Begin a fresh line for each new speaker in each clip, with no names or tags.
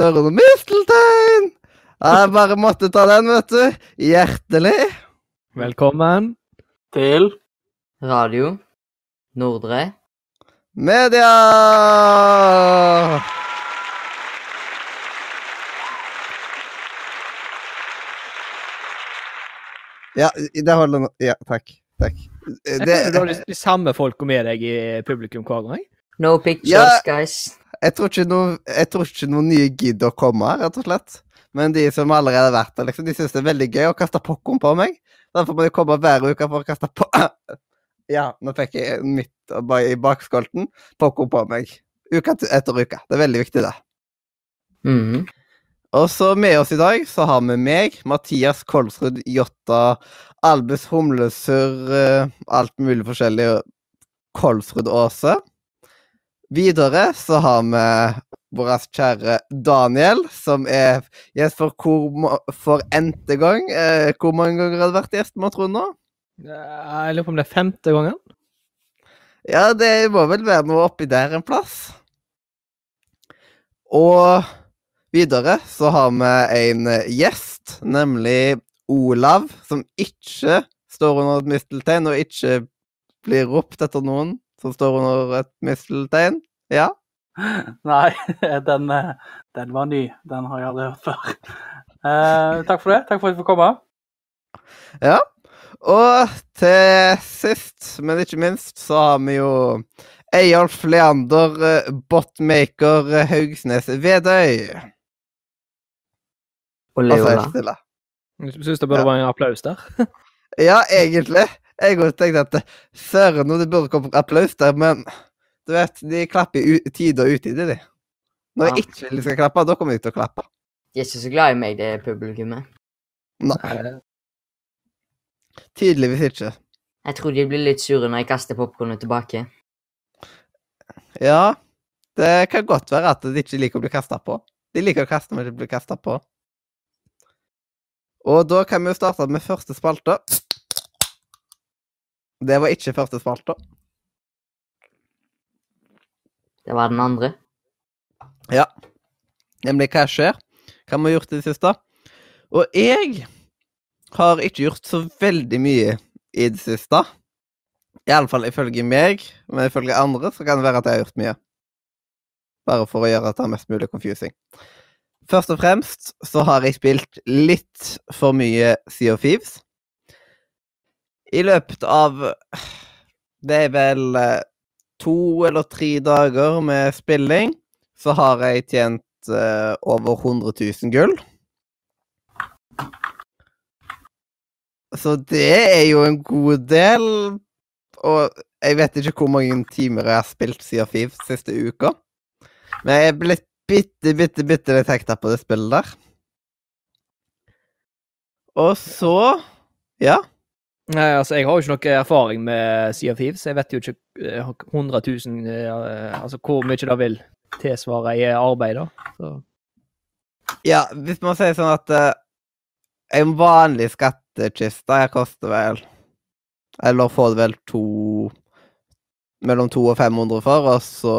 Står misteltein! Jeg bare måtte ta den, vet du. Hjertelig.
Velkommen.
Til
Radio Nordre.
Media! Ja, det holder nå. Ja, takk. Takk.
Jeg
Det,
føler du har de, de samme folka med deg i publikum hver gang.
No pictures,
Ja.
guys.
Jeg, tror ikke noe, jeg tror ikke noen nye gidder å komme rett og slett. Men de som allerede har vært der, liksom, de syns det er veldig gøy å kaste popkorn på meg. Derfor må de komme hver uke for å kaste på... Ja, nå fikk jeg midt i bakskolten popkorn på meg. Uke etter- uke. Det er veldig viktig, det.
Mhm.
Og så med oss i dag så har vi meg, Mathias Kolsrud Jotta, Albus Humlesurr, eh, alt mulig forskjellig, Kolsrud Aase. Videre så har vi vår kjære Daniel, som er gjest for, hvor, for n-te gang. Eh, hvor mange ganger har du vært gjest, må tro nå?
Jeg lurer på om det er femte gangen.
Ja, det må vel være noe oppi der en plass. Og videre så har vi en gjest, nemlig Olav, som ikke står under et misteltein, og ikke blir ropt etter noen som står under et misteltein. Ja.
Nei, den, eh, den var ny. Den har jeg aldri hørt før. Eh, takk for det. Takk for at du fikk komme.
ja. Og til sist, men ikke minst, så har vi jo Eyolf Leander, eh, botmaker eh, Haugsnes Vedøy.
Og
Leola. Stille.
Jeg syns det burde
Ja.
være en applaus der.
Ja, egentlig. Jeg også tenkte at søren, nå det burde komme applaus der, men du vet, de klapper i tide og utide, de. Når jeg ikke vil de skal klappe, da kommer de til å klappe.
De er ikke så glad i meg, det publikummet.
Nei,
Eh,
tydeligvis ikke.
Jeg tror de blir litt sure når jeg kaster popkornet tilbake.
Ja, det kan godt være at de ikke liker å bli kasta på. De liker å kaste, men ikke bli kasta på. Og da kan vi jo starte med første spalte. Det var ikke første spalte.
Det var den andre.
Ja. Nemlig hva skjer? Hva vi har gjort i det siste? Og jeg har ikke gjort så veldig mye i det siste. Iallfall ifølge meg, men ifølge andre så kan det være at jeg har gjort mye. Bare for å gjøre det mest mulig confusing. Først og fremst så har jeg spilt litt for mye Sea of Thieves. I løpet av Det er vel eh, to eller tre dager med spilling så har jeg tjent uh, over 100 000 gull. Så det er jo en god del. Og jeg vet ikke hvor mange timer jeg har spilt siden Fiv siste uka. Men jeg er blitt bitte, bitte, bitte litt hekta på det spillet der. Og så Ja.
Nei, altså, Jeg har jo ikke noe erfaring med Sea of Thieves. Jeg vet jo ikke eh, 100 000 eh, Altså hvor mye det vil tilsvare i arbeid, da. Så.
Ja, hvis man sier sånn at uh, en vanlig skattkiste koster vel Eller får det vel to Mellom 200 og 500 for, og så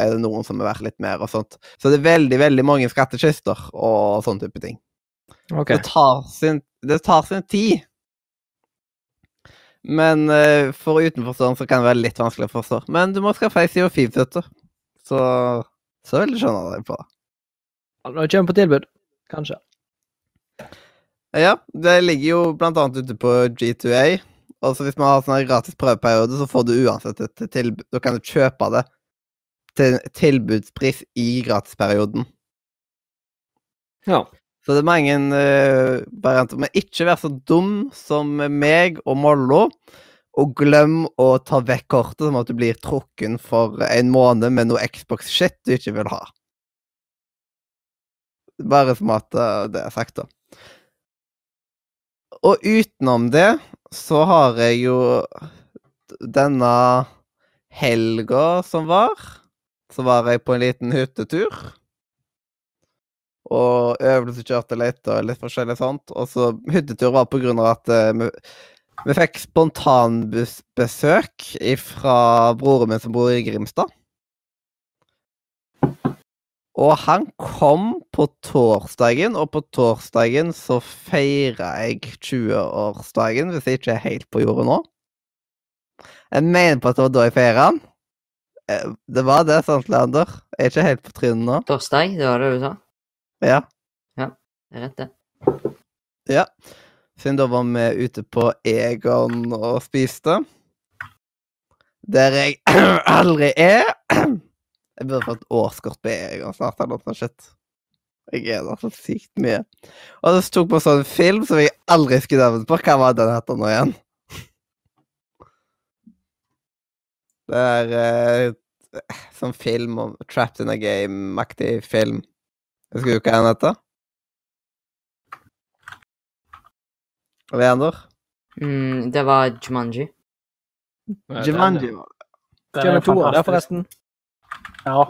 er det noen som er verdt litt mer og sånt. Så det er veldig, veldig mange skattkister og sånn type ting.
Okay.
Det, tar sin, det tar sin tid. Men uh, for utenforstående så kan det være litt vanskelig å forstå. Men du må skaffe ei CO5, vet du. Så så vil du skjønne deg på det.
Når det kommer på tilbud, kanskje.
Ja, det ligger jo blant annet ute på G2A. Og så hvis man har sånn gratis prøveperiode, så får du uansett et tilbud. Da kan du kjøpe det til tilbudspris i gratisperioden.
Ja.
Så det er mange uh, varianter. Men ikke vær så dum som meg og Mollo, og glem å ta vekk kortet, som at du blir trukken for en måned med noe Xbox-shit du ikke vil ha. Bare som at eh, det er sagt, da. Og utenom det så har jeg jo denne helga som var, så var jeg på en liten hyttetur. Og øvelseskjørte litt og litt forskjellig sånt. Og så hyttetur var på grunn av at eh, vi, vi fikk spontanbesøk fra broren min som bor i Grimstad. Og han kom på torsdagen, og på torsdagen så feira jeg 20-årsdagen, hvis jeg ikke er helt på jordet nå. Jeg mener på at det var da jeg feira den. Eh, Det var det, sant, Leander? Jeg er ikke helt på trynet nå.
Torsdag, det var det du sa?
Ja.
Det er rett, det.
ja. Siden da var vi ute på Egon og spiste. Der jeg aldri er. Jeg burde fått årskort på Egon snart, eller noe sånt. shit. Jeg er der så sykt mye. Og så tok på sånn film som jeg aldri skulle nevnt på. Hva var den heter nå igjen? Det er eh, sånn film om Trapped in a Game-aktig film. Husker du hva den heter? Leander?
Mm, det var Jumanji.
Jumanji.
Den er
Kjører to år
det,
forresten.
Ja.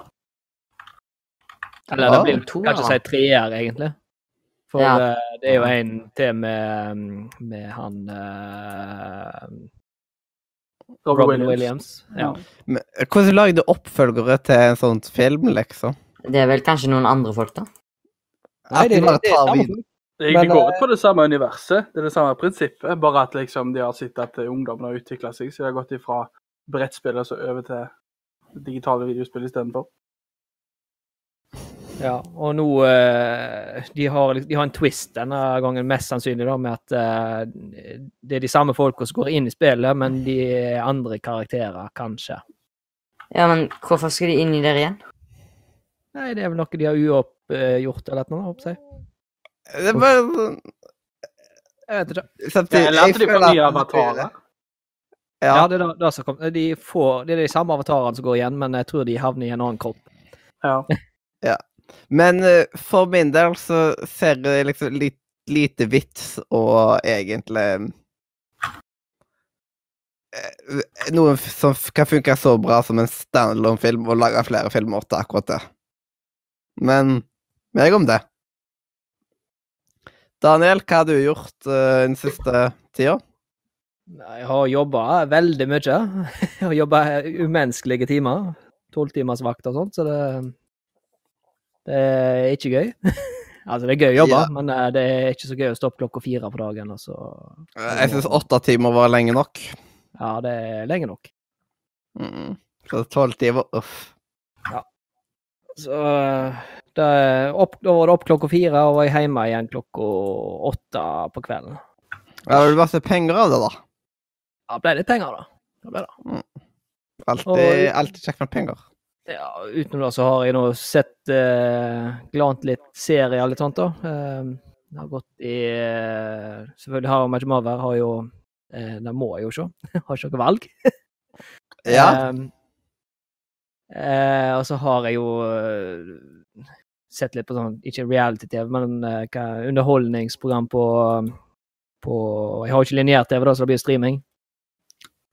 Eller det blir
To,
kan ikke
da.
si treer, egentlig. For
Ja.
uh, det er jo en til med, med han uh,
Robin, Williams.
Williams. Ja.
Men, eh, hvordan lager du oppfølgere til en sånn film, liksom?
Det er vel kanskje noen andre folk, da?
Nei,
det,
det,
det, bare
det det
tar
samme
vid-
folk.
De,
Men,
de går
eh,
ut på det samme universet, det er det samme prinsippet, bare at liksom de har sett at eh, ungdommen har utvikla seg, så de har gått ifra brettspill og så over til digitale videospill istedenfor.
Ja, og nå eh, de, har, de har en twist denne gangen, mest sannsynlig, da, med at eh, det er de samme folka som går inn i spillet, men de er andre karakterer, kanskje.
Ja, men hvorfor skal de inn i der igjen?
Nei, det er vel noe de har uoppgjort eller noe, håper jeg.
Det er bare sånn
Jeg vet ikke.
Samtidig,
Jeg lærte
jeg
de på nye avatarer.
Ja,
Ja,
det, er det, som kom, de får, det er de samme avatarene som går igjen, men jeg tror de havner i en annen kropp.
Ja. ja.
men eh, for min del så ser jeg liksom litt lite vits og egentlig eh, Noe som kan funke så bra som en standalone-film, og lage flere filmer til akkurat det. Men meg om det. Daniel, hva har du gjort uh, den siste tida?
Jeg har jobba veldig mye. Jeg har jobba umenneskelige timer. Tolvtimersvakt og sånt, så det, det er ikke gøy. altså, det er gøy å jobbe,
Ja.
men eh, det er ikke så gøy å stoppe klokka fire på dagen. Og så,
Jeg syns åtte timer var lenge nok.
ja, det er lenge nok.
Mm. Så tolv timer Uff.
Så da var det opp klokka fire, og var jeg hjemme igjen klokka åtte på kvelden.
Ja, det ble masse penger av det, da.
Ja, ble det penger, da. Det ble det.
Alltid,
Og-
alltid kjekt med penger.
Ja, utenom det så har jeg nå sett eh, glant litt serier og litt sånt, da. Eh, det har gått i eh, Selvfølgelig har Match har jo eh, Det må jeg jo se. har ikke noe valg.
Ja.
Eh, eh, og så har jeg jo eh, sett litt på sånn, ikke reality-TV, men eh, hva, underholdningsprogram på, på Jeg har jo ikke lineær-TV, da, så det blir streaming.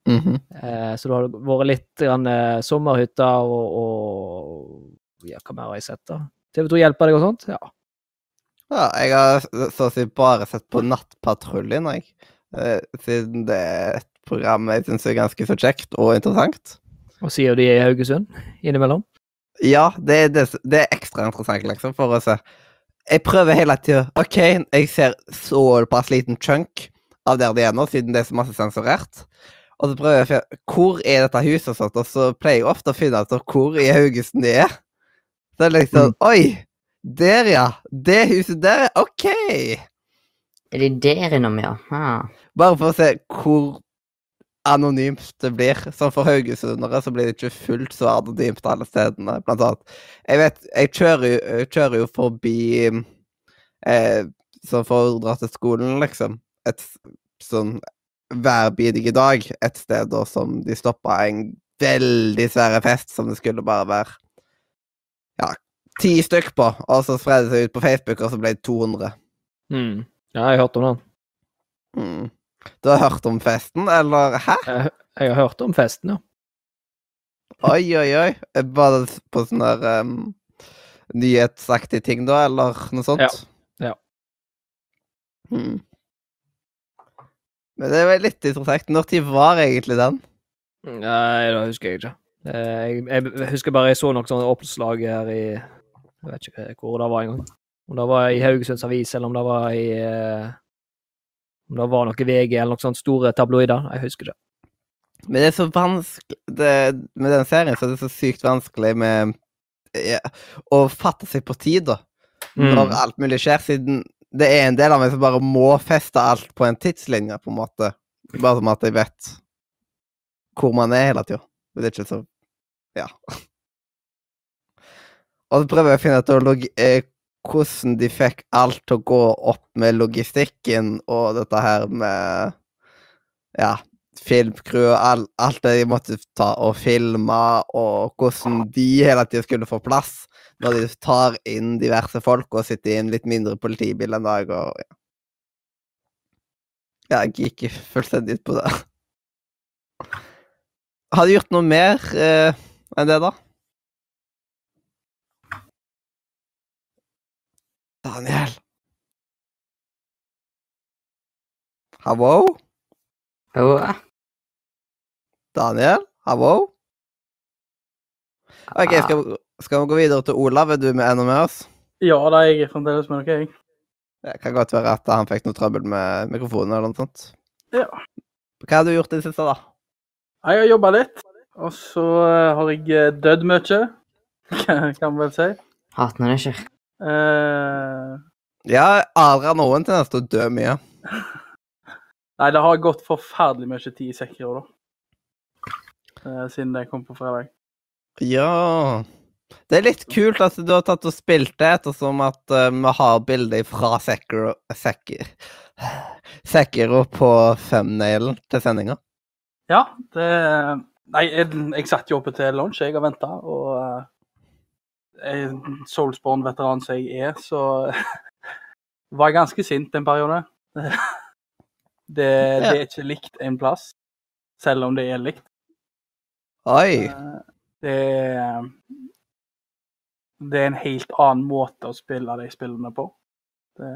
Mhm.
Eh, så det har vært litt grann, eh, sommerhytter og, og Ja, hva mer har jeg sett, da? TV2 hjelper deg og sånt? Ja.
ja. Jeg har så å si bare sett på Nattpatruljen, jeg. Eh, Siden det er et program jeg syns er ganske så kjekt og interessant.
Og sier de er i Haugesund innimellom?
Ja, det er, det, det er ekstra interessant, liksom, for å se. Jeg prøver hele tida OK, jeg ser såpass liten chunk av der de er nå, siden det er så masse sensurert. Og så prøver jeg å finne Hvor er dette huset og sånt, og så pleier jeg ofte å finne ut hvor i Haugesund de er. Så det er liksom Oi! Der, ja. Det huset der, OK!
Er de der innom, ja? Ah.
Bare for å se hvor anonymt det blir. Sånn for haugesundere så blir det ikke fullt så anonymt alle stedene, blant annet. Jeg vet, jeg kjører jo, jeg kjører jo forbi eh, Sånn for å dra til skolen, liksom. Et sånn hver bidige dag et sted da som de stoppa en veldig svære fest som det skulle bare være Ja, ti stykk på, og så spredde det seg ut på Facebook, og så ble det 200.
Mm. Ja, jeg har hørt om den.
Mm. Du har hørt om festen, eller hæ?
Jeg, jeg har hørt om festen, ja.
Oi, oi, oi. Var det på sånn der um, nyhetsaktige ting, da, eller noe sånt?
Ja, ja.
Hmm. Men det var litt interessant. Når tid var egentlig den?
Nei, det husker jeg ikke. Eh, Jeg, jeg husker bare jeg så noe sånt oppslag her i Jeg vet ikke hvor det var engang. Om det var i Haugesunds Avis, eller om det var i eh, Om det var noe VG, eller noe sånt store tabloider. Jeg husker ikke.
Men det er så vanskelig det, Med den serien så er det så sykt vanskelig med ja, å fatte seg på tid, da.
Mm.
Alt mulig skjer, siden det er en del av meg som bare må feste alt på en tidslinje, på en måte. Bare som at jeg vet hvor man er hele tida. Det er ikke så Ja. Og så prøver jeg å finne ut hvordan de fikk alt til å gå opp med logistikken og dette her med Ja, filmcrew og all, alt det de måtte ta og filme, og hvordan de hele tida skulle få plass når de tar inn diverse folk og sitter i en litt mindre politibil en dag og ja. Ja, jeg gikk fullstendig ut på det. Har de gjort noe mer eh, enn det, da? Daniel? Hallo?
Hallo?
Daniel? Hallo? OK, skal vi, skal vi gå videre til Olav? Er du med ennå med oss?
Ja da, jeg er fremdeles med dere, jeg.
Det kan godt være at han fikk noe trøbbel med mikrofonen eller noe sånt.
Ja.
Hva har du gjort i det siste, da?
Jeg har jobba litt, og så eh, har jeg eh, dødd mye, kan man vel si.
hater når det skjer.
Eh,
Ja, Adrian har også en tendens til å dø mye.
nei, det har gått forferdelig mye tid i Sekiro, da. Uh, siden det kom på fredag.
Ja Det er litt kult at du har tatt og spilt det, ettersom at uh, vi har bilder fra Sekiro Sekir, Sekiro på thumbnailen til sendinga.
Ja, det Nei, jeg, jeg satt jo oppe til lunsj, jeg, og venta, og jeg, Soulsborne-veteran som jeg er, så var jeg ganske sint en periode. Det, det er ikke likt en plass, selv om det er likt.
Oi.
Eh, Det er Det er en helt annen måte å spille de spillene på. Det,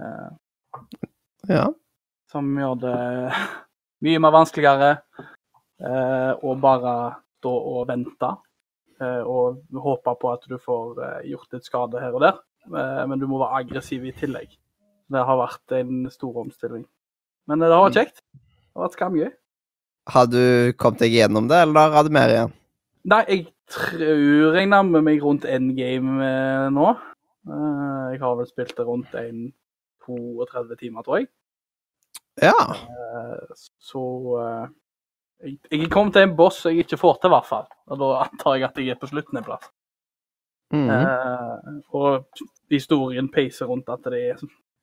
Ja.
som gjør det mye mer vanskeligere eh, å bare stå og vente. Eh, og håpe på at du får eh, gjort litt skade her og der. Eh, men du må være aggressiv i tillegg. Det har vært en stor omstilling. Men det har vært kjekt. Det har vært skamgøy.
Har du kommet deg gjennom det, eller har du mer igjen?
Nei, jeg tror jeg nærmer meg rundt endgame game nå. Jeg har vel spilt det rundt en 32 timer, tror jeg.
Ja.
Så jeg, jeg kommet til en boss jeg ikke får til, i hvert fall. Og da antar jeg at jeg er på slutten en plass.
Mm
-hmm. uh, og historien peiser rundt at, det er,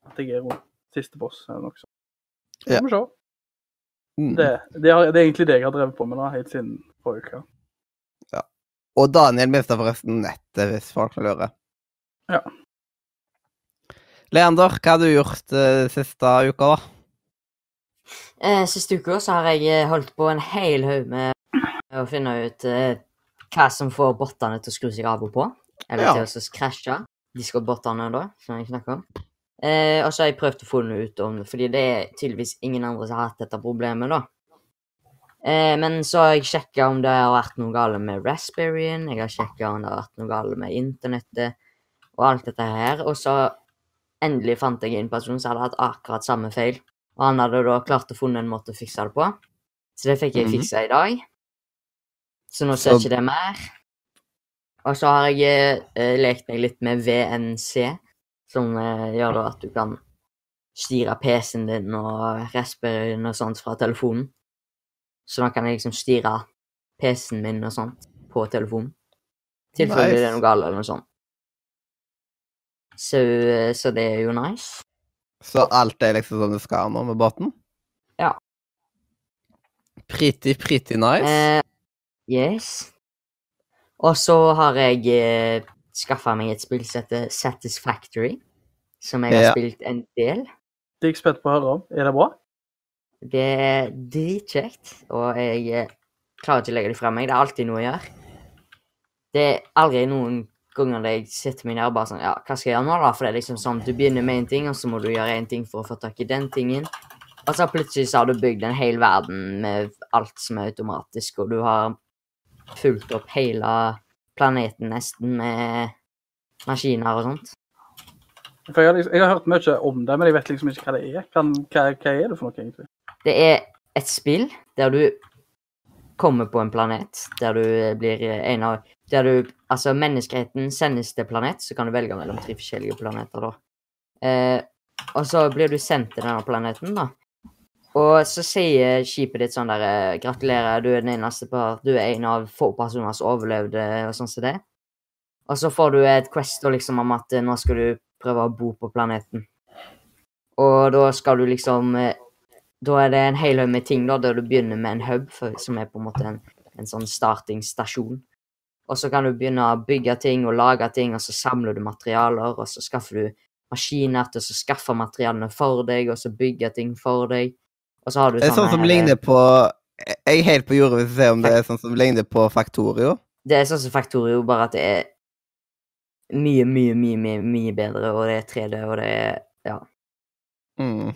at jeg er rundt siste boss eller noe sånt. Så
Ja.
får se.
Mhm.
Det, det, er, det er egentlig det jeg har drevet på med da, helt siden forrige uke.
Og Daniel mista forresten nettet, hvis folk vil lure.
Ja.
Leander, hva har du gjort uh, siste uka, da?
Eh, siste uka så har jeg eh, holdt på en hel haug med å finne ut eh, hva som får bottene til å skru seg av og på. Eller
Ja.
til å krasje. Discord-bottene, da, som jeg snakker om. Eh, og så har jeg prøvd å få noe ut om det, fordi det er tydeligvis ingen andre som har hatt dette problemet, da. Eh, men så har jeg sjekka om det har vært noe galt med Raspberryen, jeg har sjekka om det har vært noe galt med internettet og alt dette her. Og så endelig fant jeg en person som hadde hatt akkurat samme feil. Og han hadde da klart å funnet en måte å fikse det på. Så det fikk jeg
Mhm.
fiksa i dag. Så nå ser
Så-
ikke det mer. Og så har jeg eh, lekt meg litt med VNC, som eh, gjør da at du kan styre PC-en din og Raspberryen og sånt fra telefonen. Så da kan jeg liksom styre PC-en min og sånt på telefonen. Tilfelle det er noe galt eller noe sånt. Så, eh, så det er jo nice.
Så alt er liksom som det skal nå med båten?
Ja.
Pretty, pretty nice.
Uh, yes. Og så har jeg uh, skaffa meg et spill som heter Satisfactory. Som jeg har
Ja.
spilt en del.
Det er jeg spent på å høre om. Er det bra?
Det er dritkjekt, og jeg eh, klarer ikke å legge det fra meg. Det er alltid noe å gjøre. Det er aldri noen ganger jeg sitter meg nærmere sånn Ja, hva skal jeg gjøre nå, da? For det er liksom sånn du begynner med en ting, og så må du gjøre en ting for å få tak i den tingen. Og så plutselig så har du bygd en hel verden med alt som er automatisk, og du har fulgt opp hele planeten nesten med maskiner og sånt.
For jeg, har liksom, jeg har hørt mye om det, men jeg vet liksom ikke hva det er. Kan, hva, hva er det for noe, egentlig?
Det er et spill der du kommer på en planet, der du blir en av Der du Altså, menneskeheten sendes til planet, så kan du velge mellom tre forskjellige planeter, da. Eh, og så blir du sendt til denne planeten, da. Og så sier skipet ditt sånn der eh, Gratulerer, du er den eneste par Du er en av få personer som overlevde, og sånn som det. Og så får du et quest liksom om at eh, nå skal du prøve å bo på planeten. Og da skal du liksom eh, da er det en hel haug med ting, da, der du begynner med en hub, for, som er på en måte en, en sånn startingstasjon. Og så kan du begynne å bygge ting og lage ting, og så samler du materialer, og så skaffer du maskiner til å skaffe materialene for deg, og så bygge ting for deg. Og så har du
Det er sånn som
her-
ligner på Jeg er helt på jordet hvis jeg ser om det er sånn som ligner på Factorio.
Det er sånn som Factorio, bare at det er mye, mye, mye, mye, mye bedre, og det er 3D, og det er ja,
Mm.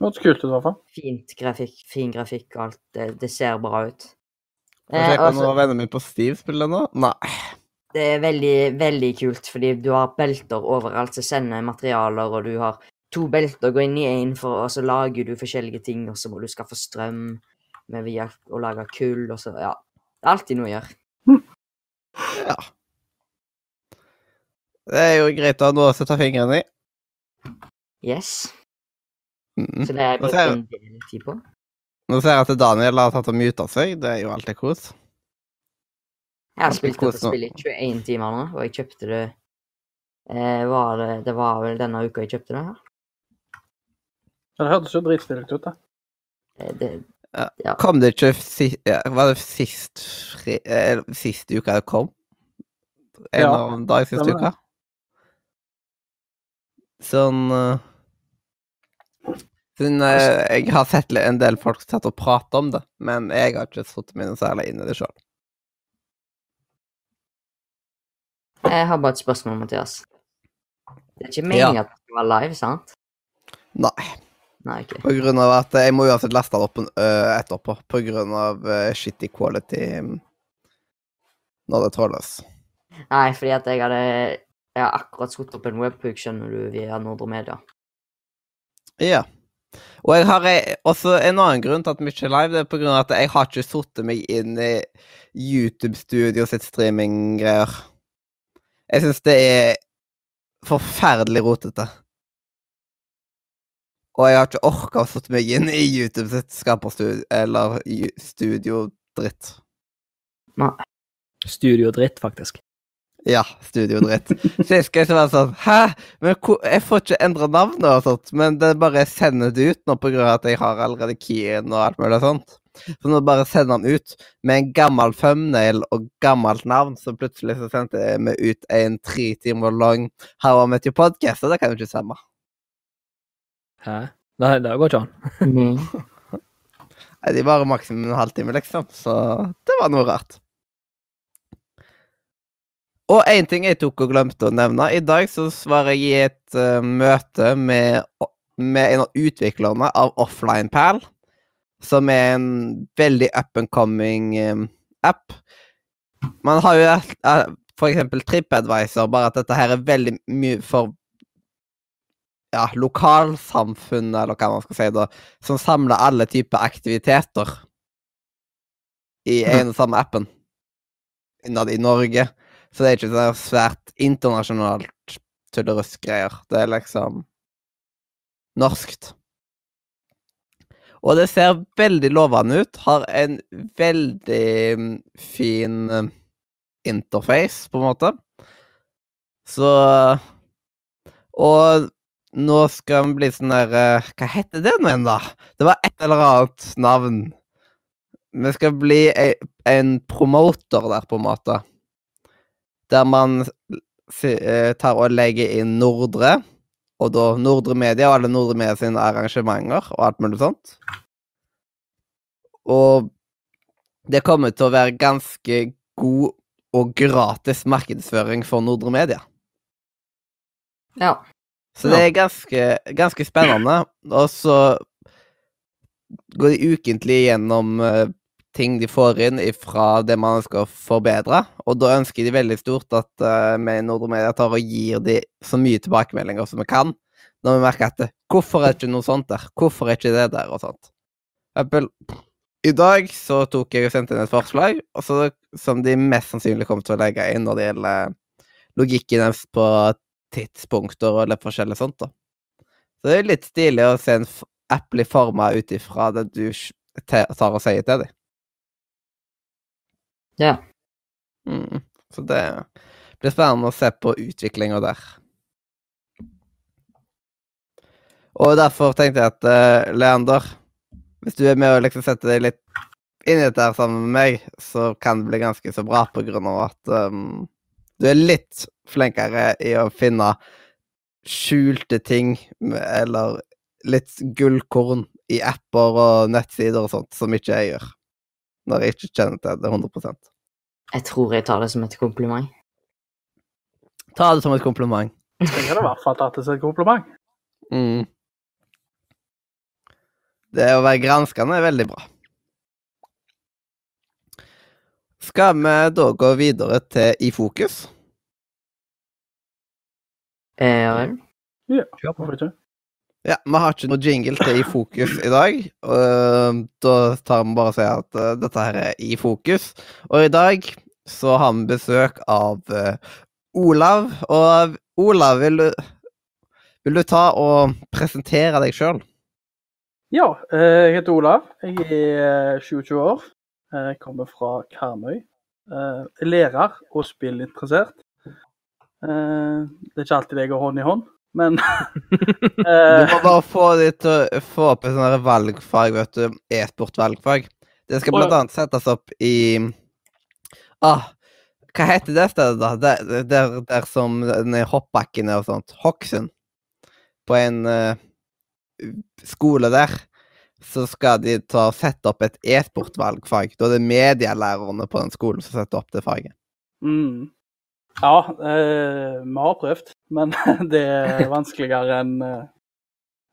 Det hørtes kult ut, i hvert fall.
fint grafikk, fin grafikk og alt. Det, det ser bra ut. Eh,
sjekke
altså,
noen venner mine på Steve spiller nå? Nei.
Det er veldig, veldig kult, fordi du har belter overalt som sender materialer, og du har to belter gå inn i én, og så lager du forskjellige ting, og så må du skaffe strøm med via å lage kull, og så Ja. Det er alltid noe å gjøre.
Ja. Det er jo greit å ha noe å sette fingrene i.
Yes.
Mm.
Så det har jeg brukt en del tid på.
Nå ser jeg at Daniel har tatt og muta seg. Det er jo alltid kos.
Jeg har spilt dette spillet i 21 timer nå, og jeg kjøpte det eh, var det, det var vel denne uka jeg kjøpte det her.
Ja, det hørtes jo dritstilig ut, da.
Det, ja.
Kom det ikke si ja, Var det sist fri, eh, Sist uka det kom? En
Ja,
av dag sist uka? Sånn eh, Siden eh, jeg har sett en del folk tatt og prate om det, men jeg har ikke satt meg noe særlig inn i det sjøl.
jeg har bare et spørsmål, Mathias. Det er ikke meningen at det skal være live, sant?
Nei.
Nei, ok.
På grunn av at jeg må uansett laste det opp etterpå. På grunn av eh, shitty quality mm, når det tåles.
Nei, fordi at jeg hadde Jeg har akkurat satt opp en webhook, skjønner du, via Nordre Media.
Ja. Og jeg har eh, også en annen grunn til at mye er live. Det er på grunn av at jeg har ikke satt meg inn i YouTube-studio sitt streaminggreier. Jeg syns det er forferdelig rotete. Og jeg har ikke orka å sette meg inn i YouTube sitt skaperstudio eller studiodritt. studio-dritt.
Studiodritt, faktisk.
Ja, studiodritt. Så jeg skal ikke være sånn Hæ? Men jeg får ikke endra navnet og sånt, men det bare sender det ut nå på grunn av at jeg har allerede keyen og alt mulig sånt. Så nå bare sender han ut med en gammel thumbnail og gammelt navn, så plutselig så sendte meg ut en tre timer lang How I Met Your Podcast, og det kan jo ikke stemme.
Hæ? Nei, det går ikke an.
Nei, De varer maksimum en halvtime, liksom, så det var noe rart. Og én ting jeg tok og glemte å nevne. I dag så var jeg i et uh, møte med, med en av utviklerne av OfflinePal, som er en veldig up and coming eh, app. Man har jo uh, for eksempel TripAdvisor, bare at dette her er veldig mye for ja, lokalsamfunnet, eller hva man skal si, da, som samler alle typer aktiviteter i en og samme appen innad i Norge. Så det er ikke sånn svært internasjonalt tullerusk-greier. Det er liksom norskt. Og det ser veldig lovende ut. Har en veldig mm, fin eh, interface, på en måte. Så Og nå skal den bli sånn der eh, Hva heter det nå igjen, da? Det var et eller annet navn. Vi skal bli en promoter der, på en måte. Der man eh, tar og legger inn Nordre, og da Nordre Media og alle Nordre Media sine arrangementer og alt mulig sånt. Og det kommer til å være ganske god og gratis markedsføring for Nordre Media.
Ja.
Så det er ganske, ganske spennende. Og så går de ukentlig gjennom eh, ting de får inn fra det man ønsker å forbedre. Og da ønsker de veldig stort at uh, vi i Nordre Media tar og gir de så mye tilbakemeldinger som vi kan. Når vi merker at Hvorfor er det ikke noe sånt der? Hvorfor er ikke det der? Og sånt. Apple. I dag så tok jeg og sendte inn et forslag også, som de mest sannsynlig kommer til å legge inn når det gjelder logikken deres på tidspunkter og litt forskjellig sånt. da. Så det er litt stilig å se en f- app bli forma ut ifra det du tar og sier til dem.
Ja.
Mm. Så det blir spennende å se på utviklinga der. Og derfor tenkte jeg at uh, Leander, hvis du er med og liksom setter deg litt inn i dette her sammen med meg, så kan det bli ganske så bra på grunn av at um, du er litt flinkere i å finne skjulte ting, eller litt gullkorn i apper og nettsider og sånt, som ikke jeg gjør. Når jeg ikke kjenner til det 100
Jeg tror jeg tar det som et kompliment.
Ta det som et kompliment.
Jeg det i hvert fall tatt det som et kompliment.
Mm. Det å være granskende er veldig bra. Skal vi da gå videre til I fokus?
Eh, ja vel.
Ja,
på.
hvorfor ikke?
Ja, vi har ikke noe jingle til I fokus i dag. Og da tar vi bare og sier at uh, dette her er I fokus. Og i dag så har vi besøk av uh, Olav. Og Olav, vil du, vil du ta og presentere deg sjøl?
Ja, eh, jeg heter Olav. Jeg er eh, 27 år. Jeg kommer fra Karmøy. Er lærer og spillinteressert. Eh, Det er ikke alltid jeg går hånd i hånd, men
Du
eh,
må bare få de til å få opp et sånt valgfag, vet du. E-sport-valgfag. Det skal blant annet settes opp i Ah, hva heter det stedet, da? Der, der, der som hoppbakken er og sånt. Hokksund. På en uh, skole der. Så skal de ta og sette opp et e-sport-valgfag. Da er det medielærerne på den skolen som setter opp det faget.
mm. Ja, eh, vi har prøvd, men det er vanskeligere enn eh,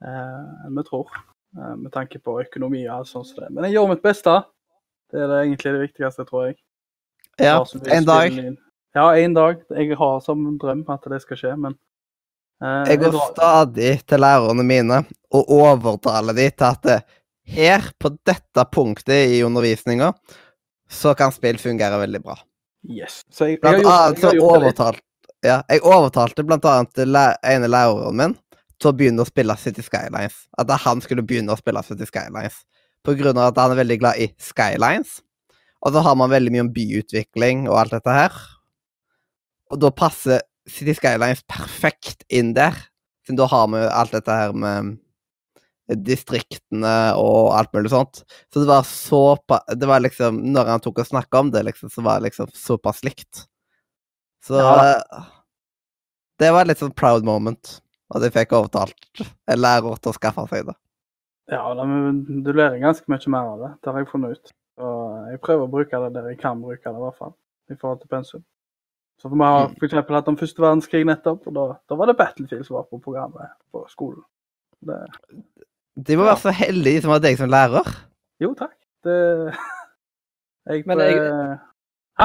en vi tror. eh, Med tanke på økonomi og alt sånt. Men jeg gjør mitt beste. Det er det egentlig det viktigste, tror jeg.
Ja, en dag.
inn. Ja, en dag. Jeg har som drøm at det skal skje, men eh,
Jeg går
jeg
stadig til lærerne mine og overtaler de til at eh, her, på dette punktet i undervisninga, så kan spill fungere veldig bra.
Yes. Så jeg, jeg har gjort,
annet
jeg har gjort det litt.
overtalt, ja, jeg overtalte blant annet ene læreren min til å begynne å spille City Skylines. At han skulle begynne å spille City Skylines. På grunn av at han er veldig glad i Skylines. Og så har man veldig mye om byutvikling og alt dette her. Og da passer City Skylines perfekt inn der. Siden da har vi alt dette her med distriktene og alt mulig sånt. Så det var så Det var liksom Når han tok og snakka om det, liksom, så var det liksom såpass likt. Så
Ja.
Det var litt sånn proud moment. At jeg fikk overtalt en lærer til å skaffe seg det.
Ja, du lærer ganske mye mer av det. Det har jeg funnet ut. Og jeg prøver å bruke det der jeg kan bruke det, i hvert fall. I forhold til pensum. Så vi har
f.eks.
for hatt om første verdenskrig nettopp, og da, da var det Battlefield som var på programmet på skolen. Det,
De må
Ja.
være så heldige som har deg som lærer.
jo, takk. Det Jeg,
Men jeg-
eh,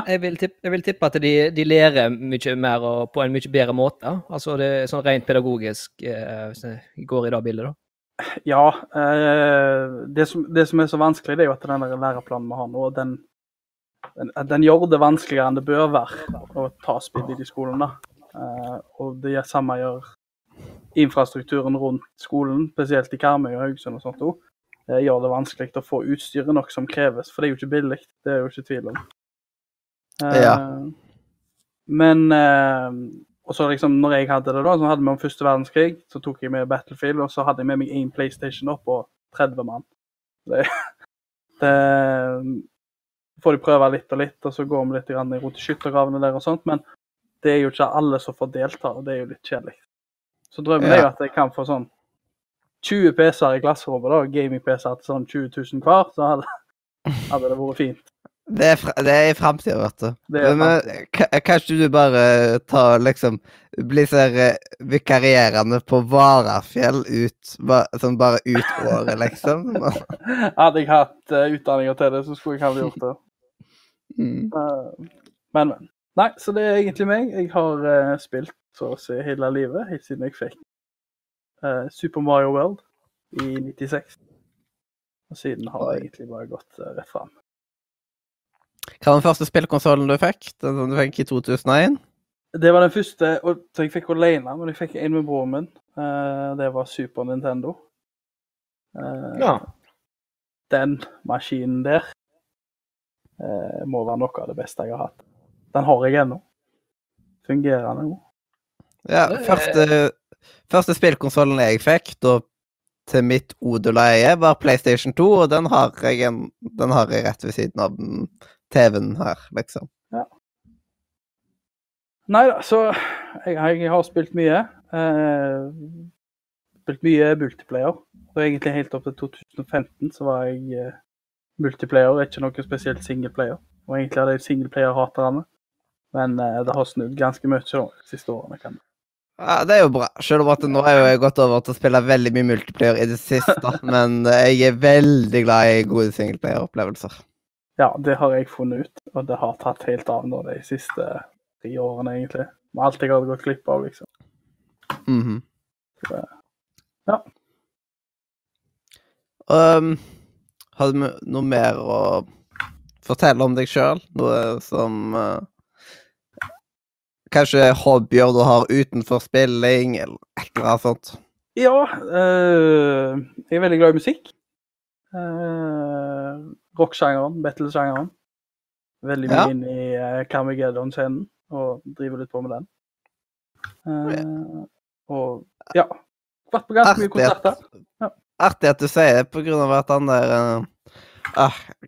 Jeg vil, tippe, jeg vil tippe at de, de lærer mye mer og på en mye bedre måte. Altså det er sånn rent pedagogisk, eh, hvis jeg går i det bildet, da.
Ja. Eh, det, som, det som er så vanskelig, det er jo at den der læreplanen vi har nå, den, den, den gjør det vanskeligere enn det bør være å ta spill i de skolene. da. Eh, og det samme gjør infrastrukturen rundt skolen, spesielt i Karmøy og Haugesund og sånt også, Det gjør det vanskelig å få utstyret nok som kreves, for det er jo ikke billig. Det er jo ikke tvil om. Eh,
Ja.
Men eh, og så liksom, når jeg hadde det, da, så hadde vi om første verdenskrig, så tok jeg med Battlefield, og så hadde jeg med meg én PlayStation opp og 30 mann. Det, det får de prøve litt og litt, og så går vi litt i rot i skyttergravene der og sånt. Men det er jo ikke alle som får delta, og det er jo litt kjedelig. Så drømmen
Ja.
er jo at jeg kan få sånn 20 PC-er i klasserommet, da, gaming-PC-er til sånn 20 000 hver, så hadde, hadde det vært fint.
Det er, det er i framtida, vet du. Men eh, kanskje du bare tar liksom Blir så eh, vikarierende på Varafjell ut ba, Sånn bare ut året, liksom?
Hadde jeg hatt uh, utdanninger til det, så skulle jeg ha gjort det.
Mm.
Uh, men, men. Nei, så det er egentlig meg. Jeg har uh, spilt så å si hele livet, helt siden jeg fikk uh, Super Mario World i 96. Og siden har det egentlig bare gått uh, rett fram.
Hva var den første spillkonsollen du fikk? Den som du fikk i 2001?
Det var den første og, så jeg fikk alene, men jeg fikk en med broren min. Eh, det var Super Nintendo. Eh,
Ja.
Den maskinen der eh, må være noe av det beste jeg har hatt. Den har jeg ennå. Fungerende god.
Ja, første, første spillkonsollen jeg fikk da til mitt odel var PlayStation 2, og den har jeg, en, den har jeg rett ved siden av TV-en her, liksom.
Nei da, så jeg, jeg har spilt mye. Eh, spilt mye multiplayer. Og egentlig helt opp til 2015 så var jeg eh, multiplayer, ikke noe spesielt singleplayer. Og egentlig hadde jeg singleplayer-haterne. Men eh, det har snudd ganske mye de siste årene. kan jeg.
Ja, det er jo bra. Selv om at nå har jeg gått over til å spille veldig mye multiplayer i det siste, men jeg er veldig glad i gode singleplayer-opplevelser.
Ja, det har jeg funnet ut, og det har tatt helt av nå de siste tre årene, egentlig. Med alt jeg hadde gått glipp av, liksom.
Mhm.
Ja.
Um, har du noe mer å fortelle om deg sjøl? Noe som eh, Kanskje hobbyer du har utenfor spilling, eller et eller annet sånt?
Ja, øh, jeg er veldig glad i musikk. Uh, Rocksjangeren, battle-sjangeren. Veldig mye
Ja.
inn i uh, Carmageddon-scenen og driver litt på med den. Eh, og ja, vært på ganske mye konserter. Ja.
artig at du sier det, på grunn av at han der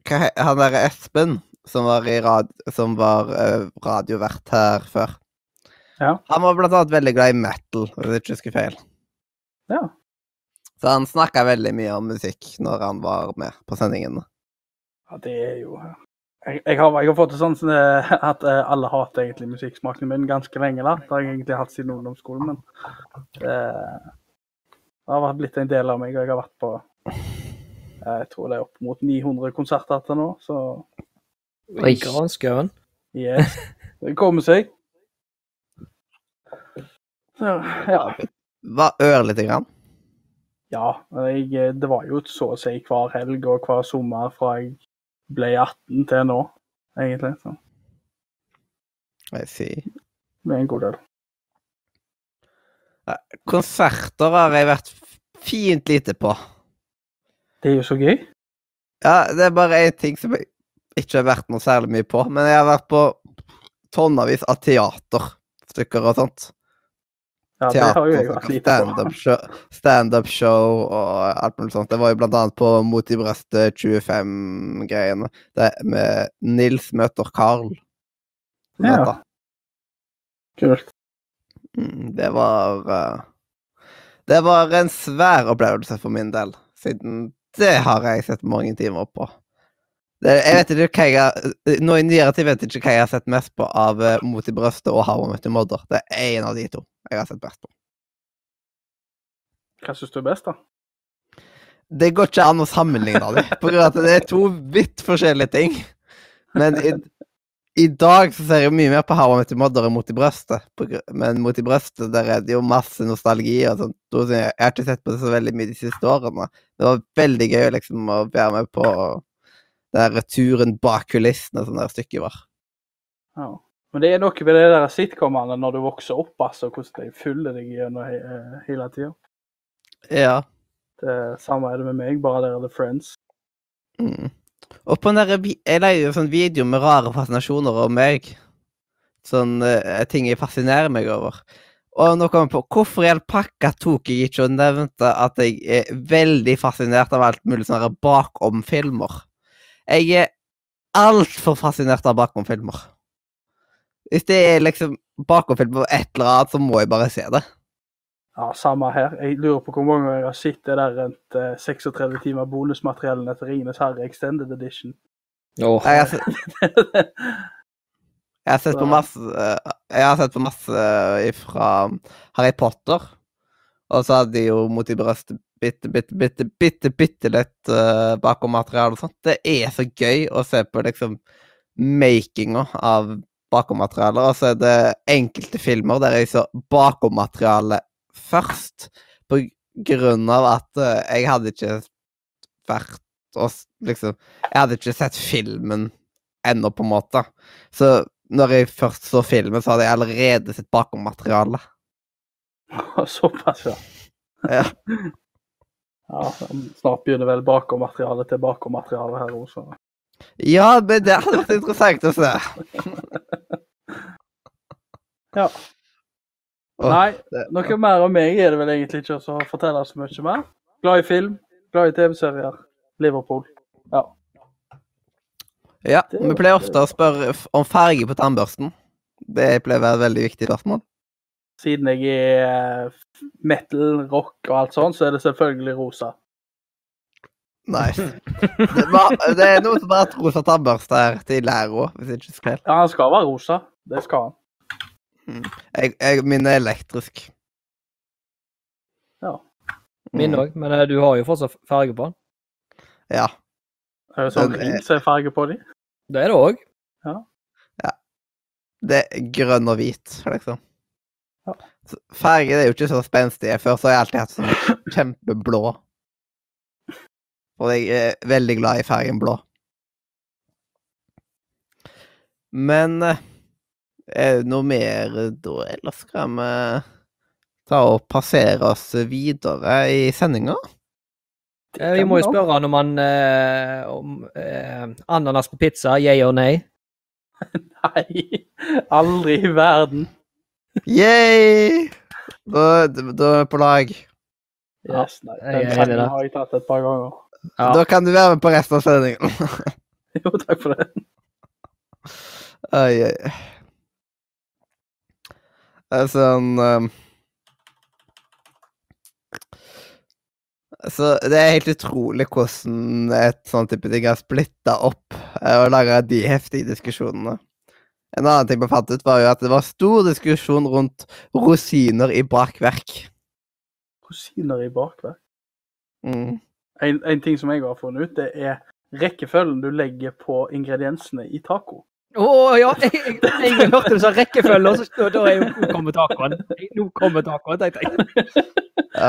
he- Han der Espen, som var, i rad, som var uh, radiovert her før
Ja.
Han var blant annet veldig glad i metal, hvis jeg ikke husker feil.
Ja.
Så han snakka veldig mye om musikk når han var med på sendingene.
ja, det er jo jeg, jeg, har, jeg har fått det sånn som det, at eh, alle hater egentlig musikksmaken min ganske lenge. da. Det har jeg egentlig hatt siden ungdomsskolen, men det, det har blitt en del av meg. og Jeg har vært på eh, jeg tror det er opp mot 900 konserter til nå, så
Oi.
Granskauen.
yes. Det kommer seg. Så, ja.
Var ørlite grann.
ja jeg, det var jo så å si hver helg og hver sommer fra jeg ble 18 til nå, egentlig. Så
Jeg sier.
det er en god del.
Konserter har jeg vært fint lite på.
Det er jo så gøy.
Ja, det er bare én ting som jeg ikke har vært noe særlig mye på, men jeg har vært på tonnevis av teaterstykker og sånt.
Ja,
Teater,
vært lite
standup show, stand og alt mulig sånt. Det var jo blant annet på Mot i brøstet 25-greiene. Det med Nils møter Carl.
Ja. Kult.
Mm, Det var eh, Det var en svær opplevelse for min del, siden det har jeg sett mange timer på. Jeg vet ikke hva jeg Nå i nyere tid vet jeg ikke hva jeg har sett mest på av eh, Mot i brøstet og Harvard møtte Modder. Det er en av de to jeg har sett best på.
Hva syns du er best, da?
Det går ikke an å sammenligne dem, på grunn av at det er to vidt forskjellige ting. Men i, i dag så ser jeg mye mer på Harvard møtte Modder enn Mot i brøstet. Men Mot i brøstet, der er det jo masse nostalgi og sånt. Jeg har ikke sett på det så veldig mye de siste årene. Det var veldig gøy liksom å være med på der turen bak kulissene som det stykket var.
Ja. Men det er noe med det der sitcomene når du vokser opp, altså, hvordan de følger deg gjennom he eh, hele tida.
Ja.
Det samme er det med meg, bare der er det Friends.
Mm. Og på den der, jeg leier jo sånn video med rare fascinasjoner om meg. Sånn uh, ting jeg fascinerer meg over. Og nå kommer jeg på hvorfor i all pakka tok jeg ikke og nevnte at jeg er veldig fascinert av alt mulig sånne bakom-filmer. Jeg er altfor fascinert av bakom-filmer. Hvis det er liksom bakomfilm på et eller annet, så må jeg bare se det.
Ja, samme her. Jeg lurer på hvor mange ganger jeg har sett det der rundt eh, 36 timer bonusmateriellene til Ringenes herre Extended Edition.
Åh,
Jeg har, sett, jeg har sett på masse eh, Jeg har sett på masse fra Harry Potter. Og så hadde de jo mot i brøstet bitte, bitte, bitte, bitte, bitte litt uh, bakommateriale og sånt. Det er så gøy å se på liksom makinga av bakommaterialer. Og så er det enkelte filmer der jeg så bakommateriale først. På grunn av at uh, jeg hadde ikke vært og liksom Jeg hadde ikke sett filmen ennå, på en måte. Så når jeg først så filmen, så hadde jeg allerede sett bakommateriale.
Såpass, ja.
Ja.
ja. Snart begynner vel bakommaterialet til bakommaterialet her også.
Ja, men det hadde vært interessant å se.
Ja. Nei, noe mer om meg er det vel egentlig ikke å fortelle så mye mer. Glad i film, glad i TV-serier. Liverpool. Ja.
Ja, vi pleier ofte å spørre om farge på tannbørsten. Det pleier å være et veldig viktig spørsmål.
Siden jeg er eh, metal, rock og alt sånt, så er det selvfølgelig rosa.
Nice. Det, var, det er noe som har hatt rosa tannbørste her tidligere òg, hvis jeg ikke husker feil.
Ja, han skal være rosa. Det skal han.
Jeg, jeg, min er elektrisk.
Ja.
min
Mm,
òg, men eh, du har jo fortsatt farge på den.
Ja.
Er det sånn
hvit, er-
ring som er farge på dem?
Det er det òg.
Det er grønn og hvit, liksom.
Ja.
Så Farge det er jo ikke så spenstige. Før så har jeg alltid hatt sånn kjempeblå. Og jeg er veldig glad i fargen blå. Men eh, er det noe mer da, eller skal vi ta og passere oss videre i sendinga?
Eh, Vi må jo spørre han om han eh, om eh, ananas på pizza, yeah or nei.
Nei, aldri i verden.
Yay! Da, da er vi på lag.
Yes, nei, den
enig
sangen har jeg tatt et par ganger.
Ja.
Da kan du være med på resten av sendingen.
Jo, takk for det.
Oi, oi. Sånn um, Så det er helt utrolig hvordan et sånt type ting har splitta opp eh, og laga de heftige diskusjonene. En annen ting vi fant ut, var jo at det var stor diskusjon rundt rosiner i bakverk.
Rosiner i bakverk.
Mm.
En, en ting som jeg har funnet ut, det er rekkefølgen du legger på ingrediensene i taco.
Å ja! Jeg, jeg, jeg hørte du sa rekkefølge, og så da er jo Nå kommer tacoen. Nå kommer tacoen, tenkte jeg.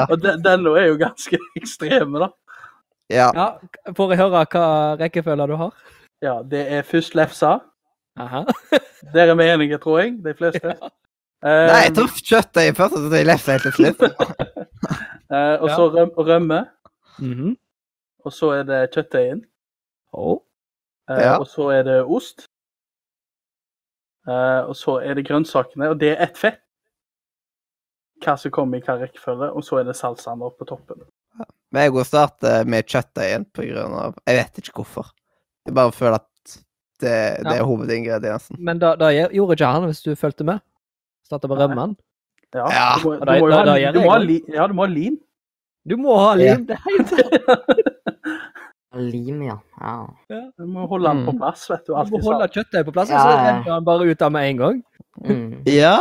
Og den, den er jo ganske ekstreme, da.
Ja.
Ja, Får jeg høre hva rekkefølge du har?
Ja, det er først lefsa.
Aha.
Der er vi enige, tror jeg, de fleste. Eh,
Nei, jeg kjøttdeig først, og så lefse helt til slutt.
uh, og så røm, rømme.
Mhm.
Og så er det kjøttdeigen.
Oh.
Uh,
Ja.
Og så er det ost. Uh, og så er det grønnsakene, og det er ett fett. Hva som kommer i hva rekkefølge, og så er det salsaen oppe på toppen.
Men jeg går starter med kjøttdeigen på grunn av Jeg vet ikke hvorfor. Jeg bare føler at det, det er
Ja.
hovedingrediensen.
Men da, da gjorde ikke han, hvis du fulgte med. Starta med rømmen.
Ja,
Ja.
Du, må, du, må
da-
ha,
da
du må ha
det.
li, ja, du må ha lim.
Du må ha lim! Det er helt.
Lim, ja. ja.
Du må holde den på
Mm.
plass, vet du.
Du må holde kjøttet på plass,
Ja,
så renner han bare ut av med en gang.
Mm.
Ja.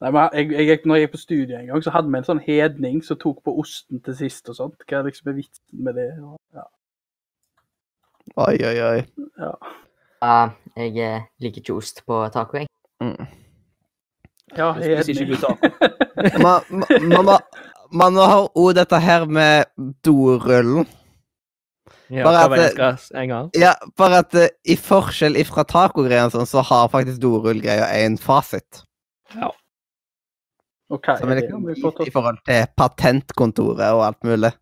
Nei, men jeg, jeg, når jeg gikk på studiet en gang, så hadde vi en sånn hedning som tok på osten til sist og sånt. Hva er liksom er vitsen med det? Ja.
Oi, oi, oi.
Ja, jeg eh, liker ikke ost på taco, jeg.
Mm.
Ja,
Spiser ikke du taco?
Man, har òg dette her med dorullen.
Ja,
Bare at
en gang?
Ja, bare at eh, i forskjell ifra tacogreiene sånn, så har faktisk dorullgreia en fasit.
Ja. OK.
Som
er
er
det? Vi
i,
får
i forhold til patentkontoret og alt mulig.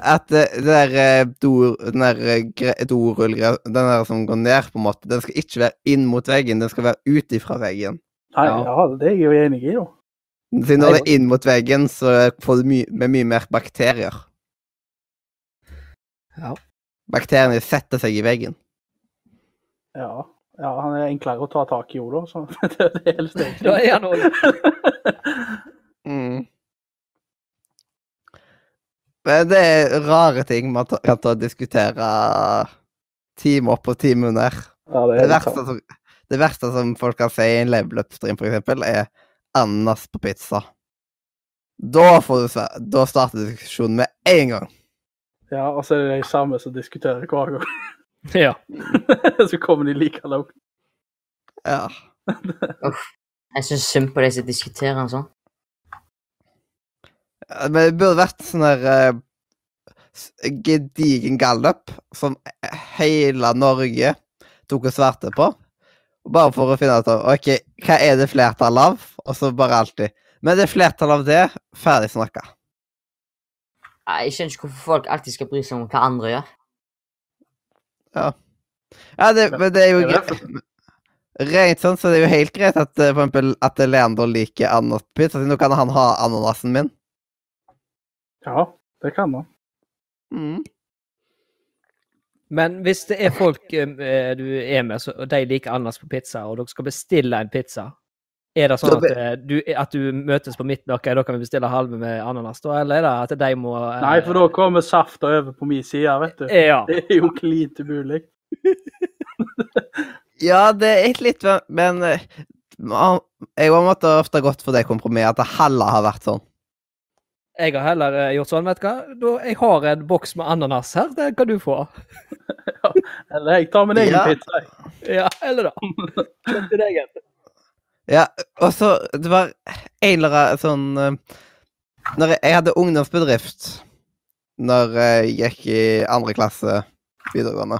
At det det der eh, dor, den der eh, dorullgreia, den der som går ned, på en måte, den skal ikke være inn mot veggen, den skal være ut ifra veggen.
Nei,
Ja.
ja, det er jeg jo enig i, jo.
Siden når det er inn mot veggen, så får du my med mye mer bakterier.
Ja.
Bakteriene setter seg i veggen.
Ja. Ja, han er enklere å ta tak i, jo, da. Så det er det hele stedet.
Ja, er han òg
Men det er rare ting man kan ta og diskutere time opp og time under.
Ja, det
Det
er
verste, som, det verste som folk kan si i en level up-stream, eksempel, er ananas på pizza. Da, får du, da starter diskusjonen med en gang.
Ja, og så er det de samme som diskuterer hver gang.
Ja.
så kommer de like langt.
Ja.
Jeg syns synd på de som diskuterer en sånn.
Ja, Men det burde vært sånn der eh, gedigen gallup som hele Norge tok og svarte på. Bare for å finne ut av ok, hva er det flertall av, og så bare alltid. Men det er flertall av det, ferdig snakka.
Jeg skjønner ikke hvorfor folk alltid skal bry seg om hva andre gjør.
Ja, det, men det er jo greit. Rent sånn, så det er jo helt greit at eh, for eksempel at Leander liker ananaspizza, på Nå kan han ha ananasen min.
Ja, det kan man.
Mm.
Men hvis det er folk eh, du er med, og de liker ananas på pizza, og dere skal bestille en pizza, er det sånn at, eh, du, at du møtes på midten? Ok, da kan vi bestille halve med ananas, da? Eller er det at de må eh,
Nei, for da kommer safta over på min side, vet du.
Ja.
Det er jo klint umulig.
Ja, det er litt Men eh, jeg har måtte ofte gått for det kompromisset at det heller har vært sånn.
Jeg har heller eh, gjort sånn, vet du hva. Jeg har en boks med ananas her, det kan du få.
Eller jeg tar min egen
Ja.
pizza.
Ja, eller da. Kjøp deg.
Ja, og så Det var en eller annen sånn eh, Når jeg, jeg hadde ungdomsbedrift når jeg gikk i andre klasse videregående.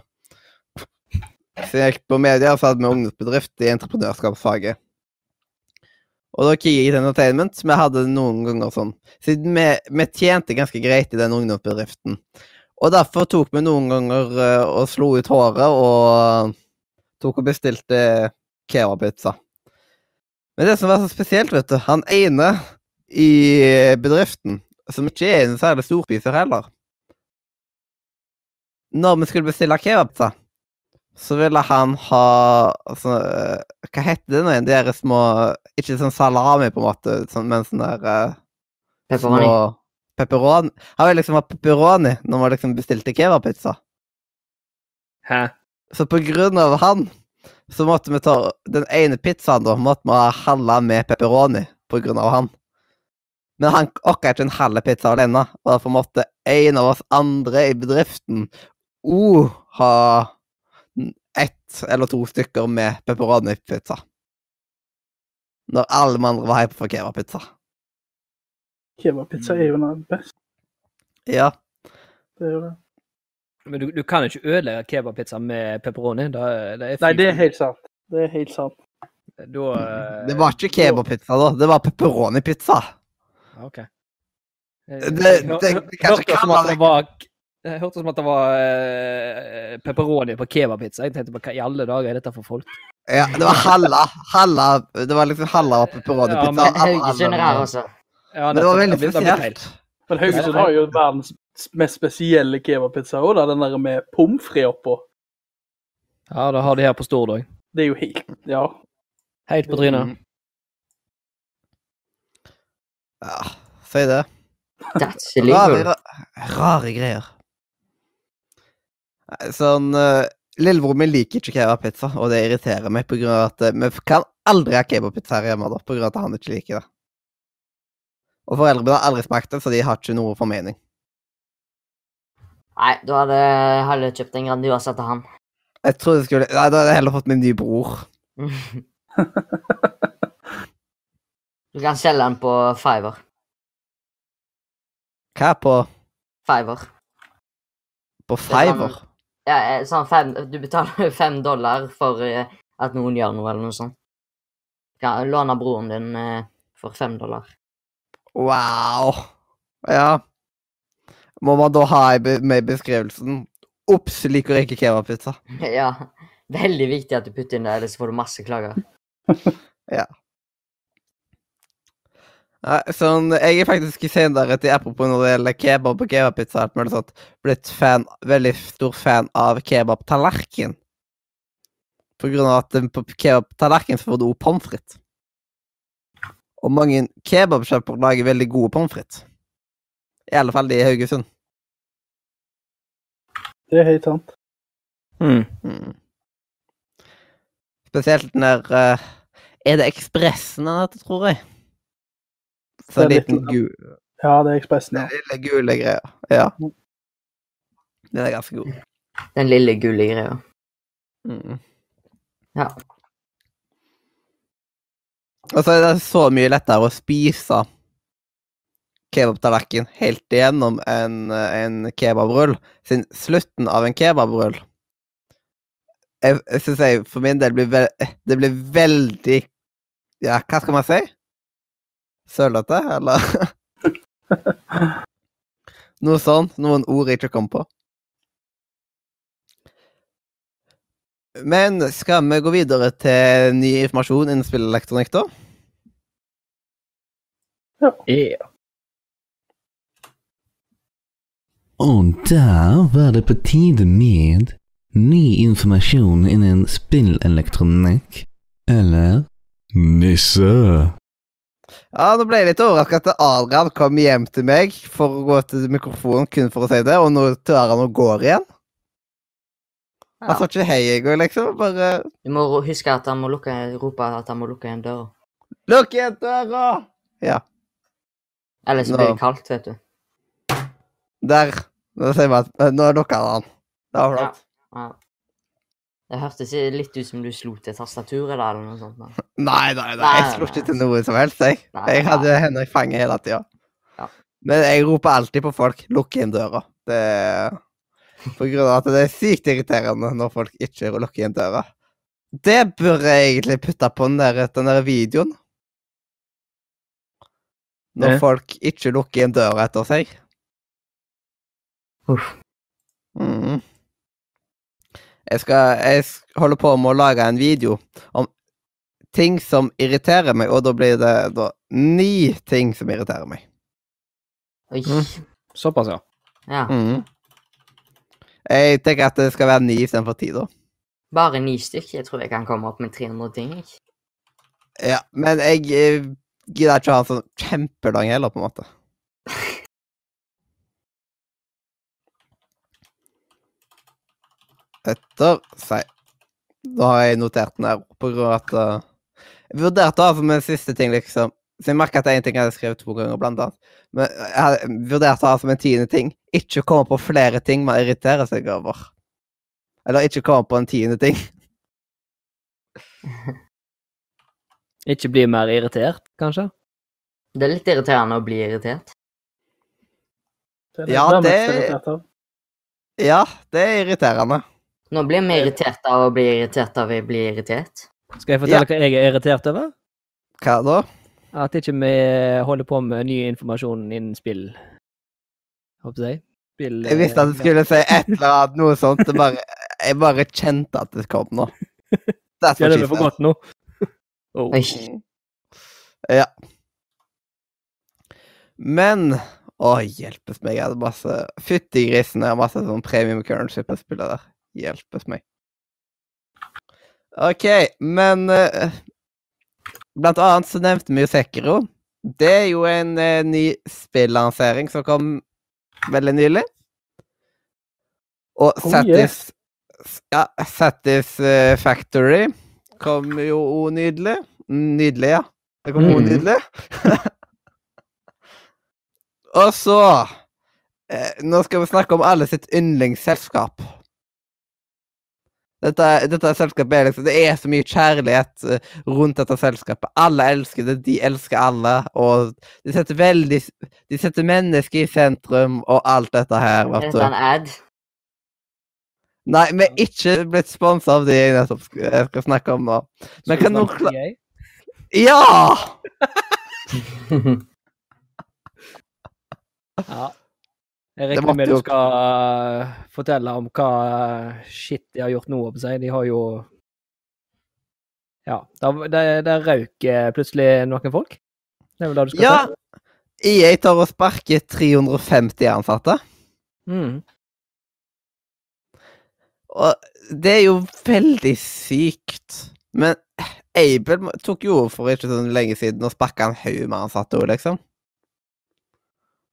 Så jeg gikk på media, og så hadde vi ungdomsbedrift i entreprenørskapsfaget. Og da gikk jeg til entertainment. Vi hadde noen ganger sånn Siden vi, vi tjente ganske greit i den ungdomsbedriften. Og derfor tok vi noen ganger eh, og slo ut håret og tok og bestilte kebabpizza. Men det som var så spesielt, vet du, han ene i bedriften, som ikke er en særlig storspiser heller Når vi skulle bestille kebabpizza, så ville han ha altså, eh, Hva heter det nå igjen? De der små Ikke sånn salami, på en måte, sånn, men sånn der eh,
Pepperoni.
små Pepperoni. Han ville liksom ha pepperoni når man liksom bestilte kebabpizza.
Hæ?
Så på grunn av han, så måtte vi ta den ene pizzaen da, måtte vi ha halve med pepperoni på grunn av han. Men han orka ikke en halv pizza alene, og derfor måtte en av oss andre i bedriften oh, ha eller to stykker med pepperoni-pizza. Når alle de andre var hype for kebabpizza.
Kebabpizza er jo den beste.
Ja.
Det er jo det.
Men du, du kan ikke ødelegge kebabpizza med pepperoni. Da, det er
Nei, det er helt sant. Det er helt sant.
Da eh,
Det var ikke kebabpizza, da. Det var pepperoni-pizza.
OK.
Det, Det- det- det, det-
det, det
kalle
at det
det-
var det hørtes som at det var uh, pepperoni på kebabpizza. Jeg tenkte på hva i alle dager er dette for folk?
Ja, det var halve. halve det var liksom halve pepperoni-pizza.
Ja, men
Haugesund er her, altså.
Ja,
Men det var veldig spesielt.
Men Haugesund har jo verdens mest spesielle kebabpizza òg, den der med pommes frites oppå.
Ja, det har de her på Stord òg.
Det er jo helt Ja.
Helt på trynet.
Mm. Ja, si det.
That's
Rare,
illegal.
ra- rare greier. Sånn uh, Lillebror min liker ikke kebabpizza, og det irriterer meg på grunn av at eh, vi kan aldri ha kebabpizza her hjemme, da, på grunn av at han ikke liker det. Og foreldrene mine har aldri smakt det, så de har ikke noe formening.
Nei, du hadde heller kjøpt en Grandiosa til han.
Jeg tror jeg skulle Nei, da hadde jeg heller fått min nye bror.
Du kan selge den på Fiver.
Hva på,
Fiver.
på Fiver?
Ja, eh, sånn fem, du betaler fem dollar for eh, at noen gjør noe, eller noe sånt. Ja, låne broren din eh, for fem dollar.
Wow. Ja. Må man da ha med i beskrivelsen Ops, liker ikke kebabpizza.
ja. Veldig viktig at du putter inn det, ellers får du masse klager.
Nei, sånn, jeg er faktisk senere til apropos når det gjelder kebab og kebabpizza, sånn, alt mulig sånt, blitt fan, veldig stor fan av kebabtallerken. På grunn av at på kebab-tallerkenen får du også pommes frites. Og mange kebabsjapper lager veldig gode pommes frites. I alle fall de i Haugesund.
Det er helt sant.
Mm.
Mm. Spesielt når eh, Er det Ekspressen han heter, tror jeg? Så
Det er litt-
liten gul,
Ja, det er Ekspressen, ja.
lille gule greia. Ja. Den er ganske god.
Den lille gule greia.
Mm.
Ja.
Og så er det så mye lettere å spise kebabtallerken helt igjennom en, en kebabrull, siden slutten av en kebabrull Jeg, jeg syns jeg for min del blir ve Det blir veldig Ja, hva skal man si? Sølete, eller? Noe sånt. Noen ord jeg ikke kom på. Men skal vi gå videre til ny informasjon innen spillelektronikk, da?
Ja.
Og der var det på tide med ny informasjon innen spillelektronikk. Eller? Nisse.
Ja, nå ble jeg litt overrasket at Adrian kom hjem til meg for å gå til mikrofonen kun for å si det, og nå tør han å gå igjen. Han sa ikke hei i går, liksom. Bare
Du må huske at han må lukke, rope at han må lukke igjen døra.
Lukk igjen døra! Ja,
Ellers
Nå.
blir det kaldt, vet du.
der. Nå sier vi at Nå lukka han. Det var flott.
Ja. Det hørtes litt ut som du slo til tastaturet da, eller noe sånt. da.
Nei, nei, nei,
Nei,
jeg slo ikke til noe som helst, jeg.
Nei,
Jeg hadde henne i fanget hele tida.
Ja.
Men jeg roper alltid på folk 'lukk inn døra'. Det På grunn av at det er sykt irriterende når folk ikke lukker inn døra. Det burde jeg egentlig putte på den der, den der videoen. Når
Ja.
folk ikke lukker inn døra etter seg.
Uff.
Mhm. Jeg skal Jeg holder på med å lage en video om ting som irriterer meg, og da blir det da ni ting som irriterer meg.
Oi.
Mm. Såpass, ja.
Ja.
Mm. Jeg tenker at det skal være ni istedenfor ti, da.
Bare ni stykker. Jeg tror jeg kan komme opp med 300 ting. Ikke?
Ja, men jeg eh, gidder ikke ha en sånn kjempelang heller, på en måte. Etter seg. Da har jeg notert den her på grunn av at uh, Jeg vurderte å ha som en siste ting, liksom Så jeg merker at det er en ting jeg hadde skrevet to ganger, blant annet. Men jeg hadde vurdert å ha som en tiende ting ikke komme på flere ting man irriterer seg over. Eller ikke komme på en tiende ting.
Ikke bli mer irritert, kanskje?
Det er litt irriterende å bli irritert.
Det det
Ja, det- Ja, det er irriterende.
Nå blir vi irritert av å bli irritert av å bli irritert.
Skal jeg fortelle hva jeg er irritert over?
Hva da?
At ikke vi holder på med ny informasjon innen spill. Håper jeg. Spill,
Jeg visste at du skulle si et eller annet, noe sånt. Det bare, jeg bare kjente at det kom nå. That's
Ja, det er for godt nå. oh.
Ja. Men Å, hjelpes meg. Jeg hadde masse Fytti grisen, jeg har masse sånn premium currency på spillet der. Hjelpes meg. OK, men uh, Blant annet så nevnte vi jo Sekiro. Det er jo en uh, ny spillansering som kom veldig nylig. Og
Oh.
Satis... Ja, Satisfactory kom jo nydelig. Nydelig, ja. Det kom
Mm.
nydelig. Og så eh, Nå skal vi snakke om alle sitt yndlingsselskap. Dette, dette selskapet er liksom Det er så mye kjærlighet eh, rundt dette selskapet. Alle elsker det, de elsker alle, og de setter veldig De setter mennesket i sentrum, og alt dette her,
Er
vet
dette en
du.
ad?
Nei, vi er ikke blitt sponsa av de jeg nettopp sk- skal snakke om nå. Men kan noen
klare?
Ja!
Ja. Jeg regner med du skal eh, fortelle om hva eh, shit de har gjort nå, på seg, De har jo Ja. Der, der, der røyk plutselig noen folk. Det er vel det du skal
Ja!
si?
EA tar og sparker 350 ansatte.
Mm.
Og det er jo veldig sykt. Men Abel tok jo for ikke så lenge siden og sparka en haug med ansatte òg, liksom.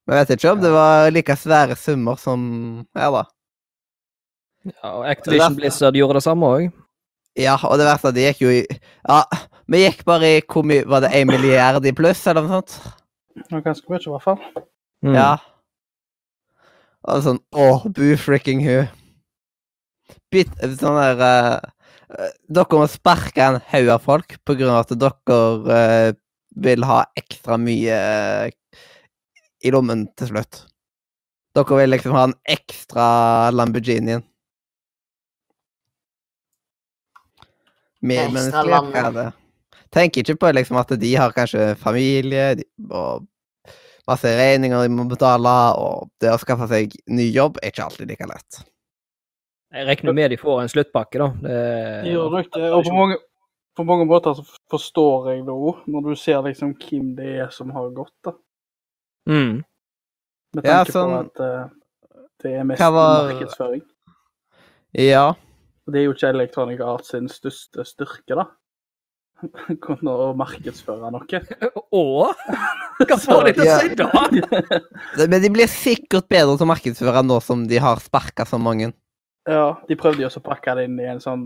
Men jeg vet ikke om det var like svære summer som her, da.
Ja, og Activision Blizzard gjorde det samme òg.
Ja, og det verste er det gikk jo i Ja, vi gikk bare i hvor mye Var det én milliard i pluss, eller noe sånt?
Det ganske mye, i hvert fall.
Mm.
Ja. Og sånn Åh, boo fricking hu. Bit, sånn der eh, eh, Dere må sparke en haug av folk på grunn av at dere uh, vil ha ekstra mye eh, i lommen til slutt. Dere vil liksom ha en ekstra Lamborghinien.
Ekstra
Medmenneskelig
land.
er det. Tenker ikke på liksom at de har kanskje familie de, og masse regninger de må betale, og det å skaffe seg ny jobb er ikke alltid like lett.
Jeg regner med de får en sluttpakke, da. Det,
nok det. Og på mange, på mange måter så forstår jeg det òg, når du ser liksom hvem det er som har gått. da.
Mm.
Med
Ja,
tanke
sånn-
på at uh, det er mest
var-
markedsføring.
Ja.
Og det er jo ikke Electronic Arts sin største styrke, da. Kunne å markedsføre noe.
Å? Hva får de til å si da?
Men de blir sikkert bedre til å markedsføre nå som de har sparka så mange.
Ja, de prøvde jo også å pakke det inn i en sånn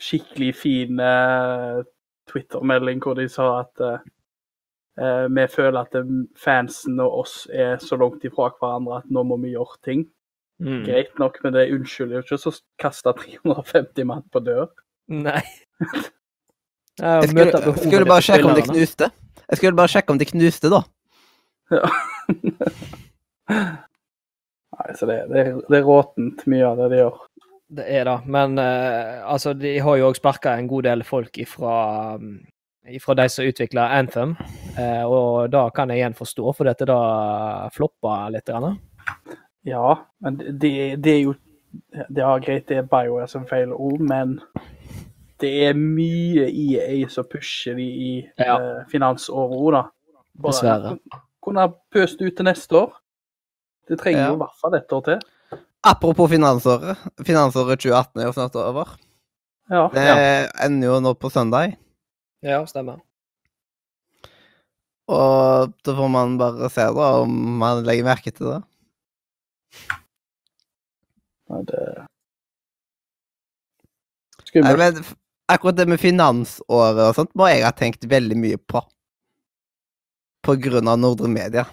skikkelig fin uh, Twitter-melding hvor de sa at eh, vi føler at eh, fansen og oss er så langt ifra hverandre at nå må vi gjøre ting.
Mm.
Greit nok, men det unnskylder jo ikke å kaste 350 mann på dør.
Nei.
Jeg skulle,
behovet
skulle bare sjekke om de knuste. Jeg skulle bare sjekke om de knuste, da.
Nei, så det, det, det er råtent mye av det de gjør.
Det er det. Men uh, altså, de har jo òg sparka en god del folk ifra, mm, ifra de som utvikla Anthem. Eh, og da kan jeg igjen forstå, for dette da floppa litt. Grann.
Ja, men det, det er jo Det er greit, det er BioWare som feiler ord, men det er mye EA som pusher de i
Ja.
eh, finansåret òg, da. Bare
Dessverre.
Kunne ha pøst ut til neste år. Det trenger
Ja.
jo i hvert fall et år til.
Apropos finansåret. Finansåret 2018 er jo snart over.
Ja.
Det ender jo nå på søndag.
Ja, stemmer.
Og da får man bare se da om man legger merke til det.
Nei, det
Nei,
Skummelt.
men akkurat det med finansåret og sånt må jeg ha tenkt veldig mye på. På grunn av Nordre Media.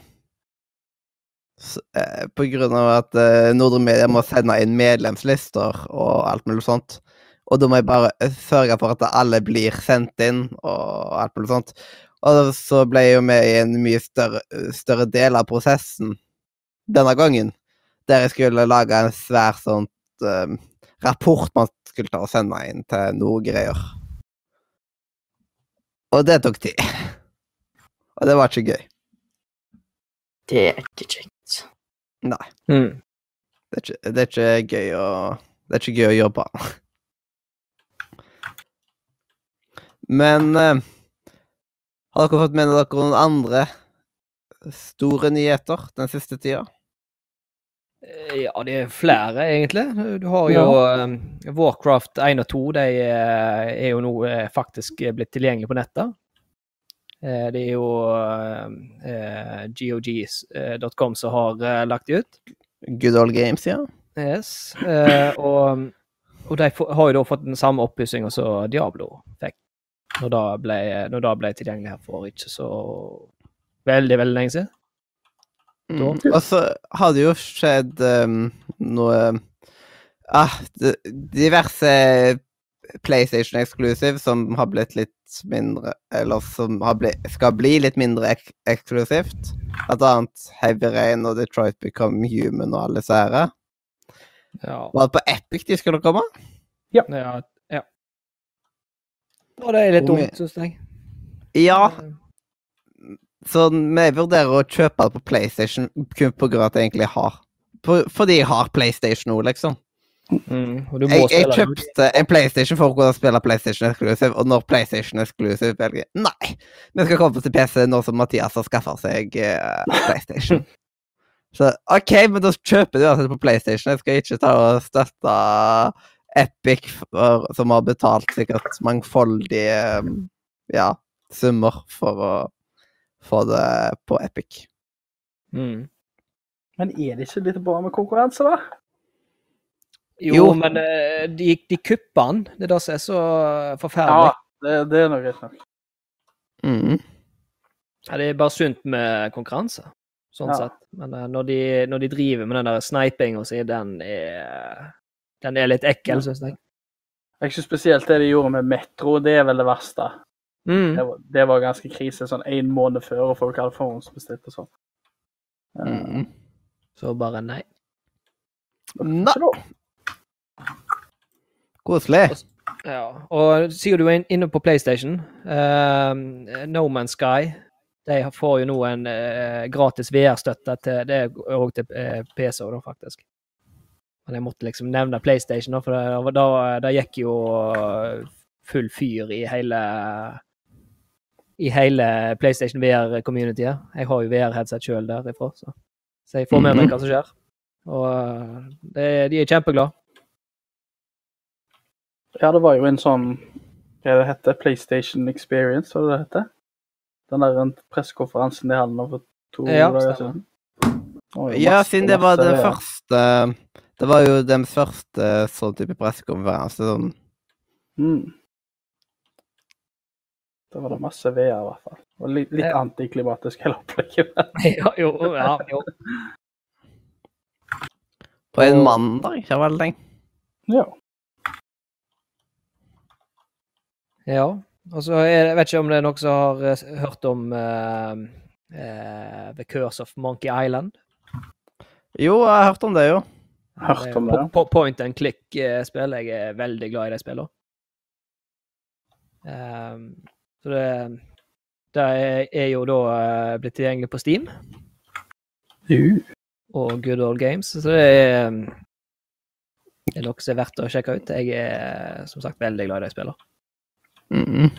Eh, På grunn av at eh, Nordre Media må sende inn medlemslister og alt mulig sånt. Og da må jeg bare sørge for at alle blir sendt inn og alt mulig sånt. Og så ble jeg jo med i en mye større, større del av prosessen denne gangen. Der jeg skulle lage en svær sånn eh, rapport man skulle ta og sende inn til noe greier. Og det tok tid. Og det var ikke gøy.
Det er ikke kjekt.
Nei.
Mm.
Det er ikke, det er ikke gøy å Det er ikke gøy å jobbe. Men eh, har dere fått med dere noen andre store nyheter den siste tida?
Eh, Ja, det er flere, egentlig. Du har jo eh, Warcraft 1 og 2. De eh, er jo nå faktisk blitt tilgjengelige på nettet. Det er jo eh, GOG.com som har lagt de ut.
Good old games, ja.
Yes. Eh, og og de har jo da fått den samme oppussinga som Diablo fikk. Når det ble, når det ble tilgjengelig her for ikke så veldig, veldig lenge siden.
Mm. Og så har det jo skjedd um, noe ah, diverse PlayStation Exclusive som har blitt litt mindre Eller som har blitt, skal bli litt mindre ek eksklusivt. Blant annet Heavy Rain og Detroit Become Human og alle disse her.
Ja.
Var det på Epic de skulle komme?
ja, ja. Og det er litt dumt, syns jeg.
Ja, så vi vurderer å kjøpe det på PlayStation kun på grunn av at jeg egentlig har Fordi jeg har PlayStation nå, liksom.
Mm, og du må
Jeg, jeg kjøpte en PlayStation for å kunne spille PlayStation Exclusive, og når PlayStation Exclusive velger Nei! Vi skal komme til PC nå som Mathias har skaffa seg uh, PlayStation. Så OK, men da kjøper du uansett på PlayStation. Jeg skal ikke ta og støtte Epic, for, som har betalt sikkert mangfoldige um, ja, summer for å få det på Epic.
Mm.
Men er det ikke litt bra med konkurranse, da?
Jo,
Jo.
men eh, de, de kupper den. Det er det som er så forferdelig.
Ja, det, det er nå greit nok.
Mm.
Ja, det er bare sunt med konkurranse, sånn
Ja.
sett. Men eh, når, de, når de driver med den der snipinga si, den er Den er litt ekkel, syns jeg.
Jeg ikke spesielt det de gjorde med Metro, det er vel det verste.
Mm.
Det var, det var ganske krise sånn en måned før, og folk hadde forhåndsbestilt og sånn. Eh,
Mm.
Så bare nei.
Nei, koselig.
Ja, og sier du er inne på PlayStation, uh, No Man's Sky de får jo nå en uh, gratis VR-støtte til Det er òg til uh, PC, da, faktisk. Men jeg måtte liksom nevne PlayStation, da, for da, da gikk jo full fyr i hele i hele PlayStation VR-communityet. Jeg har jo VR-headset sjøl derifra, så. så jeg får med meg hva som skjer. Og det, de er kjempeglade.
Ja, det var jo en sånn Hva det heter? PlayStation Experience, hva det det heter? Den der en pressekonferansen de hadde nå for to
Ja,
dager siden.
Ja, siden det var den første Det var jo den første sånn type pressekonferanse. Sånn.
Mm. Da var det masse VR, i hvert fall. Og litt, litt
Ja.
antiklimatisk hele opplegget.
Ja, jo, ja, jo.
På en mandag, ikke vel tenkt.
Ja.
Ja. Og så jeg vet ikke om det er noen som har eh, hørt om uh, uh, The Curse of Monkey Island.
Jo, jeg har hørt om det, jo.
Hørt om det.
Po- po- Point and click-spill. Jeg er veldig glad i de spillene. Um, så det, det er, jo da eh, blitt tilgjengelig på Steam
Uh.
og Good Old Games, så det er, det er noe som er verdt å sjekke ut. Jeg er som sagt veldig glad i de spillene.
Mm.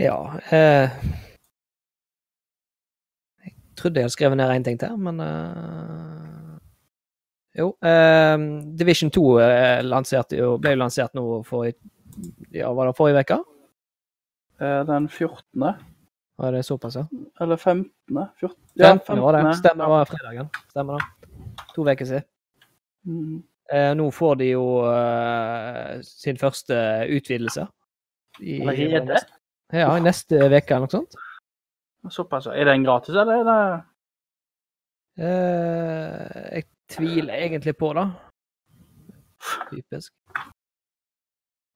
Ja eh, trodde jeg hadde skrevet ned én ting til, men uh, Jo. Uh, Division 2 eh, lanserte ble jo lansert nå for ja, Var det forrige uke?
Den 14.
Var det såpass, ja?
Eller 15. 14. Ja,
15. var det. Stemmer, det var fredagen. Stemmer det. To uker siden.
Mm.
Eh, nå får de jo eh, sin første utvidelse. I,
Allerede?
Ja, i neste uke eller noe sånt.
Såpass. Er den gratis, eller er det
Eh, jeg tviler egentlig på det. Typisk.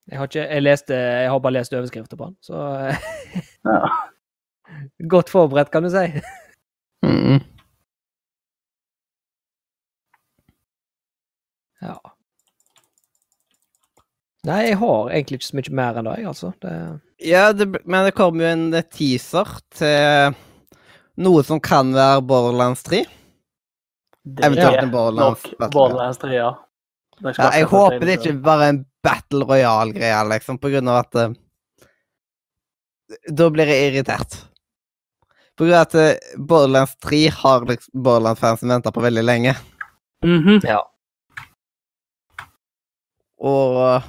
Jeg har ikke Jeg leste Jeg har bare lest overskrifter på den, så eh,
Ja.
Godt forberedt, kan du si.
Mm.
Ja. Nei, jeg har egentlig ikke så mye mer enn det, jeg, altså. Det,
Ja, det, men det kom jo en teaser til noe som kan være Borderlands 3.
Det
Eventuelt
er
en Borderlands
nok
Battle
Borderlands 3, ja.
Ja, jeg håper det ikke bare er en Battle Royale-greie, liksom, på grunn av at uh, Da blir jeg irritert. På grunn av at uh, Borderlands 3 har liksom Borderlands-fansen venta på veldig lenge.
Mm Mhm.
ja.
Og bare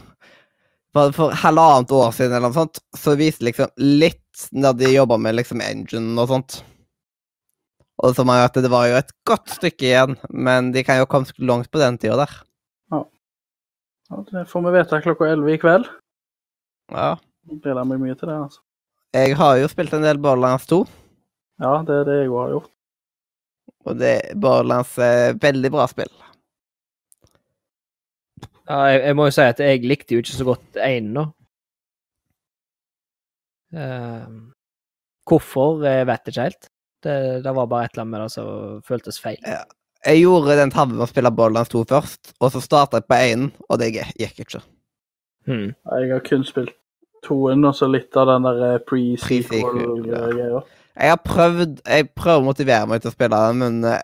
for halvannet år siden eller noe sånt, så viste liksom litt når de jobba med liksom engine og sånt. Og som er at det var jo et godt stykke igjen, men de kan jo komme langt på den tida der.
Ja, det får vi vite klokka 11 i kveld.
Ja.
Gleder meg mye til det. altså.
Jeg har jo spilt en del Borderlands 2,
Ja, det er det jeg òg har gjort.
og det Borderlands er veldig bra spill.
Ja jeg, jeg må jo si at jeg likte jo ikke så godt én, nå. Uh, hvorfor, jeg vet ikke helt. Det, det var bare et eller annet med det som føltes feil.
Jeg gjorde den tabben med å spille Borderlands 2 først, og så starta jeg på 1, og det gikk ikke.
Hmm.
Jeg har kun spilt toen, og så litt av den der eh,
Pre-sequel,
pre-sequel-greia.
Jeg har prøvd Jeg prøver å motivere meg til å spille den, men eh,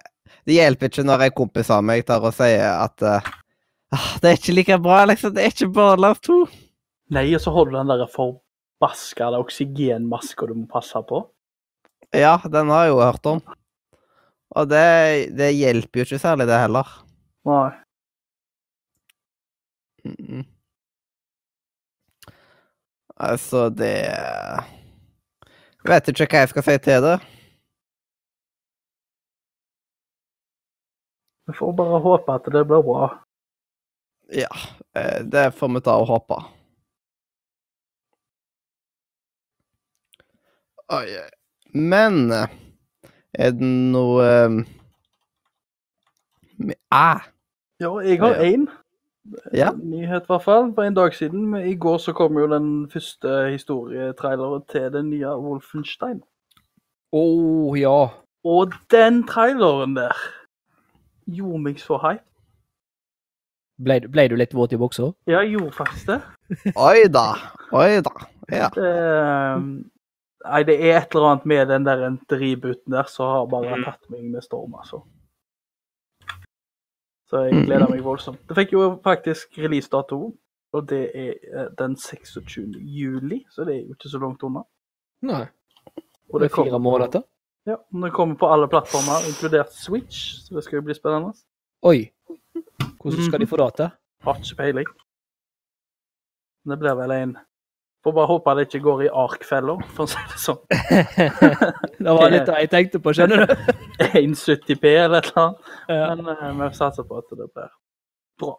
det hjelper ikke når en kompis av meg tar og sier at eh, «Ah, det er ikke like bra, liksom. Det er ikke Borderlands 2.
Nei, og så har du den der forbaska oksygenmaska du må passe på.
Ja, den har jeg jo hørt om. Og det, det hjelper jo ikke særlig, det heller.
Nei.
Mm. Altså, det Vet ikke hva jeg skal si til det.
Vi får bare håpe at det blir bra.
Ja, eh, det får vi ta og håpe. Oi. Men eh, er det noe eh, ah,
Ja, jeg har
Ja.
én
Ja.
nyhet, i hvert fall. For en dag siden. I går så kom jo den første historietraileren til den nye Wolfenstein.
Å oh, ja.
Og den traileren der gjorde meg så hype.
Ble, ble du litt våt i buksa?
Ja, jeg gjorde faktisk det.
Oi da. Oi da. Ja.
det nei, det er et eller annet med den der enteributen der som har bare
Mm.
tatt meg med storm, altså. Så jeg gleder meg voldsomt. Det fikk jo faktisk releasedato, og det er eh, den 26. juli, så det er jo ikke så langt unna.
Nei.
Og
Det
det
er fire måneder til.
ja, det kommer på alle plattformer, inkludert Switch, så det skal jo bli spennende.
Oi. Hvordan skal de få det til?
Har ikke peiling. Det blir vel en Får bare håpe det ikke går i arkfella, for å si det sånn.
det var litt det jeg tenkte på, skjønner du?
170P eller et eller annet. Men eh, vi satser på at det blir bra.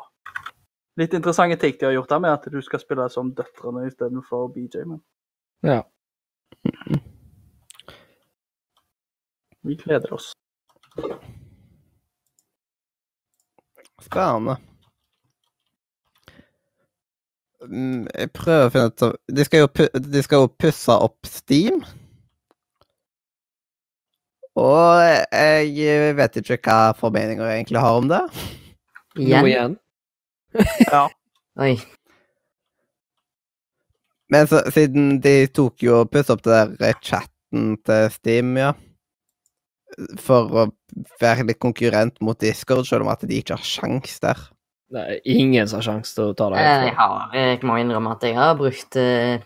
Litt interessante ting de har gjort der med at du skal spille som døtrene istedenfor BJ. Men
ja.
vi gleder oss.
Spennende. Mm, Jeg prøver å finne ut av De skal jo, de skal jo pusse opp Steam. Og jeg vet ikke hva formeninger jeg egentlig har om det.
Nå
Igjen?
ja.
Oi.
Men så, siden de tok jo og pussa opp det der chatten til Steam, ja For å være litt konkurrent mot Discord, selv om at de ikke har sjans der.
Det er ingen som har sjanse til å ta det.
Jeg, har, jeg må innrømme at jeg har brukt uh,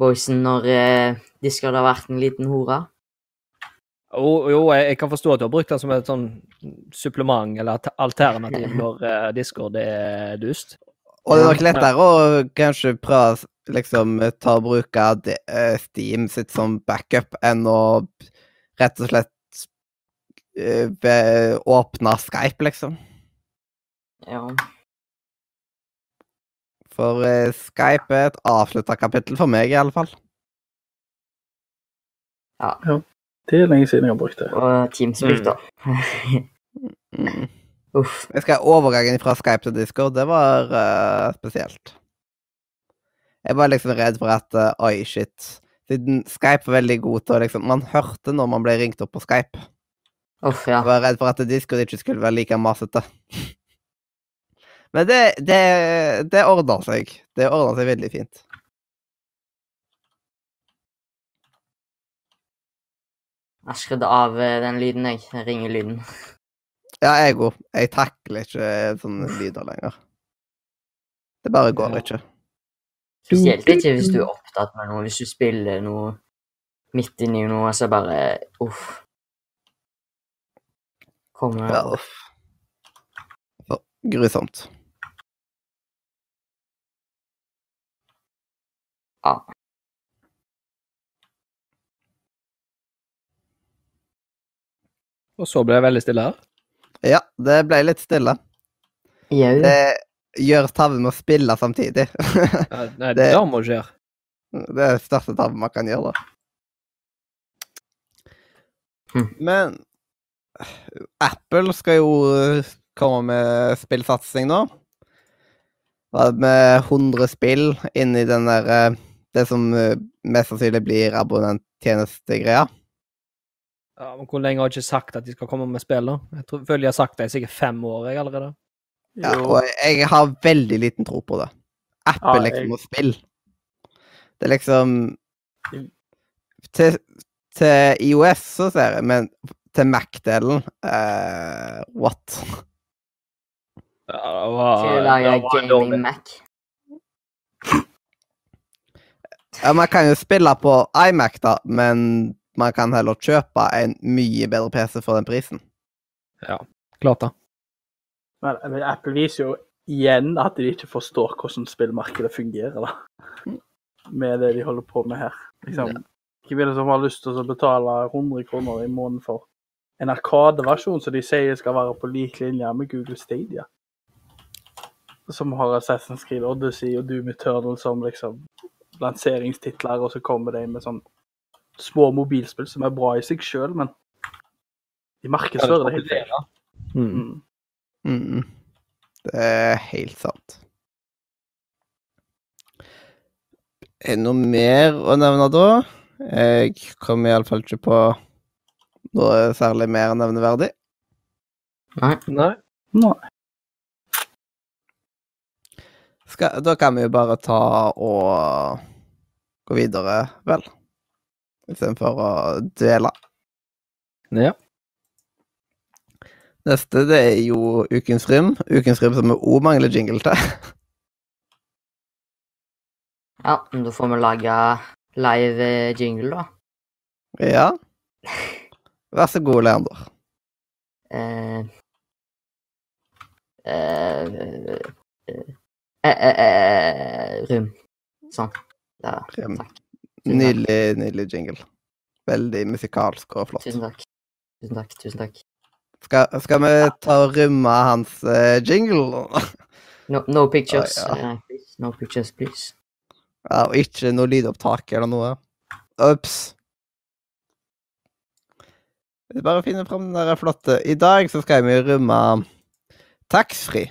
voicen når uh, Discord har vært en liten hore.
Jo, jo, jeg, jeg kan forstå at du har brukt den som et sånn supplement eller alternativ når uh, Discord er dust.
Og det er nok lettere å kanskje prøve å liksom ta og bruke Steam sitt som backup enn å rett og slett eh, åpne Skype, liksom.
Ja.
For eh, Skype er et avslutta kapittel for meg, i alle fall. Ja.
Det er lenge siden jeg har brukt det.
Og Teamspeak,
Mm.
da.
Mm.
Uff.
Jeg skal Overgangen fra Skype til Discord, det var uh, spesielt. Jeg var liksom redd for at uh, oi, shit. Siden Skype var veldig god til å liksom Man hørte når man ble ringt opp på Skype.
Uff, ja.
Jeg var redd for at Discord ikke skulle være like masete. Men det, det, det ordner seg. Det ordner seg veldig fint.
Jeg skrudde av eh, den lyden, jeg. Den Ringelyden.
Ja, jeg òg. Jeg takler ikke sånne lyder lenger. Det bare går ikke.
Spesielt ikke hvis du er opptatt med noe. Hvis du spiller noe midt inni noe, så bare Uff. Kommer
Ja. Grusomt.
Ja.
Og så ble det veldig stille her.
Ja, det ble litt stille.
Jau.
Det gjør tabben med å spille samtidig.
Ja, Nei,
Det-
det må skje.
Det er den største tabben man kan gjøre, da.
Hm.
Men Apple skal jo eh, komme med spillsatsing nå. Med 100 spill inni den der eh, Det som eh, mest sannsynlig blir abonnenttjenestegreia.
Ja, men Hvor lenge har de ikke sagt at de skal komme med spill? da? Jeg tror, føler de har sagt det i sikkert fem år jeg, allerede.
Ja, og jeg har veldig liten tro på det. Apple
Ja,
liksom
jeg-
og spill. Det er liksom Til, til IOS så ser jeg, men til Mac-delen uh, What?
Ja, det var,
Til å lage
det var dårlig.
gaming Mac?
Ja, man kan jo spille på iMac, da, men man kan heller kjøpe en mye bedre PC for den prisen.
Ja, Klart det.
Men, men Apple viser jo igjen at de ikke forstår hvordan spillmarkedet fungerer, da. Med det de holder på med her. Liksom, Hvem er det som har lyst til å betale 100 kroner i måneden for en arkadeversjon som de sier skal være på lik linje med Google Stadia? Som har Assassin's Creed Odyssey og Doom Eternal som liksom lanseringstitler, og så kommer de med sånn små mobilspill som er bra i seg sjøl, men de markedsfører det helt feil.
Mm.
Mm.
Mm. Det er helt sant. Er det noe mer å nevne da? Jeg kommer iallfall ikke på noe særlig mer nevneverdig.
Nei.
Nei.
Nei.
Skal, da kan vi jo bare ta og gå videre, vel? Istedenfor å dvele.
Ja.
Neste det er jo Ukens rim. Ukens rim som vi òg mangler jingle til.
Ja, men da får vi lage live jingle, da.
Ja. Vær så god, Leander.
Eh, eh, eh, eh, eh, eh, Sånn. Ja, Rum.
Nydelig, nydelig jingle. Veldig musikalsk og flott.
Tusen takk. Tusen takk. Tusen takk.
Skal, skal vi ta og rømme hans uh, jingle?
No, no pictures.
Å, ja.
uh. No pictures, please.
Ja, og ikke noe lydopptak eller noe. Ops. Bare finne fram den der flotte I dag så skal vi rømme taxfree.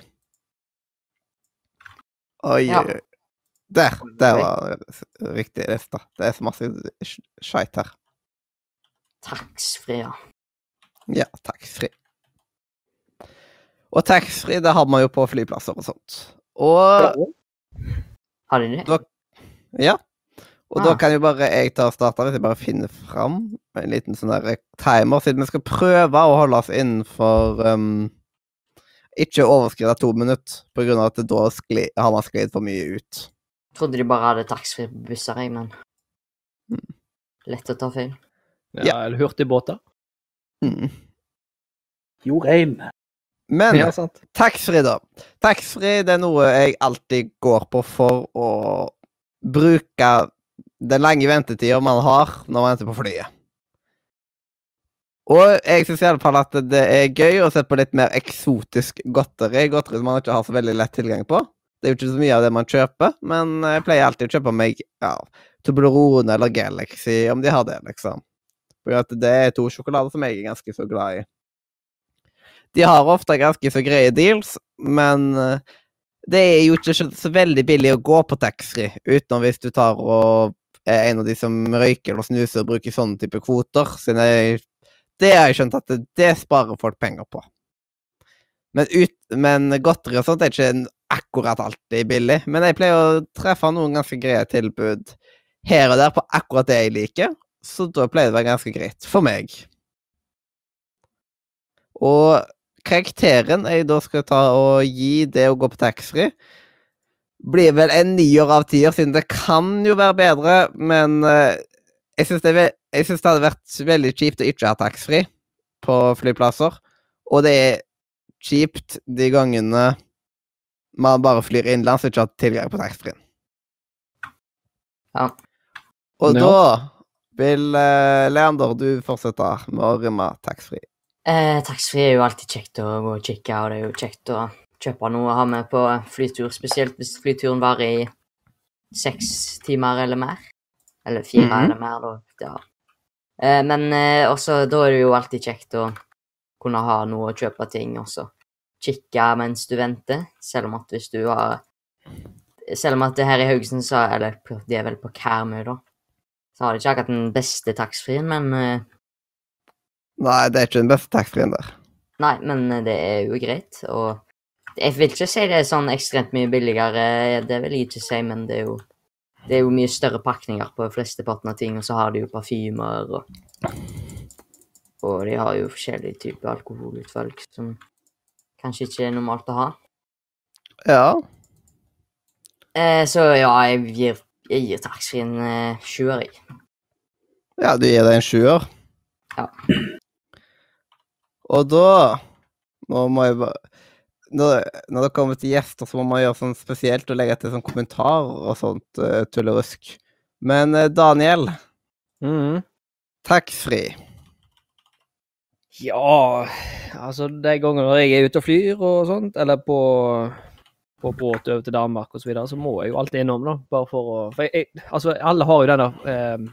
Oi,
Ja.
Der. Der var riktig lista. Det er så masse sk- skeit her.
Taxfree, ja.
Ja, taxfree. Og taxfree, det har man jo på flyplasser og sånt. Og
Har de det?
Ja. Og da
Ah.
kan jo bare jeg ta og starte, hvis jeg bare finner fram en liten sånn der timer, siden vi skal prøve å holde oss innenfor um, Ikke overskride to minutter, på grunn av at da skli, har man sklidd for mye ut.
Jeg Trodde de bare hadde taxfree på busser, jeg, men
Mm.
Lett å ta feil.
Ja, eller hurtigbåter.
Mm.
Jo, reim.
Men
Ja,
taxfree, da. Taxfree er noe jeg alltid går på for å bruke den lange ventetida man har når man venter på flyet. Og jeg syns iallfall at det er gøy å se på litt mer eksotisk godteri. Godteri som man ikke har så veldig lett tilgang på. Det er jo ikke så mye av det man kjøper, men jeg pleier alltid å kjøpe meg ja, Toblerone eller Galaxy, om de har det, liksom. For det er to sjokolader som jeg er ganske så glad i. De har ofte ganske så greie deals, men eh, det er jo ikke så veldig billig å gå på taxfree, utenom hvis du tar og er en av de som røyker eller snuser og bruker sånne type kvoter. Jeg, det har jeg skjønt at det, det sparer folk penger på. Men, ut, men godteri og sånt er ikke akkurat alltid billig. Men jeg pleier å treffe noen ganske greie tilbud her og der på akkurat det jeg liker, så da pleier det å være ganske greit for meg. Og karakteren jeg da skal ta og gi det å gå på taxfree, blir vel en nier av tier, siden det kan jo være bedre, men eh, jeg syns det, det hadde vært veldig kjipt å ikke ha taxfree på flyplasser. Og det er kjipt de gangene man bare flyr innenlands og ikke har tilgang på taxfree.
Ja.
Og
Ja.
da vil uh, Leander, du fortsette med å rømme taxfree.
Eh, Taxfree er jo alltid kjekt å gå og kikke, og det er jo kjekt å kjøpe noe å ha med på flytur, spesielt hvis flyturen varer i seks timer eller mer. Eller fire
Mhm.
eller mer, da. Ja. Eh, men eh, også, da er det jo alltid kjekt å kunne ha noe å kjøpe ting, også. Kikke mens du venter, selv om at hvis du har Selv om at det her i Haugesund, så Eller de er vel på Karmøy, da. Så har de ikke akkurat den beste taxfree-en, men eh,
Nei, det er ikke den beste taxfree-en der.
Nei, men det er jo greit, og jeg vil ikke si det er sånn ekstremt mye billigere, det vil jeg ikke si, men det er jo, det er jo mye større pakninger på flesteparten av ting, og så har de jo parfymer, og, og de har jo forskjellige typer alkoholutvalg som kanskje ikke er normalt å ha.
Ja.
Eh, så ja, jeg gir, jeg gir taxfree en eh, sjuer, jeg.
Ja, du gir deg en sjuer?
Ja.
Og da Nå må jeg bare når, når det kommer til gjester, så må man gjøre sånn spesielt og legge til sånn kommentar og sånt uh, tullerusk. Men uh, Daniel,
mm.
taxfree.
Ja, altså de gangene når jeg er ute og flyr og sånt, eller på, på båt over til Danmark og så videre, så må jeg jo alltid innom, da. Bare for å For jeg, altså, alle har jo den der eh,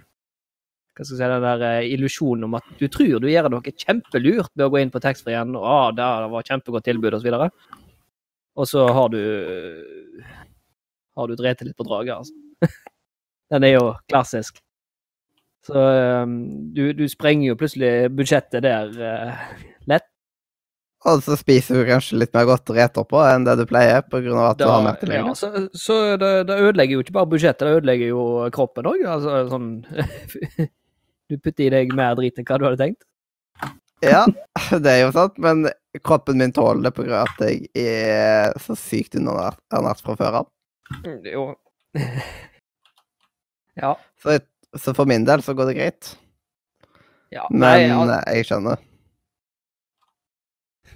Hva skal jeg si, den der eh, illusjonen om at du tror du gjør noe kjempelurt ved å gå inn på taxfree igjen, og ah, det var kjempegodt tilbud, og så videre. Og så har du Har du drept litt på draget, altså. den er jo klassisk. Så um, du, du sprenger jo plutselig budsjettet der uh, lett.
Og så spiser du kanskje litt mer godteri etterpå enn det du pleier, på grunn av at du har mer
ja,
tilgjengelig.
så så det, det ødelegger jo ikke bare budsjettet, det ødelegger jo kroppen òg. Altså, sånn Du putter i deg mer drit enn hva du hadde tenkt.
Ja, det er jo sant, men kroppen min tåler det av at jeg er så sykt underernært fra før av.
Mm, Jo. ja.
Så, jeg- så for min del så går det greit.
ja. Nei,
Men
al
eh, jeg skjønner.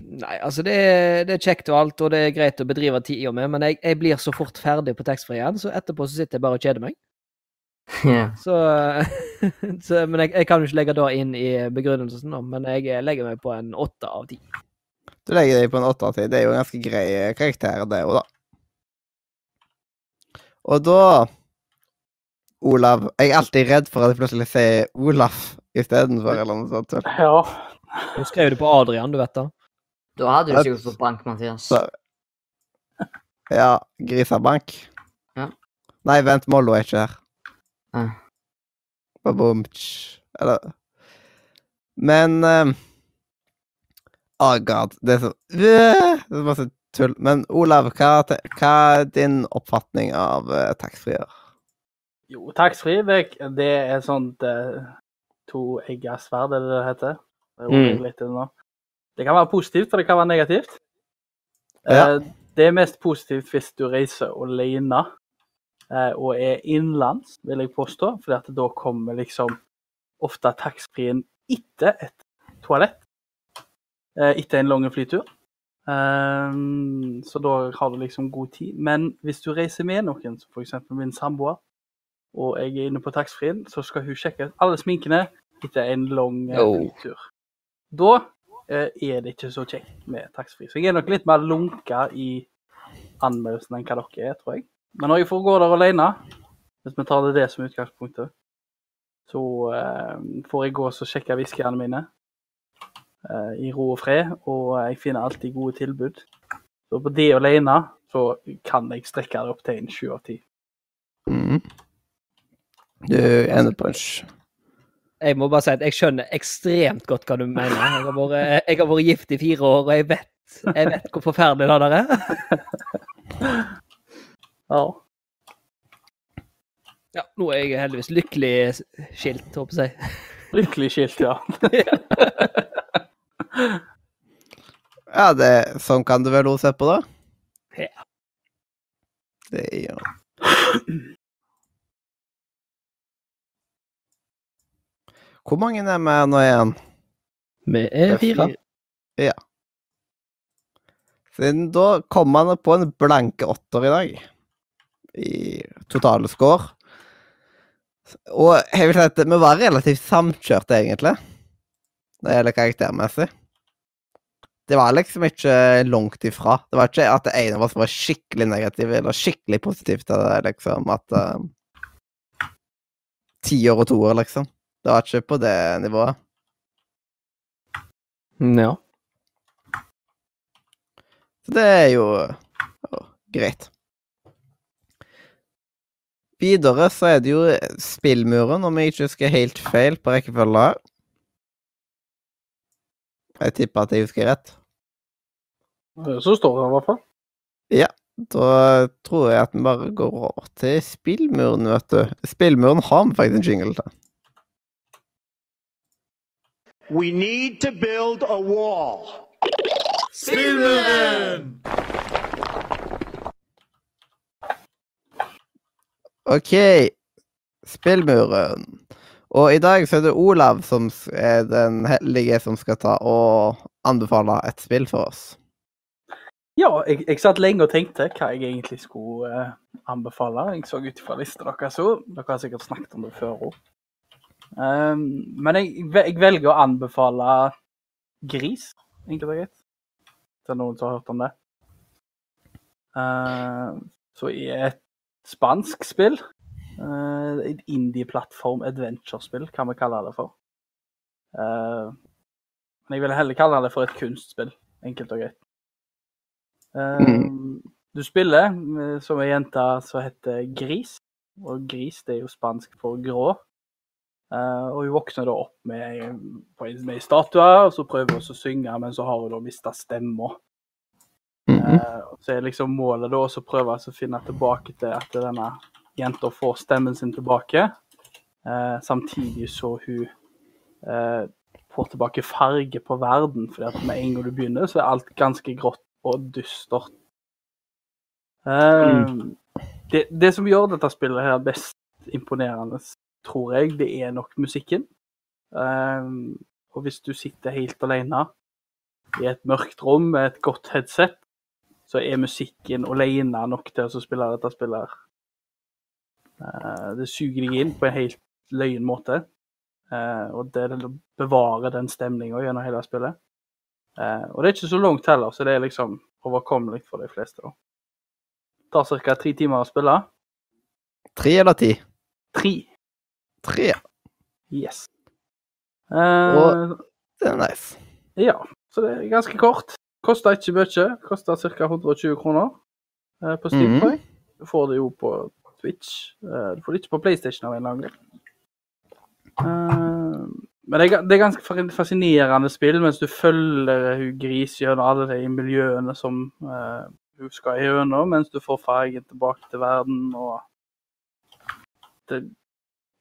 nei, altså det, er- det er kjekt og alt, og det er greit å bedrive tida med, men jeg, jeg blir så fort ferdig på taxfree igjen, så etterpå så sitter jeg bare og kjeder meg.
Ja.
Så, så Men jeg, jeg kan jo ikke legge det inn i begrunnelsen, men jeg legger meg på en åtte av ti.
Du legger deg på en åtte av ti. Det er jo en ganske grei eh, karakter, det òg, da. Og da Olav Jeg er alltid redd for at jeg plutselig sier Olaf istedenfor, eller noe sånt.
Ja.
Du skrev det på Adrian, du vet da.
Da hadde du sikkert fått bank, Mathias.
Så- Ja, Grisabank.
Ja.
Nei, vent, Mollo er ikke her.
Ah.
Eller Men um, Oh god, det er så Det er masse tull. Men Olav, hva, hva er din oppfatning av uh, taxfree-er?
Jo, taxfree, det, det er sånt uh, to-egga sverd, er det det heter? Det, er
Mm.
litt det kan være positivt, og det kan være negativt.
Ja.
Uh, det er mest positivt hvis du reiser alene eh, og er innenlands, vil jeg påstå. For da kommer liksom ofte taxfree-en etter et toalett. Eh, etter en lang flytur. Eh, så da har du liksom god tid. Men hvis du reiser med noen, som f.eks. min samboer, og jeg er inne på taxfree-en, så skal hun sjekke ut alle sminkene etter en lang eh,
Oh.
flytur. Da eh, er det ikke så kjekt med taxfree. Så jeg er nok litt mer lunka i anmeldelsen enn hva dere er, tror jeg. Men når jeg får gå der alene, hvis vi tar det, det som utgangspunktet, så eh, får jeg gå og så sjekke whiskyene mine eh, i ro og fred, og jeg finner alltid gode tilbud. Så på det alene så kan jeg strekke det opp til en sju av ti.
Mm. Du ender på en
Jeg må bare si at jeg skjønner ekstremt godt hva du mener. Jeg har vært, jeg har vært gift i fire år, og jeg vet, jeg vet hvor forferdelig det der er.
Ja.
Ja, nå er jeg heldigvis lykkelig skilt, håper jeg.
Lykkelig skilt, ja.
Ja, det, sånn kan du vel også se på det?
Ja.
Det gjør Hvor mange er vi nå igjen?
Vi er fire. Ja.
Siden da kom han på en blanke åtter i dag. I totale score. Og jeg vil si at vi var relativt samkjørte, egentlig. Når det gjelder karaktermessig. Det var liksom ikke langt ifra. Det var ikke at en av oss var skikkelig negativ eller skikkelig positiv til det, liksom. At uh, Tiår og toer, liksom. Det var ikke på det nivået.
Ja.
Så det er jo å, greit. Videre så er det jo spillmuren, om jeg ikke husker helt feil på rekkefølga. Jeg tipper at jeg husker rett.
Så står det i hvert fall.
Da tror jeg at vi bare går over til spillmuren, vet du. Spillmuren har vi faktisk en jingle til.
We need to build a wall.
OK. Spillmuren. Og i dag så er det Olav som er den heldige som skal ta og anbefale et spill for oss.
Ja, jeg, jeg satt lenge og tenkte hva jeg egentlig skulle eh, anbefale. Jeg så ut fra lista deres òg. Dere har sikkert snakket om det før òg. men jeg, jeg velger å anbefale Gris, enkelt og greit. Til er noen som har hørt om det. Uh, så i et spansk spill. eh, et indie-plattform adventure-spill, kan vi kalle det for. Uh, men jeg ville heller kalle det for et kunstspill, enkelt og greit. Eh, Du spiller som ei jente som heter Gris, og gris det er jo spansk for grå. Og hun våkner da opp med, med ei statue, og så prøver hun å synge, men så har hun da mista stemma.
Mhm.
Eh, så er liksom målet da å prøve å finne tilbake til at denne jenta får stemmen sin tilbake, eh, samtidig så hun eh, får tilbake farge på verden, fordi at med en gang du begynner, så er alt ganske grått og dystert. Eh, det, det som gjør dette spillet her best imponerende, tror jeg, det er nok musikken. Og hvis du sitter helt alene i et mørkt rom med et godt headset, så er musikken alene nok til å spille dette spillet. Eh, Det suger deg inn på en helt løyen måte. Eh, og det bevarer den stemninga gjennom hele spillet. Eh, og det er ikke så langt heller, så det er liksom overkommelig for de fleste. da. Det tar ca. tre timer å spille.
Tre eller ti?
Tre.
Tre.
Yes.
Og- Det er nice.
Ja, så det er ganske kort. Koster ikke mye. Kosta ca. 120 kroner eh, på Steam. Mm -hmm. Du får det jo på Twitch. Eh, du får det ikke på PlayStation av en eller annen. Eh, men det er, det er ganske fascinerende spill mens du følger hun gris gjennom alle de miljøene som eh, hun skal gjennom, mens du får fargen tilbake til verden. og det,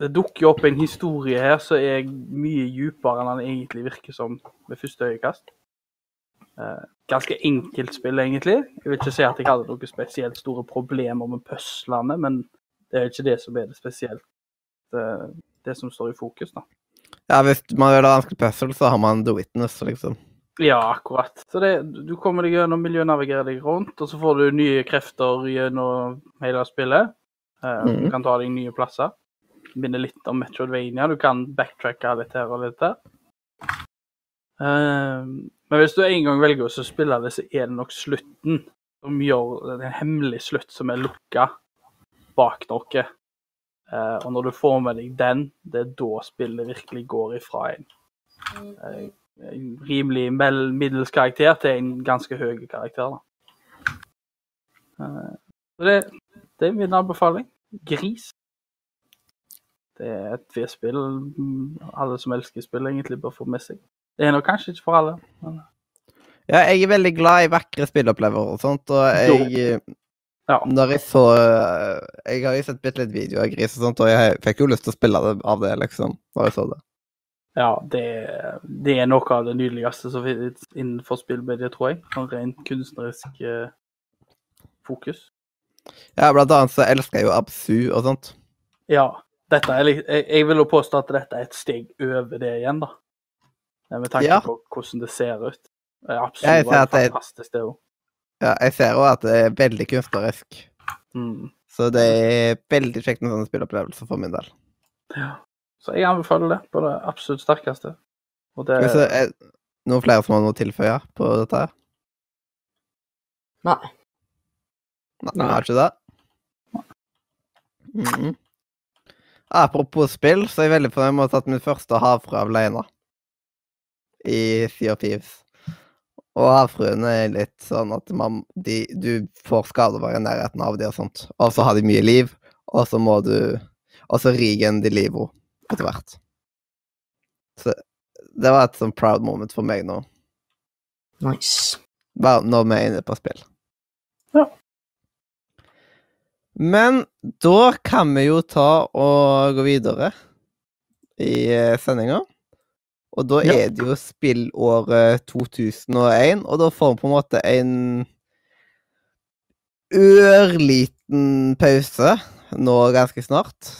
det dukker opp en historie her som er mye dypere enn den egentlig virker som ved første øyekast. Eh, ganske enkelt spill, egentlig. Jeg vil ikke si at jeg hadde noen spesielt store problemer med puslene, men det er ikke det som er det spesielt. Det, det som står i fokus, da.
Ja, hvis man gjør det vanskelig puzzle, så har man The Witness, liksom.
Ja, akkurat. Så det, du kommer deg gjennom miljøet, navigerer deg rundt, og så får du nye krefter gjennom hele spillet. Eh, Du
Mhm.
kan ta deg nye plasser. Minner litt om Metroidvania. Du kan backtracke litt her og litt der. Eh, men hvis du en gang velger å spille det, så er det nok slutten som gjør det en hemmelig slutt som er lukka bak noe. Eh, og når du får med deg den, det er da spillet virkelig går ifra en eh, en rimelig mel- middels karakter til en ganske høy karakter. Så det, det er min anbefaling. Gris. Det er et V-spill alle som elsker spill, egentlig bør få med seg. Det er nok kanskje ikke for alle. Men
Ja, jeg er veldig glad i vakre spillopplevelser og sånt, og jeg
Ja.
Når jeg så Jeg har jo sett bitte litt video av gris og sånt, og jeg fikk jo lyst til å spille det av det, liksom, når jeg så det.
ja, det, det er noe av det nydeligste som finnes innenfor spillmediet, tror jeg. Sånn rent kunstnerisk eh, fokus.
Ja, blant annet så elsker jeg jo Absu og sånt.
Ja. Dette er, jeg, jeg vil jo påstå at dette er et steg over det igjen, da. Eh, Med tanke
Ja.
på hvordan det ser ut. Det er absolutt
er-
fantastisk, det òg.
Ja, jeg ser òg at det er veldig kunstnerisk.
Mm.
Så det er veldig kjekt med sånne spillopplevelser for min del.
Ja. Så jeg anbefaler det på det absolutt sterkeste. Og det
vi er det noen flere som har noe å tilføye på dette? her?
Nei.
Nei, vi har ikke det. Mhm. Apropos spill, så er jeg veldig fornøyd med å ha tatt min første havfrue alene i Sea of Thieves. Og havfruene er litt sånn at man, de, du får skader bare i nærheten av det og sånt. Og så har de mye liv, og så må du Og så riger de livet etter hvert. Så det var et sånn proud moment for meg nå.
Nice.
Bare når vi er inne på spill.
Ja.
Men da kan vi jo ta og gå videre i eh, sendinga. Og da
Ja.
er det jo spillåret 2001, og da får vi på en måte en ørliten pause nå ganske snart.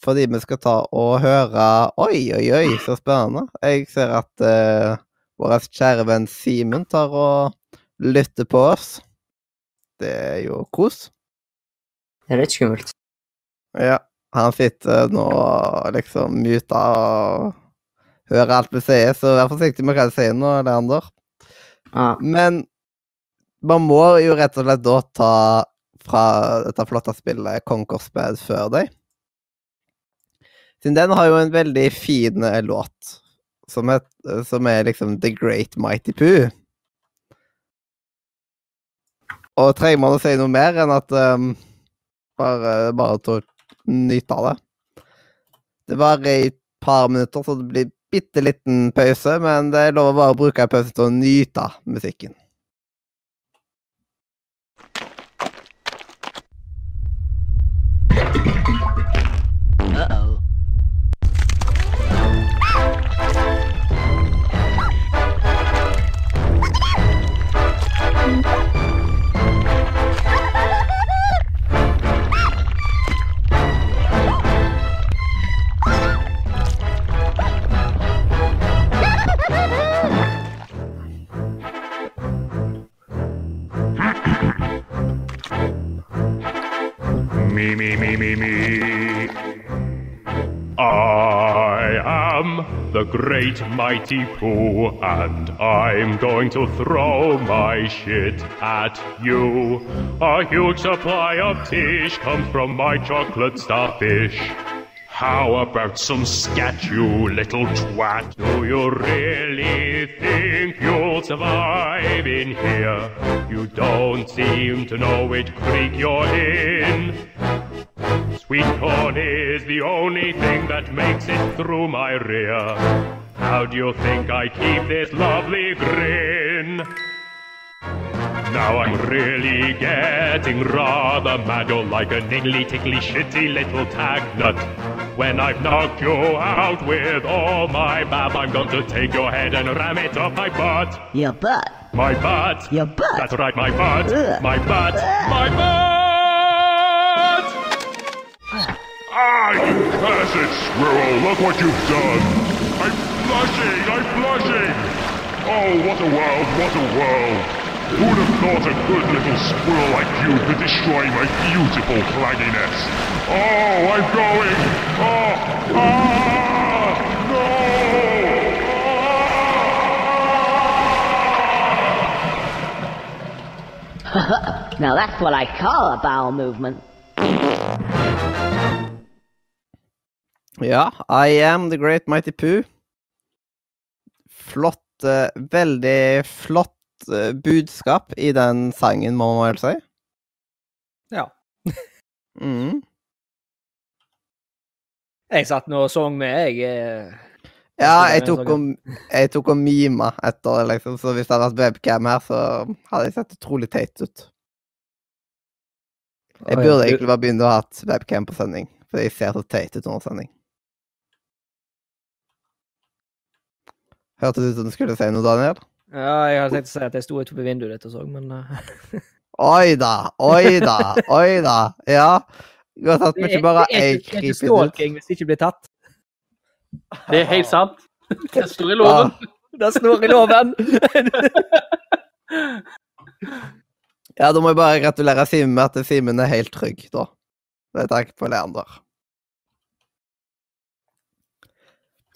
fordi vi skal ta og høre Oi, oi, oi, så spennende. Jeg ser at uh, vår kjære venn Simen tar og lytter på oss. Det er jo kos.
Det er litt skummelt.
Ja. Han sitter nå liksom muta og hører alt vi sier, så vær forsiktig med hva du sier nå, Leander.
Ja.
Men man må jo rett og slett da ta fra dette flotte spillet Conquers Bad før deg. Siden den har jo en veldig fin eh, låt, som er, som er liksom The Great Mighty Poo. Og trenger man å si noe mer enn at um, bare, bare til å nyte av det. Det varer i et par minutter, så det blir bitte liten pause, men det er lov å bare bruke en pause til å nyte musikken.
Me, me, me, me, me. I am the great mighty Pooh, and I'm going to throw my shit at you. A huge supply of tish comes from my chocolate starfish. How about some scat, you little twat? Do you really think you'll survive in here? You don't seem to know which creek you're in. Sweet corn is the only thing that makes it through my rear. How do you think I keep this lovely grin? Now I'm really getting rather mad. You're like a niggly, tickly, shitty little tag nut. When I've knocked you out with all my bab, I'm going to take your head and ram it up my butt.
Your butt.
My butt.
Your butt.
That's right, my butt.
Ugh.
My butt. My butt. Ah, you cursed squirrel! Look what you've done. I'm flushing. I'm flushing. Oh, what a world! What a world! Who'd have thought a good little squirrel like you could destroy my beautiful flagginess? Oh, I'm going! Oh, ah, no!
Now that's what I call a bowel movement.
Ja, I am the great mighty poo. Flott, eh, veldig flott budskap i den sangen, må man vel si.
Ja.
Mm.
Jeg satt nå og sang med, jeg. eh,
Ja, jeg tok, og, jeg tok og mima etter liksom, så hvis det hadde vært webcam her, så hadde jeg sett utrolig teit ut. Jeg burde egentlig bare begynne å ha hatt webcam på sending, for jeg ser så teit ut under sending. Hørtes ut som du skulle si noe, Daniel?
Ja, jeg hadde tenkt å si at jeg sto utenfor vinduet ditt og så, men eh,
Oi da, oi da, oi da. Ja. Godt at vi ikke bare
er
er
det er ikke stalking hvis det ikke blir tatt.
Det er helt sant. Det står i loven.
Det står i loven!
Ja, da må jeg bare gratulere Simen med at Simen er helt trygg, da. Det er takk på Leander.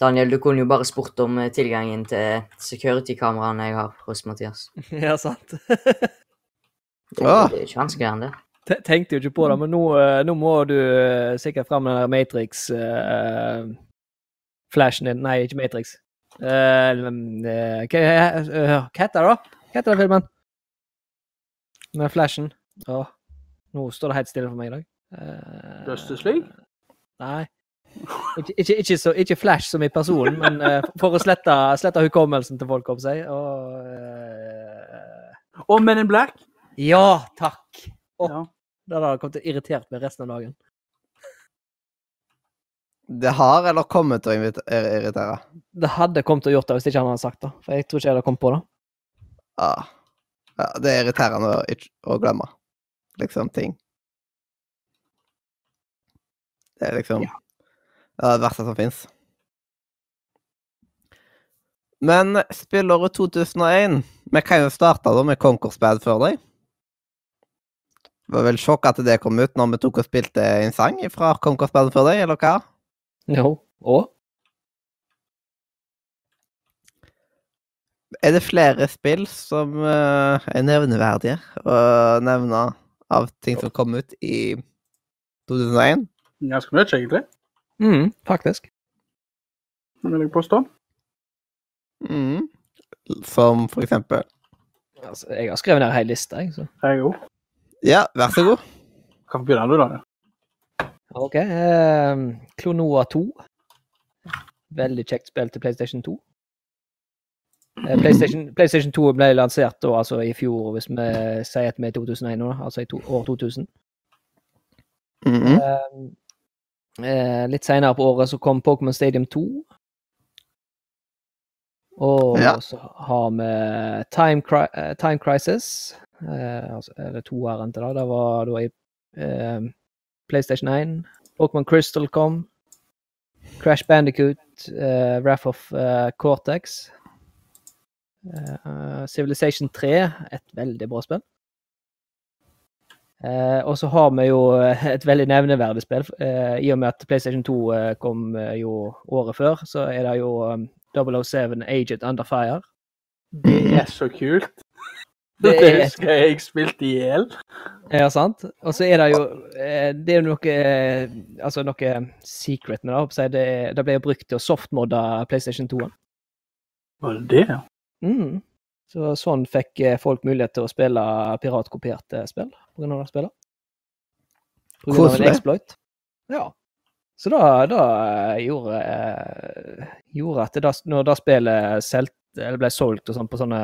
Daniel, du kunne jo bare spurt om eh, tilgangen til security-kameraene jeg har hos Mathias.
ja, sant.
Det,
Ah.
det er ikke vanskeligere enn det.
Tenkte jo ikke på det, men nå, eh, nå må du eh, sikkert fram den der Matrix-flashen din. Nei, ikke Matrix. Uh, eh, Hva hva heter det, da? Hva heter den filmen? Med flashen. Ja. nå står det helt stille for meg i dag. Eh,
Justice League?
Nei. Ikke, ikke, ikke, så, ikke Flash som i personen, men uh, for å slette, slette hukommelsen til folk, om seg. Og uh,
Og Men in Black.
Ja, takk! Oh,
Ja.
Det hadde kommet til å irritert meg resten av dagen.
Det har eller kommet til å irritere?
Det hadde kommet til å gjort det hvis ikke han hadde sagt det. For jeg tror ikke jeg hadde kommet på det.
Ah. ja det er irriterende å, ikke- å glemme, liksom, ting. Det er liksom Det er det verste som fins. Men spillåret 2001 Vi kan jo starte da med Conquers Bad før deg. Det var vel sjokk at det kom ut når vi tok og spilte en sang fra Conquers Bad før deg, eller hva?
Jo. Og?
Er det flere spill som eh, er nevneverdige å nevne av ting som kom ut i 2001?
Ganske mye, egentlig,
Mm, faktisk.
vil jeg påstå.
Mm. Som for eksempel
Altså, jeg har skrevet ned en hel liste, jeg. Så.
Jeg òg.
Ja, vær så god.
Kan begynne du, da?
OK. Eh, Klonoa 2. Veldig kjekt spill til PlayStation 2. Eh, PlayStation, PlayStation 2 ble lansert da, altså i fjor, hvis vi sier at vi er i 2001 nå, altså i to, år 2000.
Mhm.
Eh, eh, litt senere på året så kom Pokémon Stadium 2. Og
Ja.
så har vi Time, Cri eh, Time Crisis. Eh, altså, er det toeren til det? Det var da i eh, PlayStation 1. Pokémon Crystal kom. Crash Bandicoot, eh, Wrath of eh, Cortex. Eh, Civilization 3, et veldig bra spill. Eh, og så har vi jo eh, et veldig nevneverdig spill. Eh, I og med at PlayStation 2 eh, kom jo året før, så er det jo um, 007 Agent Under Fire.
Det er så kult.
Det
Det
er-
husker jeg jeg spilte i hjel.
Ja, sant? Og så er det jo Det er jo noe Altså noe secret med det. Det, det ble jo brukt til å softmodde PlayStation 2-en.
Var det det?
Mm. Så sånn fikk eh, folk mulighet til å spille piratkopierte spill av det spillet. Av en exploit. Ja. Så da, da eh, gjorde, eh, gjorde at det, når det spillet selt, eller ble solgt sånn på, sånne,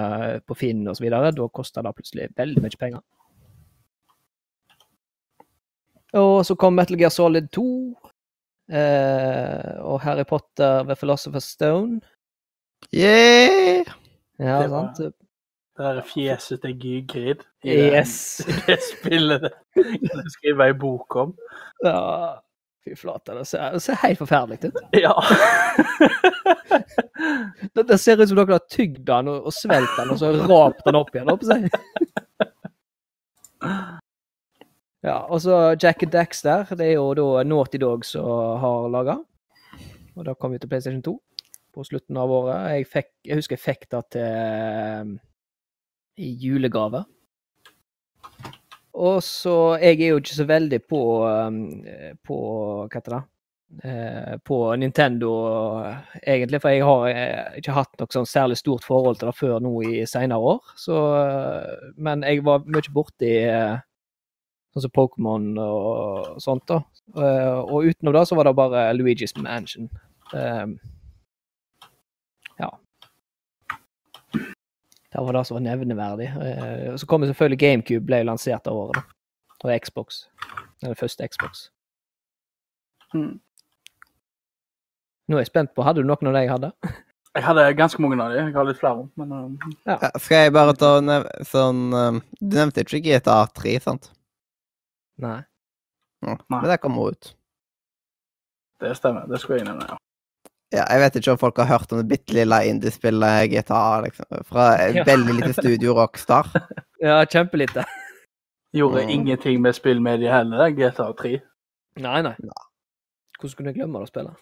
på Finn videre, da kosta det plutselig veldig mye penger. Og så kom Metal Gear Solid 2. Eh, og Harry Potter ved Philosopher's Stone.
Yeah!
Ja,
Det var-
sant?
Det der fjeset til Gygrid i
Yes.
i det spillet det kan du skrive ei bok om.
Ja, fy flate. Det ser, det ser helt forferdelig ut.
Ja.
Det, det ser ut som dere har tygd den og, og svelget den, og så rapt den opp igjen. Opp seg. Ja, og så Jack and Daxter. Det er jo da Naughty Dog som har laga. Og da kom vi til PlayStation 2 på slutten av året. Jeg, fikk, jeg husker jeg fikk det til i julegave. Og så Jeg er jo ikke så veldig på um, på Hva heter det? Eh, på Nintendo, egentlig. For jeg har eh, ikke hatt noe sånn særlig stort forhold til det før nå i seinere år. Så, eh, men jeg var mye borti eh, sånn som Pokémon og sånt. da. Eh, og utenom det så var det bare Luigi's Mansion. Eh, ja. Det var det som var nevneverdig. Eh, så kom selvfølgelig GameCube, ble lansert av året. da. Og Xbox. Den første Xbox.
Mm.
Nå er jeg spent på, Hadde du noen av de jeg hadde?
Jeg hadde ganske mange av dem. Jeg har litt flere. Men um,
Ja, skal jeg bare ta nev sånn um, Du nevnte ikke GTA 3, sant?
Nei.
Ja,
Nei.
men det kommer ut.
det stemmer. Det skulle jeg nevne, Ja.
Ja, jeg vet ikke om folk har hørt om det bitte lille indiespillet GTA, liksom. Fra et
Ja.
veldig lite studio, Rockstar.
Ja, kjempelite.
Gjorde
Mm.
ingenting med spillmediet heller, GTA 3.
Nei, nei. Hvordan kunne jeg glemme det å spille?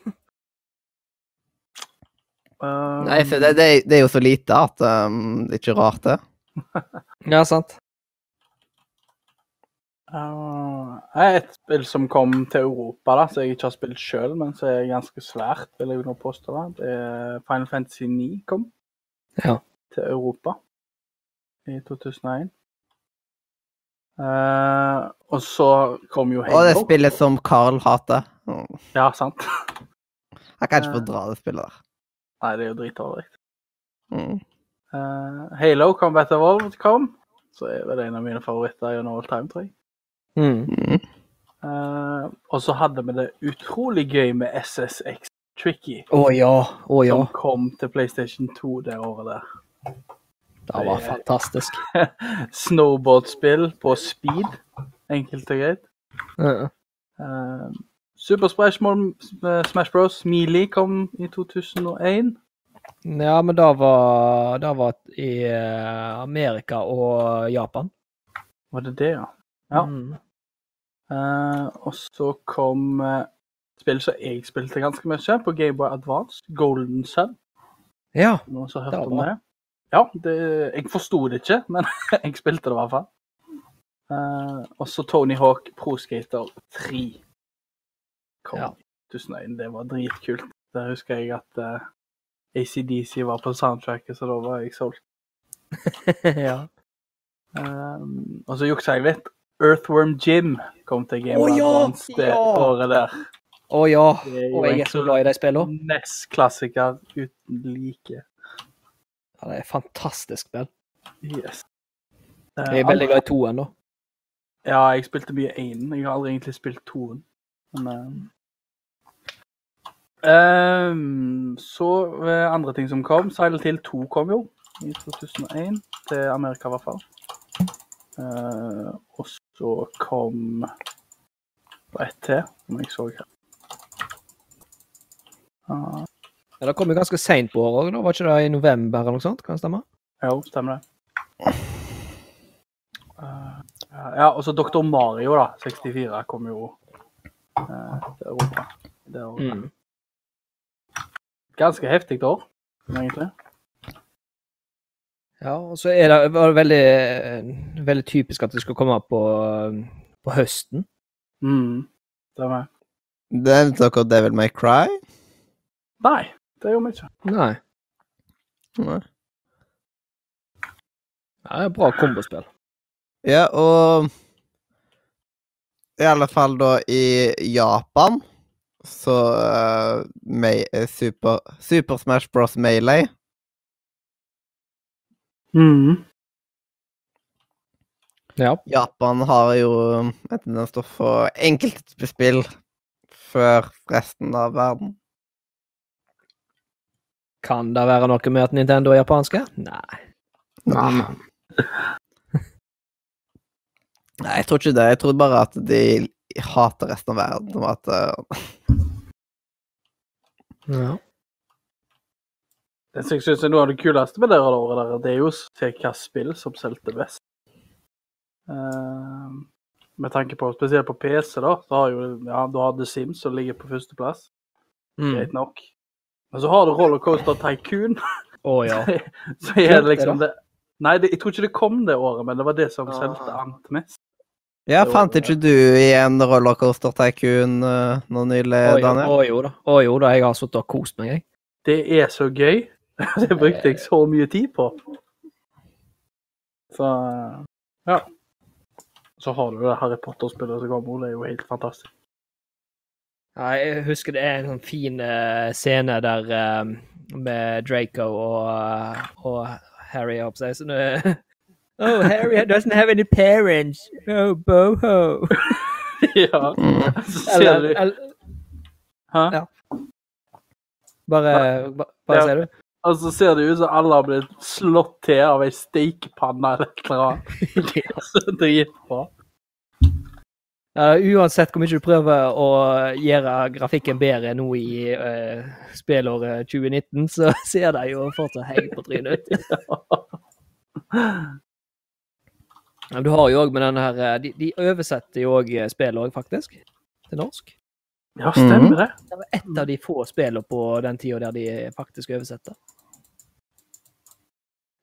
Um,
Nei, for det, det, det er jo så lite at um, det er ikke rart, det.
Ja, sant.
Uh, et spill som kom til Europa, da, som jeg ikke har spilt sjøl, men som er ganske svært, vil jeg nå påstå. da. Det er Final Fantasy 9 kom
Ja.
til Europa i 2001. Uh, og så kom jo Halo.
Og det spillet som Carl hater. Mm.
Ja, sant.
Jeg kan ikke fordra det spillet der.
Nei, det er jo dritdårlig.
Mm.
Uh, Halo Combat Evolved kom, så er vel en av mine favoritter gjennom all time, tror jeg.
Mm.
Mm.
Uh, og så hadde vi det utrolig gøy med SSX Tricky,
Å ja. Oh, ja.
som kom til PlayStation 2 det året der.
Det var fantastisk.
Snowboardspill på speed, enkelt og greit.
Ja.
Uh, Super Smash, Bros- Smash Bros. Melee kom i 2001.
Ja, men da var, det var i eh, Amerika og Japan.
Var det det, ja? Ja.
Mm.
Eh, og så kom eh, spill som jeg spilte ganske mye på Gameboy Advance, Golden Sun.
Ja.
Noen som har
Det
hørt om det? Ja, det, jeg forsto det ikke, men jeg spilte det i hvert fall. Uh, og så Tony Hawk Pro Skater 3 kom
Ja.
i 2001. Det var dritkult. Der husker jeg at uh, ACDC var på soundtracket, så da var jeg solgt.
ja.
Um, og så juksa jeg litt. Earthworm Jim kom til Game Boy
ja!
Advance det
Ja!
året der.
Å ja. Og jeg er så glad i de spillene.
NES-klassiker uten like.
Ja, det er fantastisk spill.
Yes.
Jeg er veldig glad i toen, da.
Ja, jeg spilte mye énen. Jeg har aldri egentlig spilt toen. Men um, Så eh, andre ting som kom. Silent Hill 2 kom jo i 2001. Til Amerika, i hvert fall. Eh, og så kom det ett til, som jeg så her.
Ja, det kom jo ganske seint på året òg. Var ikke det i november eller noe sånt? Kan det stemme?
jo, stemmer det. Uh, ja, og så Dr. Mario, da. 64 kom jo uh, til Europa. Det året.
Mm.
Ganske heftig år, egentlig.
Ja, og så er det, var det veldig, eh, veldig typisk at det skulle komme på, på høsten.
Mm, stemmer.
Nevnte dere Devil May Cry?
Nei, det gjorde vi ikke.
Nei.
Nei.
Ja, det er bra kombospill.
Ja, og I alle fall da i Japan så uh, med Super, Super Smash Bros. Melee
Mm.
Ja.
Japan har jo en tendens til å få enkeltspill før resten av verden.
Kan det være noe med at Nintendo er japanske? Nei.
Nei.
Nei, jeg tror ikke det. Jeg tror bare at de hater resten av verden. Og at uh,
Ja.
Det som jeg synes er noe av det kuleste med det året, der, det er jo å se hva spill som solgte best. Uh, med tanke på, spesielt på PC, da, så har jo ja, du har The Sims som ligger på førsteplass.
Mm.
Greit nok. Men så har du Rollercoaster Tycoon.
Å ja.
så er det liksom
det
Nei, det, jeg tror ikke det kom det året, men det var det som
Ah.
solgte annet mest.
Ja, fant ikke du igjen Rollercoaster Tycoon uh, nå nylig,
Å jo,
Daniel?
å jo da. Å jo da, jeg har sittet og kost meg, jeg.
Det er så gøy. Det brukte jeg så mye tid på. Så ja. Så har du det Harry Potter-spillet som kommer, det er jo helt fantastisk.
Ja, jeg husker det er en sånn fin uh, scene der um, med Draco og, eh, og Harry opp seg. Sånn, uh, oh, Harry doesn't have any parents. Oh, boho.
ja. Så ser du Hæ?
ja. Bare, ba- bare
Ja.
ser du?
Og så ser det ut som alle har blitt slått til av ei stekepanne eller et eller annet. Så dritbra.
Ja, uansett hvor mye du prøver å gjøre grafikken bedre nå i uh, spillåret 2019, så ser det jo fortsatt helt på trynet ut. Ja, du har jo òg med den her eh, De, de oversetter jo òg spill òg, faktisk, til norsk.
Ja, stemmer det.
Det var ett av de få spillene på den tida der de faktisk oversatte.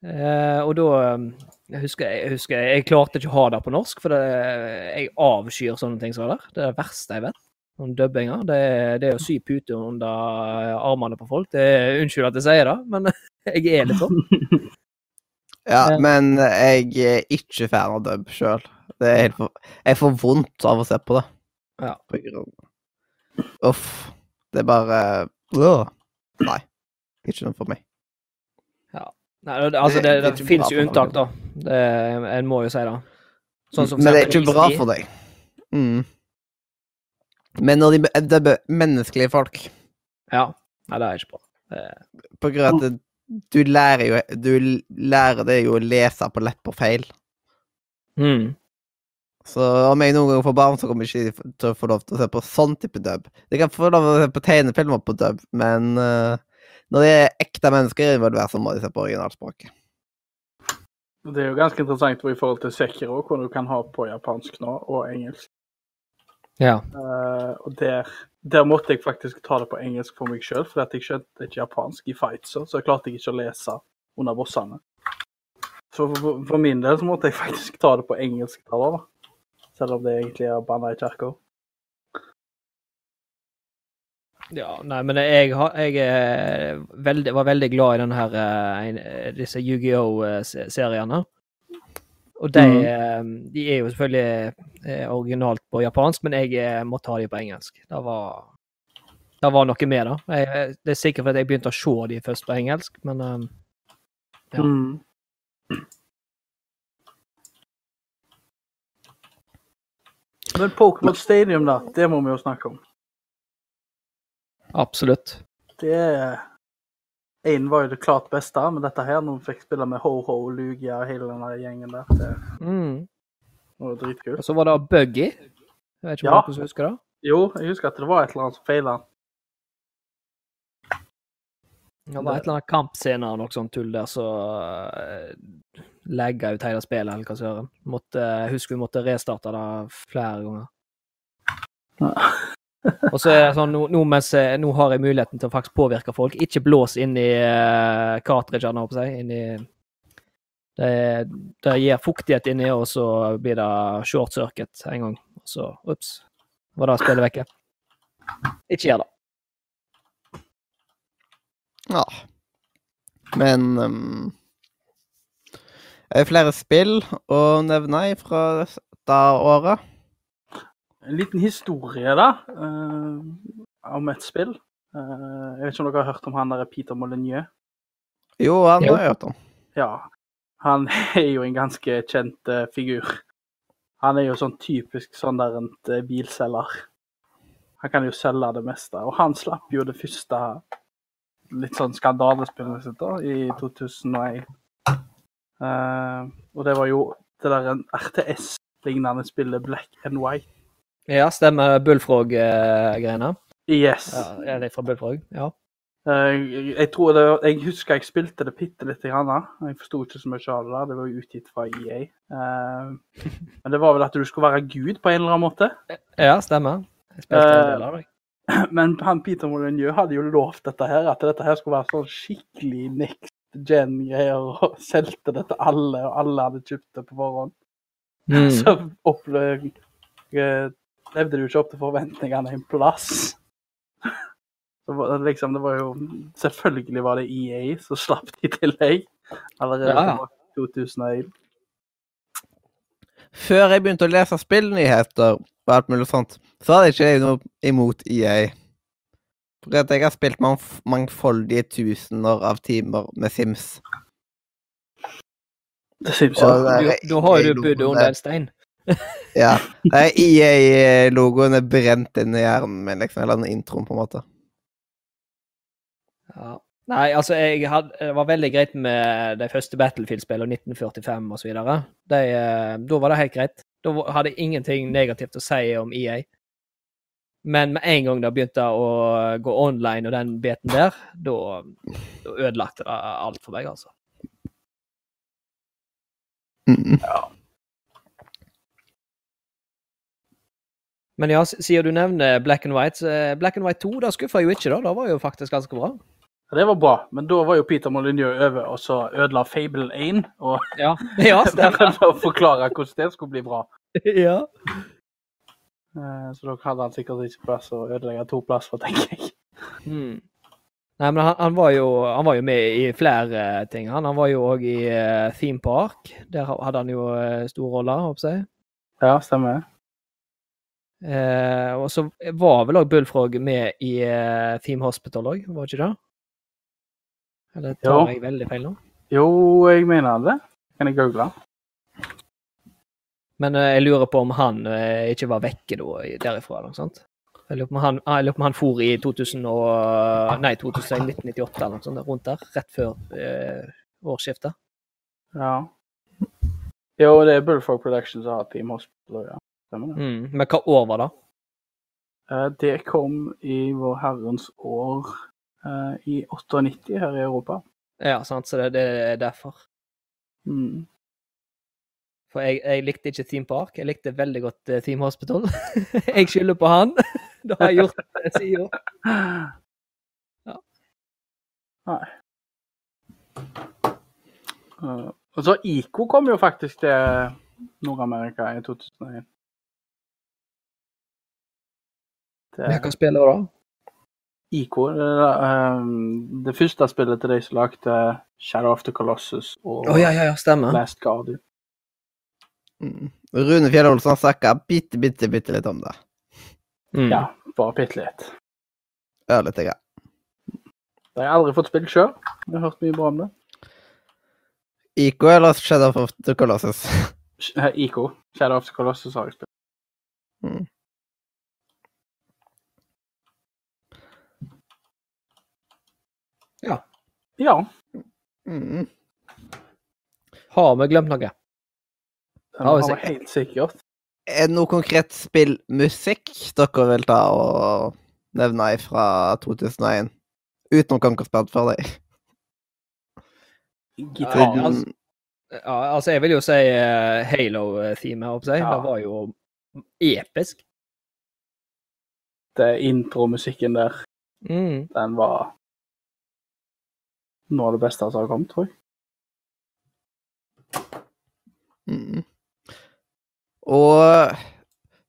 Eh, og da eh, jeg husker, jeg husker jeg klarte ikke å ha det på norsk, for det, jeg avskyr sånne ting som det der. Det er det verste jeg vet. Noen dubbinger. Det, det er å sy puter under armene på folk. Det unnskyld at jeg sier det, men jeg er litt sånn.
Ja,
Ja.
men jeg er ikke fan av dub sjøl. Det helt for Jeg får vondt av å se på det.
Ja.
Uff. Det er bare øh. Nei. Ikke noe for meg.
Nei, det- altså, det,
Det- det er
det, finnes jo unntak, da. Det, en må jo si det. Sånn som
Men det er ikke bra for deg. Mm. Men når de dubber menneskelige folk
Ja. Nei, det er ikke bra. Det,
På grunn av at du lærer jo Du lærer deg jo å lese på leppefeil.
mm.
Så om jeg noen gang får barn, så kommer jeg ikke til å få lov til å se på sånn type dub. Jeg kan få lov til å se på tegnefilmer på dub, men uh, når det er ekte mennesker involvert, så må de se på originalspråket.
Det er jo ganske interessant i forhold til Sekiro, hvor du kan ha på japansk nå, og engelsk.
Ja.
Uh, og der, der måtte jeg faktisk ta det på engelsk for meg sjøl, for at jeg skjønte ikke japansk i fightser, så jeg klarte ikke å lese under bossene. Så for, for min del så måtte jeg faktisk ta det på engelsk da, da. Selv om det egentlig er banna i kirka.
Ja, nei, men jeg, har, jeg veldig, var veldig glad i denne her, eh, disse Yu-Gi-Oh!-seriene. Og de, eh, de er jo selvfølgelig eh, originalt på japansk, men jeg må ha de på engelsk. Det var, det var noe med det. Jeg, det er sikkert fordi jeg begynte å se de først på engelsk, men eh, Ja.
Mm. Men Pokémon Stadium, da, det må vi jo snakke om.
absolutt.
Det Én var jo det klart beste, men dette her, når vi fikk spille med Ho-Ho, Lugia og hele den der gjengen der, det
Mm.
var dritkult.
Og så var det Buggy. Jeg vet ikke om
Ja.
dere husker det?
Jo, jeg husker at det var et eller annet som feila.
Det var et eller annet kampscene og noe sånt tull der så legga ut hele spillet, eller hva søren. Jeg husker vi måtte restarte det flere ganger. og så er det sånn, nå, nå, mens nå har jeg muligheten til å faktisk påvirke folk. Ikke blås inn i uh, cartridgene, holdt jeg på å si. Det, det gir fuktighet inni, og så blir det short circuit en gang. Og så ups, var det spillet vekke. Ikke gjør det.
Ja. Men um, flere spill å nevne fra dette året?
En liten historie, da, uh, om et spill. Uh, jeg vet ikke om dere har hørt om han der Peter Molyneux?
Jo, han har jeg hørt om.
Ja. Han er jo en ganske kjent uh, figur. Han er jo sånn typisk sånn der en eh, bilselger. Han kan jo selge det meste. Og han slapp jo det første litt sånn skandalespillet sitt da, i 2001. Eh, og det var jo det der en RTS-lignende spillet Black and White.
Ja, stemmer Bullfrog-greiene.
Yes.
Ja, er det fra Bullfrog? Ja.
Uh, jeg tror det, jeg husker jeg spilte det bitte lite grann. Jeg forsto ikke så mye av det. der, Det var jo utgitt fra EA. Uh, men det var vel at du skulle være gud på en eller annen måte.
Ja, stemmer. Jeg spilte en del av det.
Men han Peter Molyneux hadde jo lovt dette her, at dette her skulle være sånn skikkelig next gen-greier, og solgte det til alle, og alle hadde kjøpt det på forhånd.
Mm.
Så opplevde eh, levde du ikke opp til forventningene en plass. Det var, liksom, det var jo Selvfølgelig var det EA som slapp de i tillegg. Allerede
ja.
i 2001.
Før jeg begynte å lese spillnyheter og alt mulig sånt, så hadde jeg ikke noe imot EA. For at jeg har spilt mangf mangfoldige tusener av timer med Sims. Sims, ja.
Da har du bodd under en stein.
Ja. EA-logoen er brent inn i hjernen min, liksom. Eller den introen, på en måte.
Ja. Nei, altså, jeg hadde, det var veldig greit med de første Battlefield-spillene, 1945 osv. eh, Da var det helt greit. Da hadde jeg ingenting negativt å si om EA. Men med en gang det begynte å gå online og den biten der, da, ødelagte det alt for meg, altså.
Mm.
Men ja, siden du nevner Black and White, så, eh, Black and White 2, da skuffa jo ikke, da. Det var jo faktisk ganske bra.
Det var bra, men da var jo Peter Molyneux over og så ødela Fable 1. Og
Ja, ja
å forklare hvordan det skulle bli bra.
ja.
Eh, Så da hadde han sikkert ikke plass å ødelegge to plasser, tenker jeg.
Mm. Nei, men han, han, var jo, han var jo med i flere eh, ting. Han, han var jo òg i uh, Theme Park. Der hadde han jo uh, stor rolle, håper jeg.
Ja, stemmer.
Uh, og så var vel òg Bullfrog med i uh, Theme Hospital òg, var ikke det? Eller tar
Jo.
jeg veldig feil nå?
Jo, jeg mener det. Kan jeg google?
Men eh, jeg lurer på om han eh, ikke var vekke da, derifra, eller noe sånt. Jeg lurer på om han, ah, jeg på om han for i 2000 og, nei, 2000, 1998 eller noe sånt, rundt der. Rett før eh, årsskiftet.
Ja. Jo, det er Bullfrog Productions har Team Hospital, ja. Stemmer det.
Mm. Men hva år var det?
Eh, Det kom i vår herrens år eh, i 98 her i Europa.
Ja, sant, så det, det er derfor.
Mm.
For jeg, jeg likte ikke Theme Park, jeg likte veldig godt eh, Theme Hospital. jeg skylder på han. det har jeg gjort eh, siden. Ja.
Nei. Eh, og så ICO kom jo faktisk til Nord-Amerika i 2001. Det,
Hva spiller du da?
ICO, det, eh, det første spillet til de som lagde Shadow of the Colossus og
oh, ja, ja.
Last Guardian.
Mm. Rune Fjell Olsen har snakka bitte, bitte, bitte litt om det.
Mm.
Ja, bare bitte litt.
Ørlite grann.
Det har jeg aldri fått spilt sjøl. Jeg har hørt mye bra om det.
IK eller Shadow of the Colossus?
IK. Shadow of the Colossus, har jeg spilt.
Mm.
Ja.
Mm.
Har vi glemt noe?
Den
Ja,
har vi helt sikkert.
Er det noe konkret spillmusikk dere vil ta og nevne fra 2001? Utenom Conquerspad for deg.
Gitar.
Ja, altså- Ja, altså, jeg vil jo si uh, Halo-teamet, håper jeg.
Ja.
Det var jo episk.
Det intromusikken der,
Mm.
den var noe av det beste som har kommet, tror jeg.
Mm. Og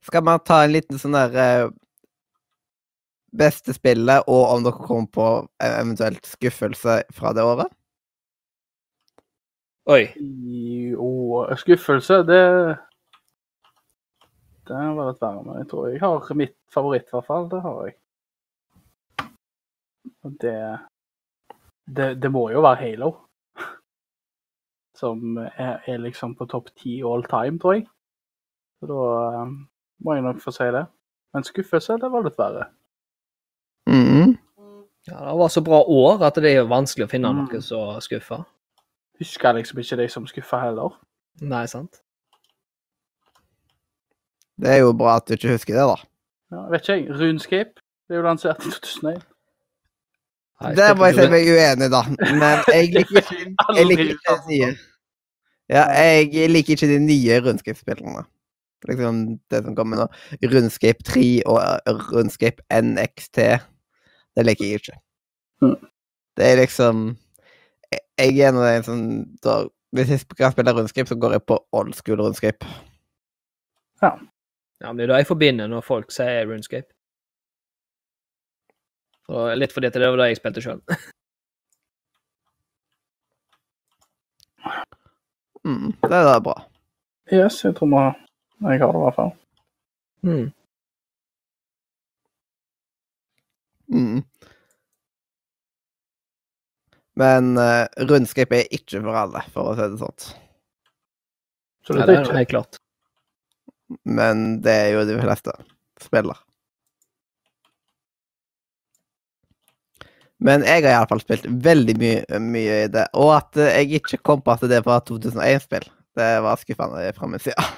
skal man ta en liten sånn der eh, Beste spillet, og om dere kommer på eventuelt skuffelse fra det året?
Oi.
Jo, skuffelse, det Det var litt verre, men jeg tror jeg har mitt favoritt, i hvert fall. Det har jeg. Og det Det, det må jo være Halo. Som er, er liksom på topp ti all time, tror jeg. Så da eh, må jeg nok få si det. Men skuffelse, det var litt verre.
Mm.
Ja, det var så bra år at det er jo vanskelig å finne
Mm.
noe så skuffa.
Husker liksom ikke de som skuffa heller.
Nei, sant?
Det er jo bra at du ikke husker det, da.
Ja, vet ikke jeg. Runescape. Det er jo lansert i 2001.
Nei,
Der må jeg si meg uenig, da. Men jeg liker ikke, jeg liker ikke de nye. Ja, jeg liker ikke de nye Runescape-spillene. Liksom det som kommer nå. Rundscape 3 og Rundscape NXT. Det liker jeg ikke.
Mm.
Det er liksom Jeg jeg er en av de som da, Hvis jeg skal spille rundscape, så går jeg på old school rundscape.
Ja, ja men det er det jeg forbinder når folk sier rundscape. Og litt fordi at det var det jeg spilte sjøl.
Mm, det er da bra.
Yes, jeg tror vi- jeg har det i hvert fall.
Mm.
Mm. Men uh, Runescape er ikke for alle, for å si det sånn.
Så det
det
er
helt klart.
Men det er jo de fleste spiller. Men jeg har iallfall spilt veldig mye, mye i det. Og at eh, jeg ikke kom på at det var 2001-spill, det var skuffende fra min side.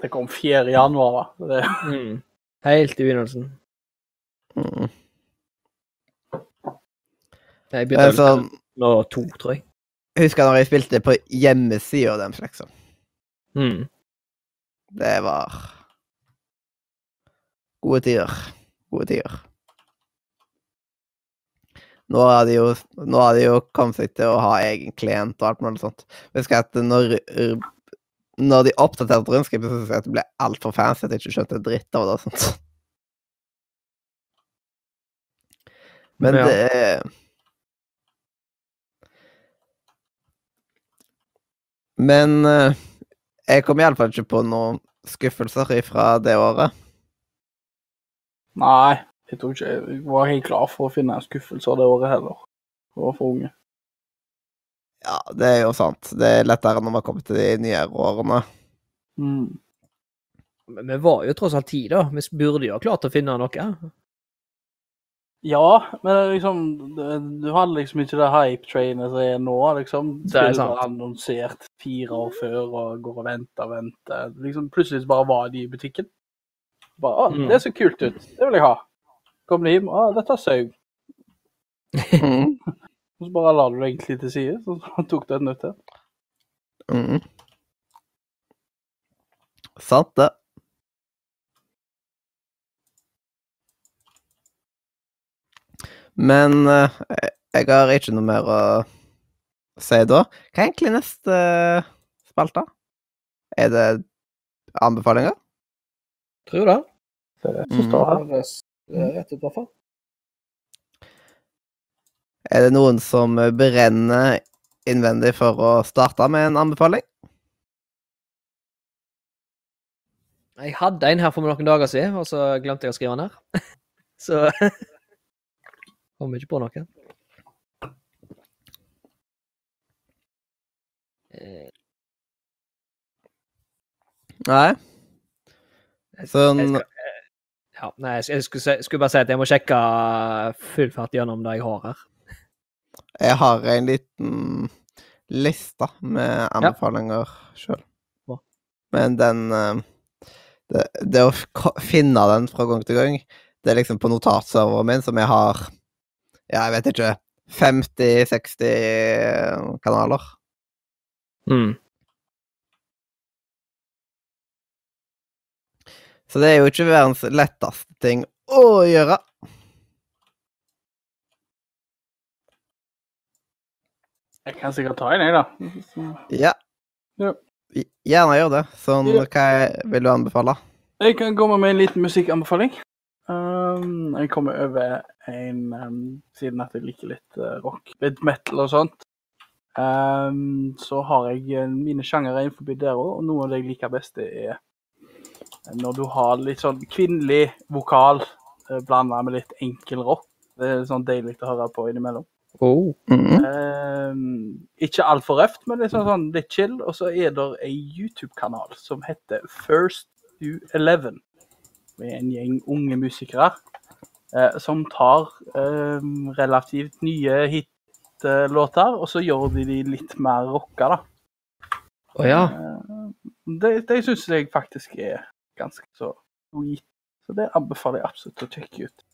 Det kom 4. januar, da. Det,
Mm. Helt i begynnelsen.
Mm.
Jeg begynte
å sånn,
nå to, tror jeg.
husker når jeg spilte på hjemmesida deres, liksom.
Mm.
Det var gode tider. Gode tider. Nå har de jo, nå har de jo kommet seg til å ha egen klient og alt mulig sånt. Husker Jeg at når, når de oppdaterte rundskrivet, så synes jeg at det ble altfor fancy at jeg ikke skjønte dritt av det. og sånt. Men
Ja.
det er Men eh, jeg kom iallfall ikke på noen skuffelser fra det året.
nei, jeg tror ikke jeg var helt klar for å finne skuffelser skuffelse det året heller. Jeg var for unge.
Ja, det er jo sant. Det er lettere når man kommer til de nyere årene.
Mm.
Men vi var jo tross alt ti, da. Vi burde jo ha klart å finne noe.
Ja, men liksom Du hadde liksom ikke det hype-trainet som er nå. liksom.
Det er sant.
annonsert fire år før og går og venter og venter. Liksom Plutselig bare var de i butikken. Bare, å,
Mm.
Det ser kult ut. Det vil jeg ha. Kommer de hjem. Å, dette er sau.
Mm.
Og så bare la du det egentlig til side, så tok du et nytt til.
Mm. Sant, det. Men eh, jeg har ikke noe mer å si da. Hva er egentlig neste eh, spalte? Er det anbefalinger?
Tror det.
Det er det
Mm.
som står her.
Rett ut, i hvert fall.
Er det noen som brenner innvendig for å starte med en anbefaling?
Jeg hadde en her for noen dager siden, og så glemte jeg å skrive den her. Så kom ikke på noe. Eh,
Nei? Sånn
ja, nei, jeg skulle, skulle bare si at jeg må sjekke full fart gjennom det jeg har her.
Jeg har en liten liste med anbefalinger sjøl. Men den eh, det, det å finne den fra gang til gang, det er liksom på notatserveren min, som jeg har Ja, jeg vet ikke 50-60 kanaler.
Mm.
Så det er jo ikke verdens letteste ting å gjøre.
Jeg kan sikkert ta en, jeg, da.
Ja.
Ja.
Gjerne gjør det. Sånn,
Ja.
hva vil du anbefale?
Jeg kan komme med en liten musikkanbefaling. Um, jeg kommer over en um, Siden at jeg liker litt uh, rock, litt metal og sånt, um, så har jeg uh, mine sjangere innenfor der òg, og noe av det jeg liker best, er når du har litt sånn kvinnelig vokal uh, blanda med litt enkel rock. Det er sånn deilig å høre på innimellom.
Oh.
Mm
-hmm. eh, ikke altfor røft, men litt sånn, sånn litt chill. Og så er det en YouTube-kanal som heter First to Eleven. Med en gjeng unge musikere eh, som tar eh, relativt nye hitlåter, og så gjør de de litt mer rocka, da.
Å ja.
Eh, det det syns jeg faktisk er ganske så sweet. Så det anbefaler jeg absolutt å sjekke ut.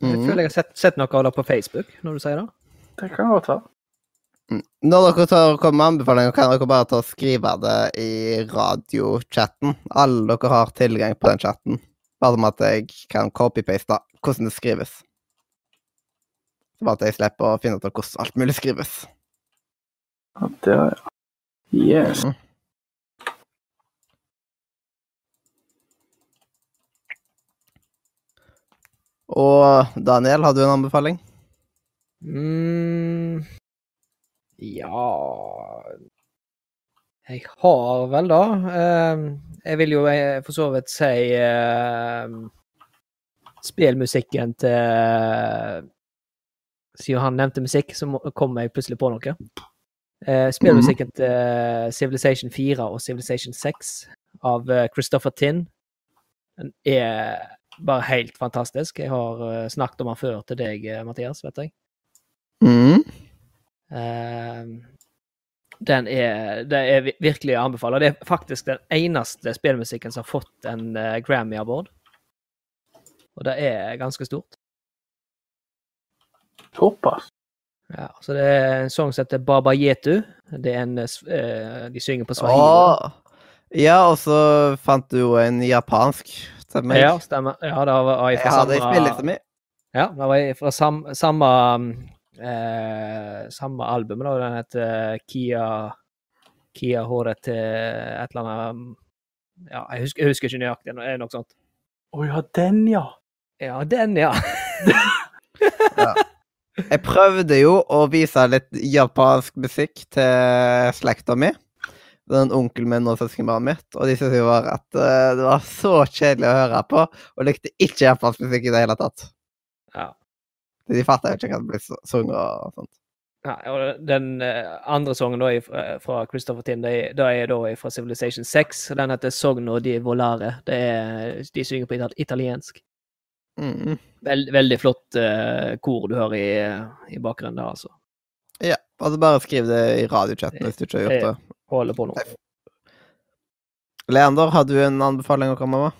Jeg
Mhm.
føler jeg har sett, sett noe av det på Facebook, når du sier det.
Det kan godt være.
Når dere tar, kommer med anbefalinger, kan dere bare ta og skrive det i radiochatten. Alle dere har tilgang på den chatten. Bare som at jeg kan copy-paste hvordan det skrives. Så bare at jeg slipper å finne ut hvordan alt mulig skrives.
Ja, det er Yes.
Mhm. Og Daniel, har du en anbefaling?
Mm, ja Jeg har vel da. Eh, jeg vil jo eh, for så vidt si eh, Spillmusikken til Siden han nevnte musikk, så kom jeg plutselig på noe. Eh, spillmusikken til Civilization 4 og Civilization 6 av eh, Christopher Tinn er bare helt fantastisk. Jeg har eh, snakket om han før til deg, eh, Mathias, vet jeg.
Mm.
Eh, den er, det er virkelig å anbefale. Det er faktisk den eneste spillmusikken som har fått en eh, Grammy Award. Og det er ganske stort.
Såpass.
Ja, så det er en sang som heter Baba Yetu. Det er en, de synger på swahili.
Ja, og så fant du jo en japansk meg.
Ja, stemmer. Ja, det var jeg
jeg
fra
har det i
samme
spillelista mi.
Ja, det var jeg fra sam, samme eh, samme album. Da. Den heter Kia Kia håret til et eller annet Ja, jeg husker, jeg husker ikke nøyaktig. Det er noe sånt.
Å ja, den, ja.
Ja, den, ja.
Jeg prøvde jo å vise litt japansk musikk til slekta mi. Den onkelen min og søskenbarnet mitt, og de syntes jo bare at uh, det var så kjedelig å høre på, og likte ikke japansk musikk i det hele tatt.
Ja.
De fatta jo ikke hva det ble sunget og sånt.
Ja, og den eh, andre sangen da er fra, Christopher Tim, det det er da fra Civilization 6. og Den heter Sogno di Volare. Det er, de synger på ital italiensk.
Mm.
Veld, veldig flott uh, kor du hører i, i bakgrunnen der, altså.
Ja, altså bare skriv det i radiochatten hvis du ikke har gjort det.
Holder på nå.
Leander, har du en anbefaling å komme med?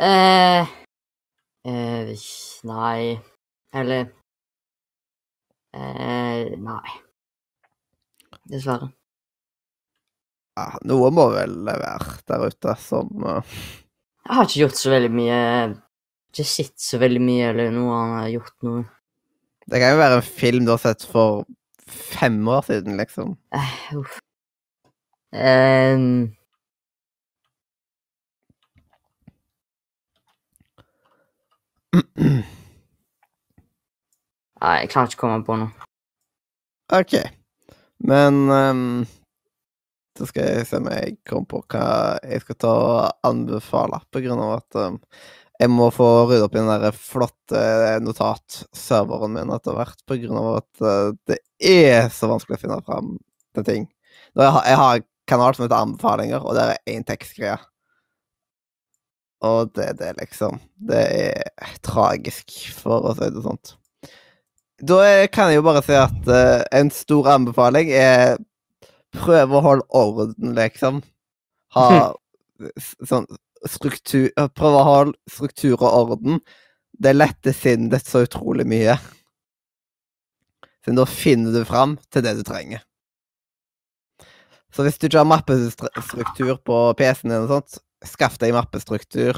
Eh, eh, nei Eller eh, Nei. Dessverre.
Ja, noe må vel være der ute som uh...
Jeg har ikke gjort så veldig mye Ikke sett så veldig mye, eller noe annet gjort noe.
Det kan jo være en film du har sett for fem år siden, liksom.
Uh. Ehm. Nei, jeg klarer ikke å komme på noe.
OK. Men um, så skal jeg se om jeg kommer på hva jeg skal ta og anbefale, på grunn av at um, jeg må få rydde opp i den der flotte notatserveren min etter hvert, på grunn av at eh, det er så vanskelig å finne fram til ting. Jeg, har, jeg har en kanal som heter Anbefalinger, og der er én tekstgreie. Og det, det er liksom Det er tragisk, for å si det sånt. Da kan jeg jo bare si at uh, en stor anbefaling er prøve å holde orden, liksom. Ha sånn struktur Prøve å holde struktur og orden. Det letter sinnet så utrolig mye. Så da finner du fram til det du trenger. Så hvis du ikke har mappestruktur på PC-en din og sånt, skaff deg mappestruktur.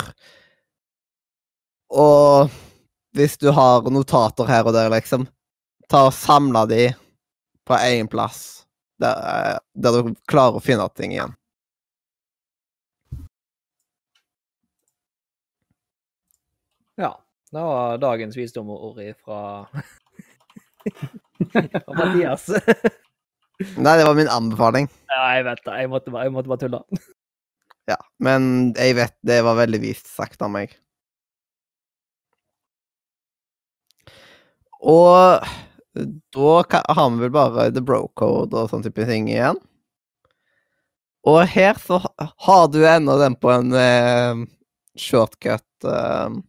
Og hvis du har notater her og der, liksom, ta og samle de på én plass, der, eh, der du klarer å finne ting igjen.
Ja. Det var dagens visdomsord fra Mathias.
Nei, det var min anbefaling.
ja, jeg vet det. Jeg måtte bare, jeg måtte bare tulle.
Ja, men jeg vet det var veldig vist sagt av meg. Og da har vi vel bare the bro code og sånn type ting igjen. Og her så har du ennå den på en eh, shortcut. eh,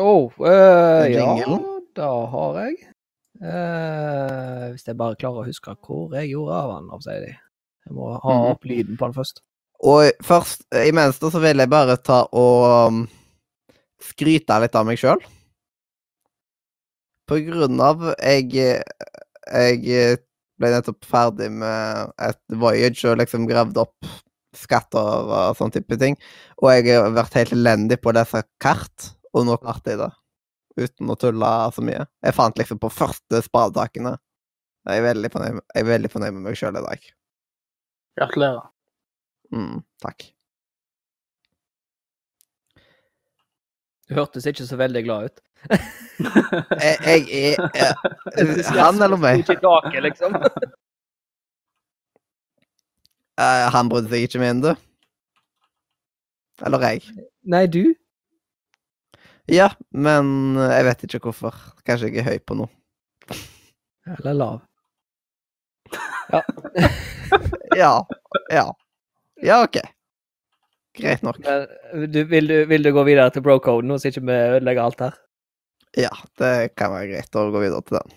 Oh, eh, ja, da har jeg. Eh, hvis jeg bare klarer å huske hvor jeg gjorde av han, sier de. Jeg må ha
Mhm.
opp lyden på han først.
Og først, imens da, så vil jeg bare ta og um, skryte litt av meg sjøl. På grunn av jeg Jeg ble nettopp ferdig med et voyage og liksom gravd opp skatter og sånn type ting. Og jeg har vært helt elendig på å lese kart, og nå klarte jeg det. Uten å tulle så mye. Jeg fant liksom på første spadetakene. Jeg er veldig fornøyd, jeg er veldig fornøyd med meg sjøl i dag.
Gratulerer.
Mm, takk.
Du hørtes ikke så veldig glad ut.
Jeg, jeg er eh, Han eller meg?
Ikke i liksom.
Eh, han brydde seg ikke med du. Eller jeg.
Nei, du?
Ja, men jeg vet ikke hvorfor. Kanskje jeg er høy på noe.
Eller lav.
Ja. Ja. Ja, Ja, OK. Greit nok.
Men, du, vil, du, vil du gå videre til bro-coden så ikke vi ødelegger alt her?
Ja, det kan være greit å gå videre til den.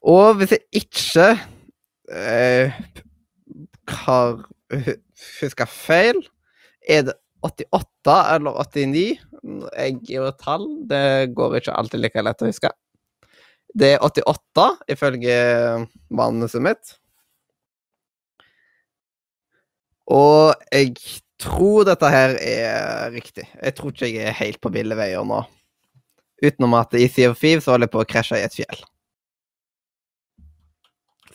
Og hvis jeg ikke eh, har huska feil, er det 88 eller 89? Jeg gir et tall. Det går ikke alltid like lett å huske. Det er 88, ifølge manuset mitt. Og jeg tror dette her er riktig. Jeg tror ikke jeg er helt på ville veier nå. Utenom at i Sea of Thieves holder jeg på å krasje i et fjell.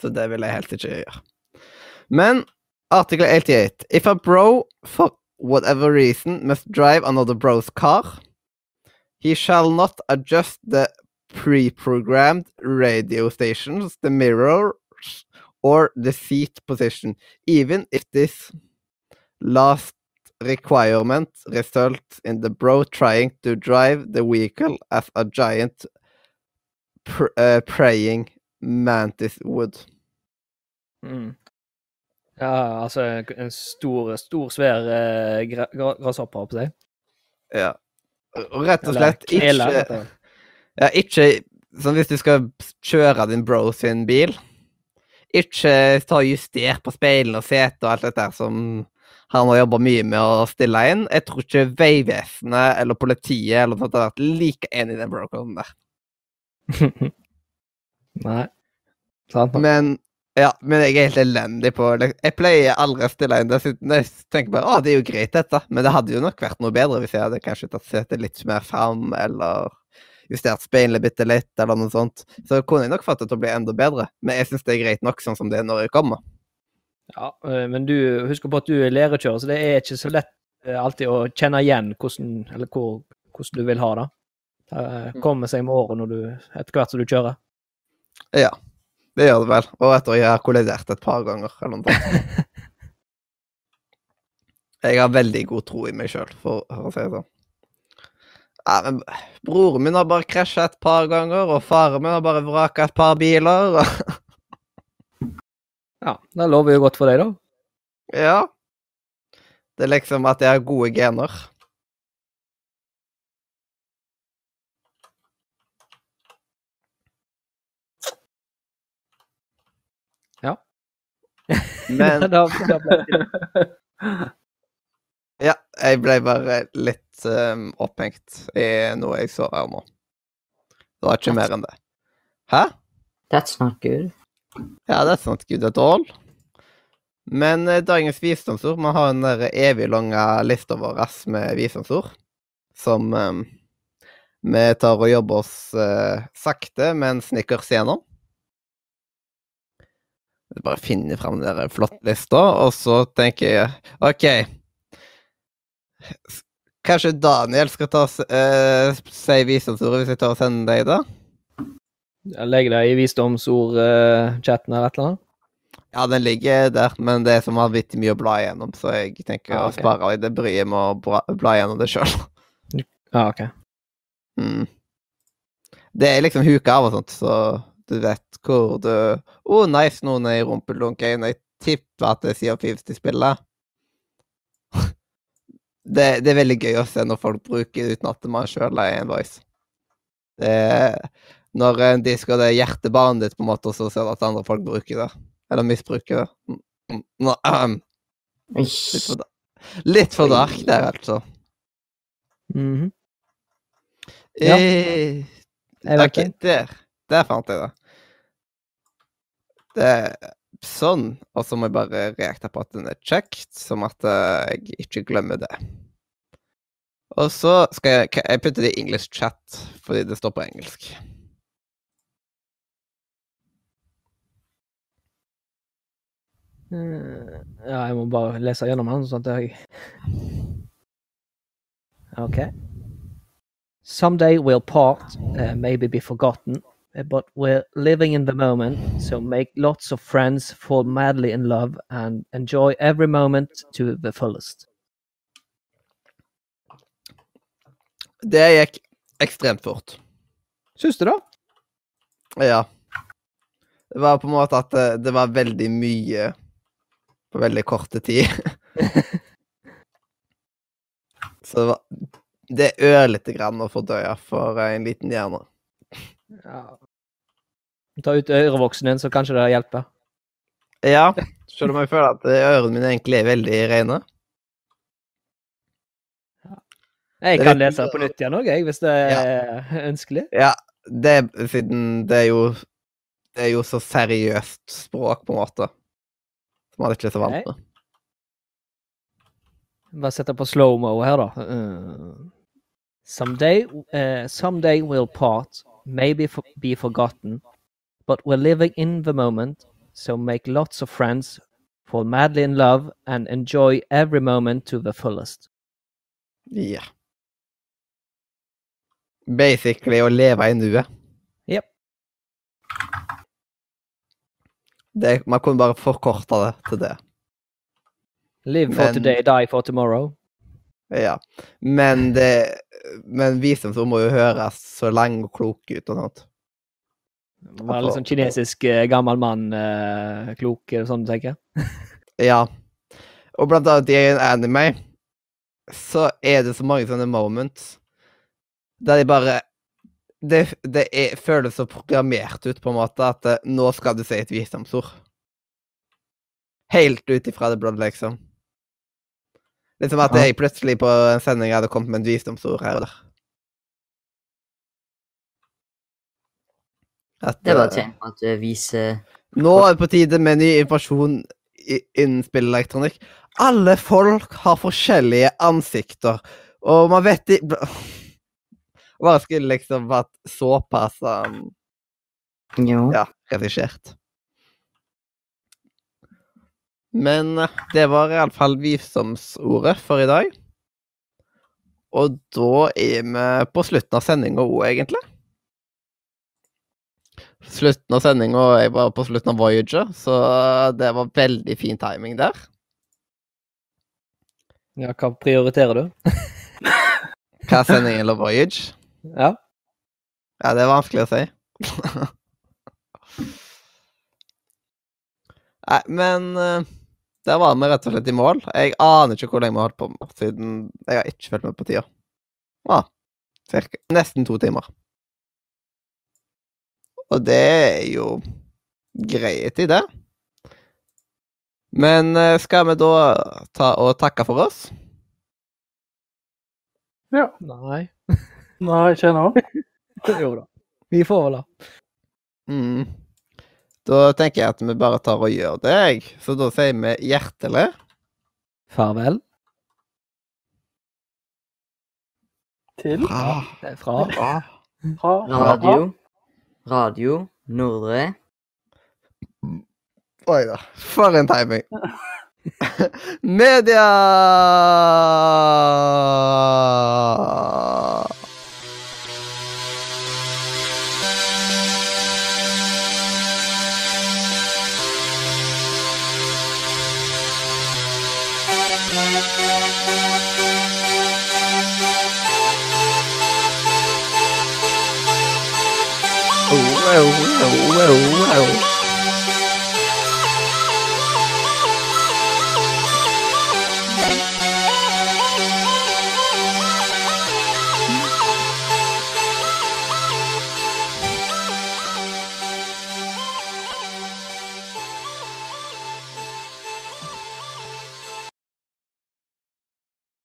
Så det vil jeg helst ikke gjøre. Men Article 88. If a bro, for whatever reason, must drive another bro's car, he shall not adjust the pre-programmed radio stations, the mirrors, or the seat position, even if this last requirement results in the bro trying to drive the vehicle as a giant pr uh, praying mantis Wood.
Mm. Ja, altså en stor, stor svær uh, grasshopper, holdt på å si.
Ja. Og rett og slett
kvele,
ikke. Ja, ikke Sånn hvis du skal kjøre din bro sin bil, ikke ta juster på speilene og setet og alt dette som han har jobba mye med å stille inn. Jeg tror ikke Vegvesenet eller politiet eller noe sånt har vært like enig i den brokoden der.
Nei. Sant nok.
Men ja, men jeg er helt elendig på det. Jeg pleier aldri å stille inn dessuten. Jeg tenker bare å, det er jo greit, dette. Men det hadde jo nok vært noe bedre hvis jeg hadde kanskje tatt setet litt mer fram, eller justert speilet bitte litt, eller noe sånt. Så kunne jeg nok fått det til å bli enda bedre. Men jeg syns det er greit nok sånn som det er når jeg kommer.
Ja, øh, men du husker på at du er lærekjører, så det er ikke så lett øh, alltid å kjenne igjen hvordan, eller hvor, hvordan du vil ha det. Det øh, kommer seg med året når du, etter hvert som du kjører.
Ja, det gjør det vel. Og etter jeg har kollidert et par ganger, eller noe sånt. Jeg har veldig god tro i meg sjøl, for, for å si det sånn. Ja, men broren min har bare krasja et par ganger, og faren min har bare vraka et par biler. Og,
Ja, det lover jo godt for deg, da.
ja. Det er liksom at jeg har gode gener.
Ja.
Men
da, da ble det
Ja, jeg ble bare litt um, opphengt i noe jeg så her nå. Det var ikke mer enn det. Hæ?
That's not good.
Ja, that's not good at all. Men eh, dagens visdomsord Vi har en der evig lange lista vår med visdomsord som um, vi tar og jobber oss eh, sakte, men snickers gjennom. Bare finne fram den der flotte lista, og så tenker jeg OK Kanskje Daniel skal ta eh, si visdomsordet hvis jeg tar og sender deg det?
Legger det i visdomsord-chatten eller et eller annet.
Ja, den ligger der, men det er som vanvittig mye å bla igjennom, så jeg tenker
Ah,
å spare litt det bryet med å bra, bla igjennom det sjøl.
Ja, OK.
Mm. Det er liksom huka av og sånt, så du vet hvor du Å, oh, nice, noen er i rumpeldunken. Jeg tipper at det er Sea of Thieves de spiller. Det, det er veldig gøy å se når folk bruker det uten at man sjøl er en voice. Det når en disker det er hjertebarnet ditt, på en måte, og så ser du at andre folk bruker det. Eller misbruker det. Mm, mm, nå, um. Litt for, litt for dark der, altså.
Mhm. Ja.
Eh,
Jeg vet
okay,
det.
der. Der fant jeg det. Det sånn. Og så må jeg bare reakte på at den er checked, som at eh, jeg ikke glemmer det. Og så skal jeg Jeg putter det i English chat, fordi det står på engelsk.
Eh, Ja, jeg må bare lese gjennom den, sånn at jeg OK. Someday we'll part, uh, maybe be forgotten, but we're living in the moment, so make lots of friends, fall madly in love, and enjoy every moment to the fullest.
Det gikk ekstremt fort.
Syns du det?
Ja. Det var på en måte at det, det var veldig mye på veldig korte tid. Så det var Det er ørlite grann å fordøye for en liten hjerne.
Ja. Ta ut ørevoksen din, så kanskje det hjelper.
Ja, selv om jeg føler at ørene mine egentlig er veldig rene.
Jeg kan lese på nytt igjen òg, jeg, hvis det er ønskelig.
Ja, det siden det er jo Det er jo så seriøst språk, på en måte. Som man ikke er så vant med.
Bare sette på slow-mo her, da. Uh, someday, uh, someday we'll part, maybe for, be forgotten, but we're living in the moment, so make lots of friends, fall madly in love, and enjoy every moment to the fullest.
Yeah. Basically å leve i nuet.
Yep.
Det, man kunne bare forkorta det til det.
Live for
Men-
today, die for tomorrow.
Ja. Men det Men visdomsord må jo høres så lenge og klok ut og sånt.
Være litt sånn kinesisk eh, gammel mann, eh, klok, er det sånn du tenker?
Ja. Og blant annet i en anime så er det så mange sånne moments der de bare Det, det er, føles så programmert ut, på en måte, at eh, nå skal du si et visdomsord. Helt ut ifra det blå, liksom. Liksom at jeg plutselig på en sending hadde kommet med et visdomsord her og der. At,
Det var et
eh,
tegn på at du viser
nå er det på tide med ny informasjon i- innen spillelektronikk. Alle folk har forskjellige ansikter, og man vet i Bare skulle liksom vært såpass um,
Jo.
ja, redigert. Men eh, det var iallfall visdomsordet for i dag. Og da er vi på slutten av sendinga òg, egentlig. Slutten av sendinga er bare på slutten av Voyager, så det var veldig fin timing der.
Ja, hva prioriterer du?
Hva er sending eller Voyage?
Ja.
Ja, det er vanskelig å si. Nei, men eh, der var vi rett og slett i mål. Jeg aner ikke hvor lenge vi har holdt på, med, siden jeg har ikke fulgt med på tida. Ja, cirka, nesten to timer. Og det er jo greit i det. Men eh, skal vi da ta og takke for oss?
Ja.
Nei.
Nei, ikke ennå.
jo da. Vi får vel da.
Mm. Da tenker jeg at vi bare tar og gjør det, jeg. Så da sier vi hjertelig
Farvel.
Til
fra,
fra
fra
fra
Radio. Radio Nordre.
Oi da, for en timing. Media! Wow, wow, wow, wow.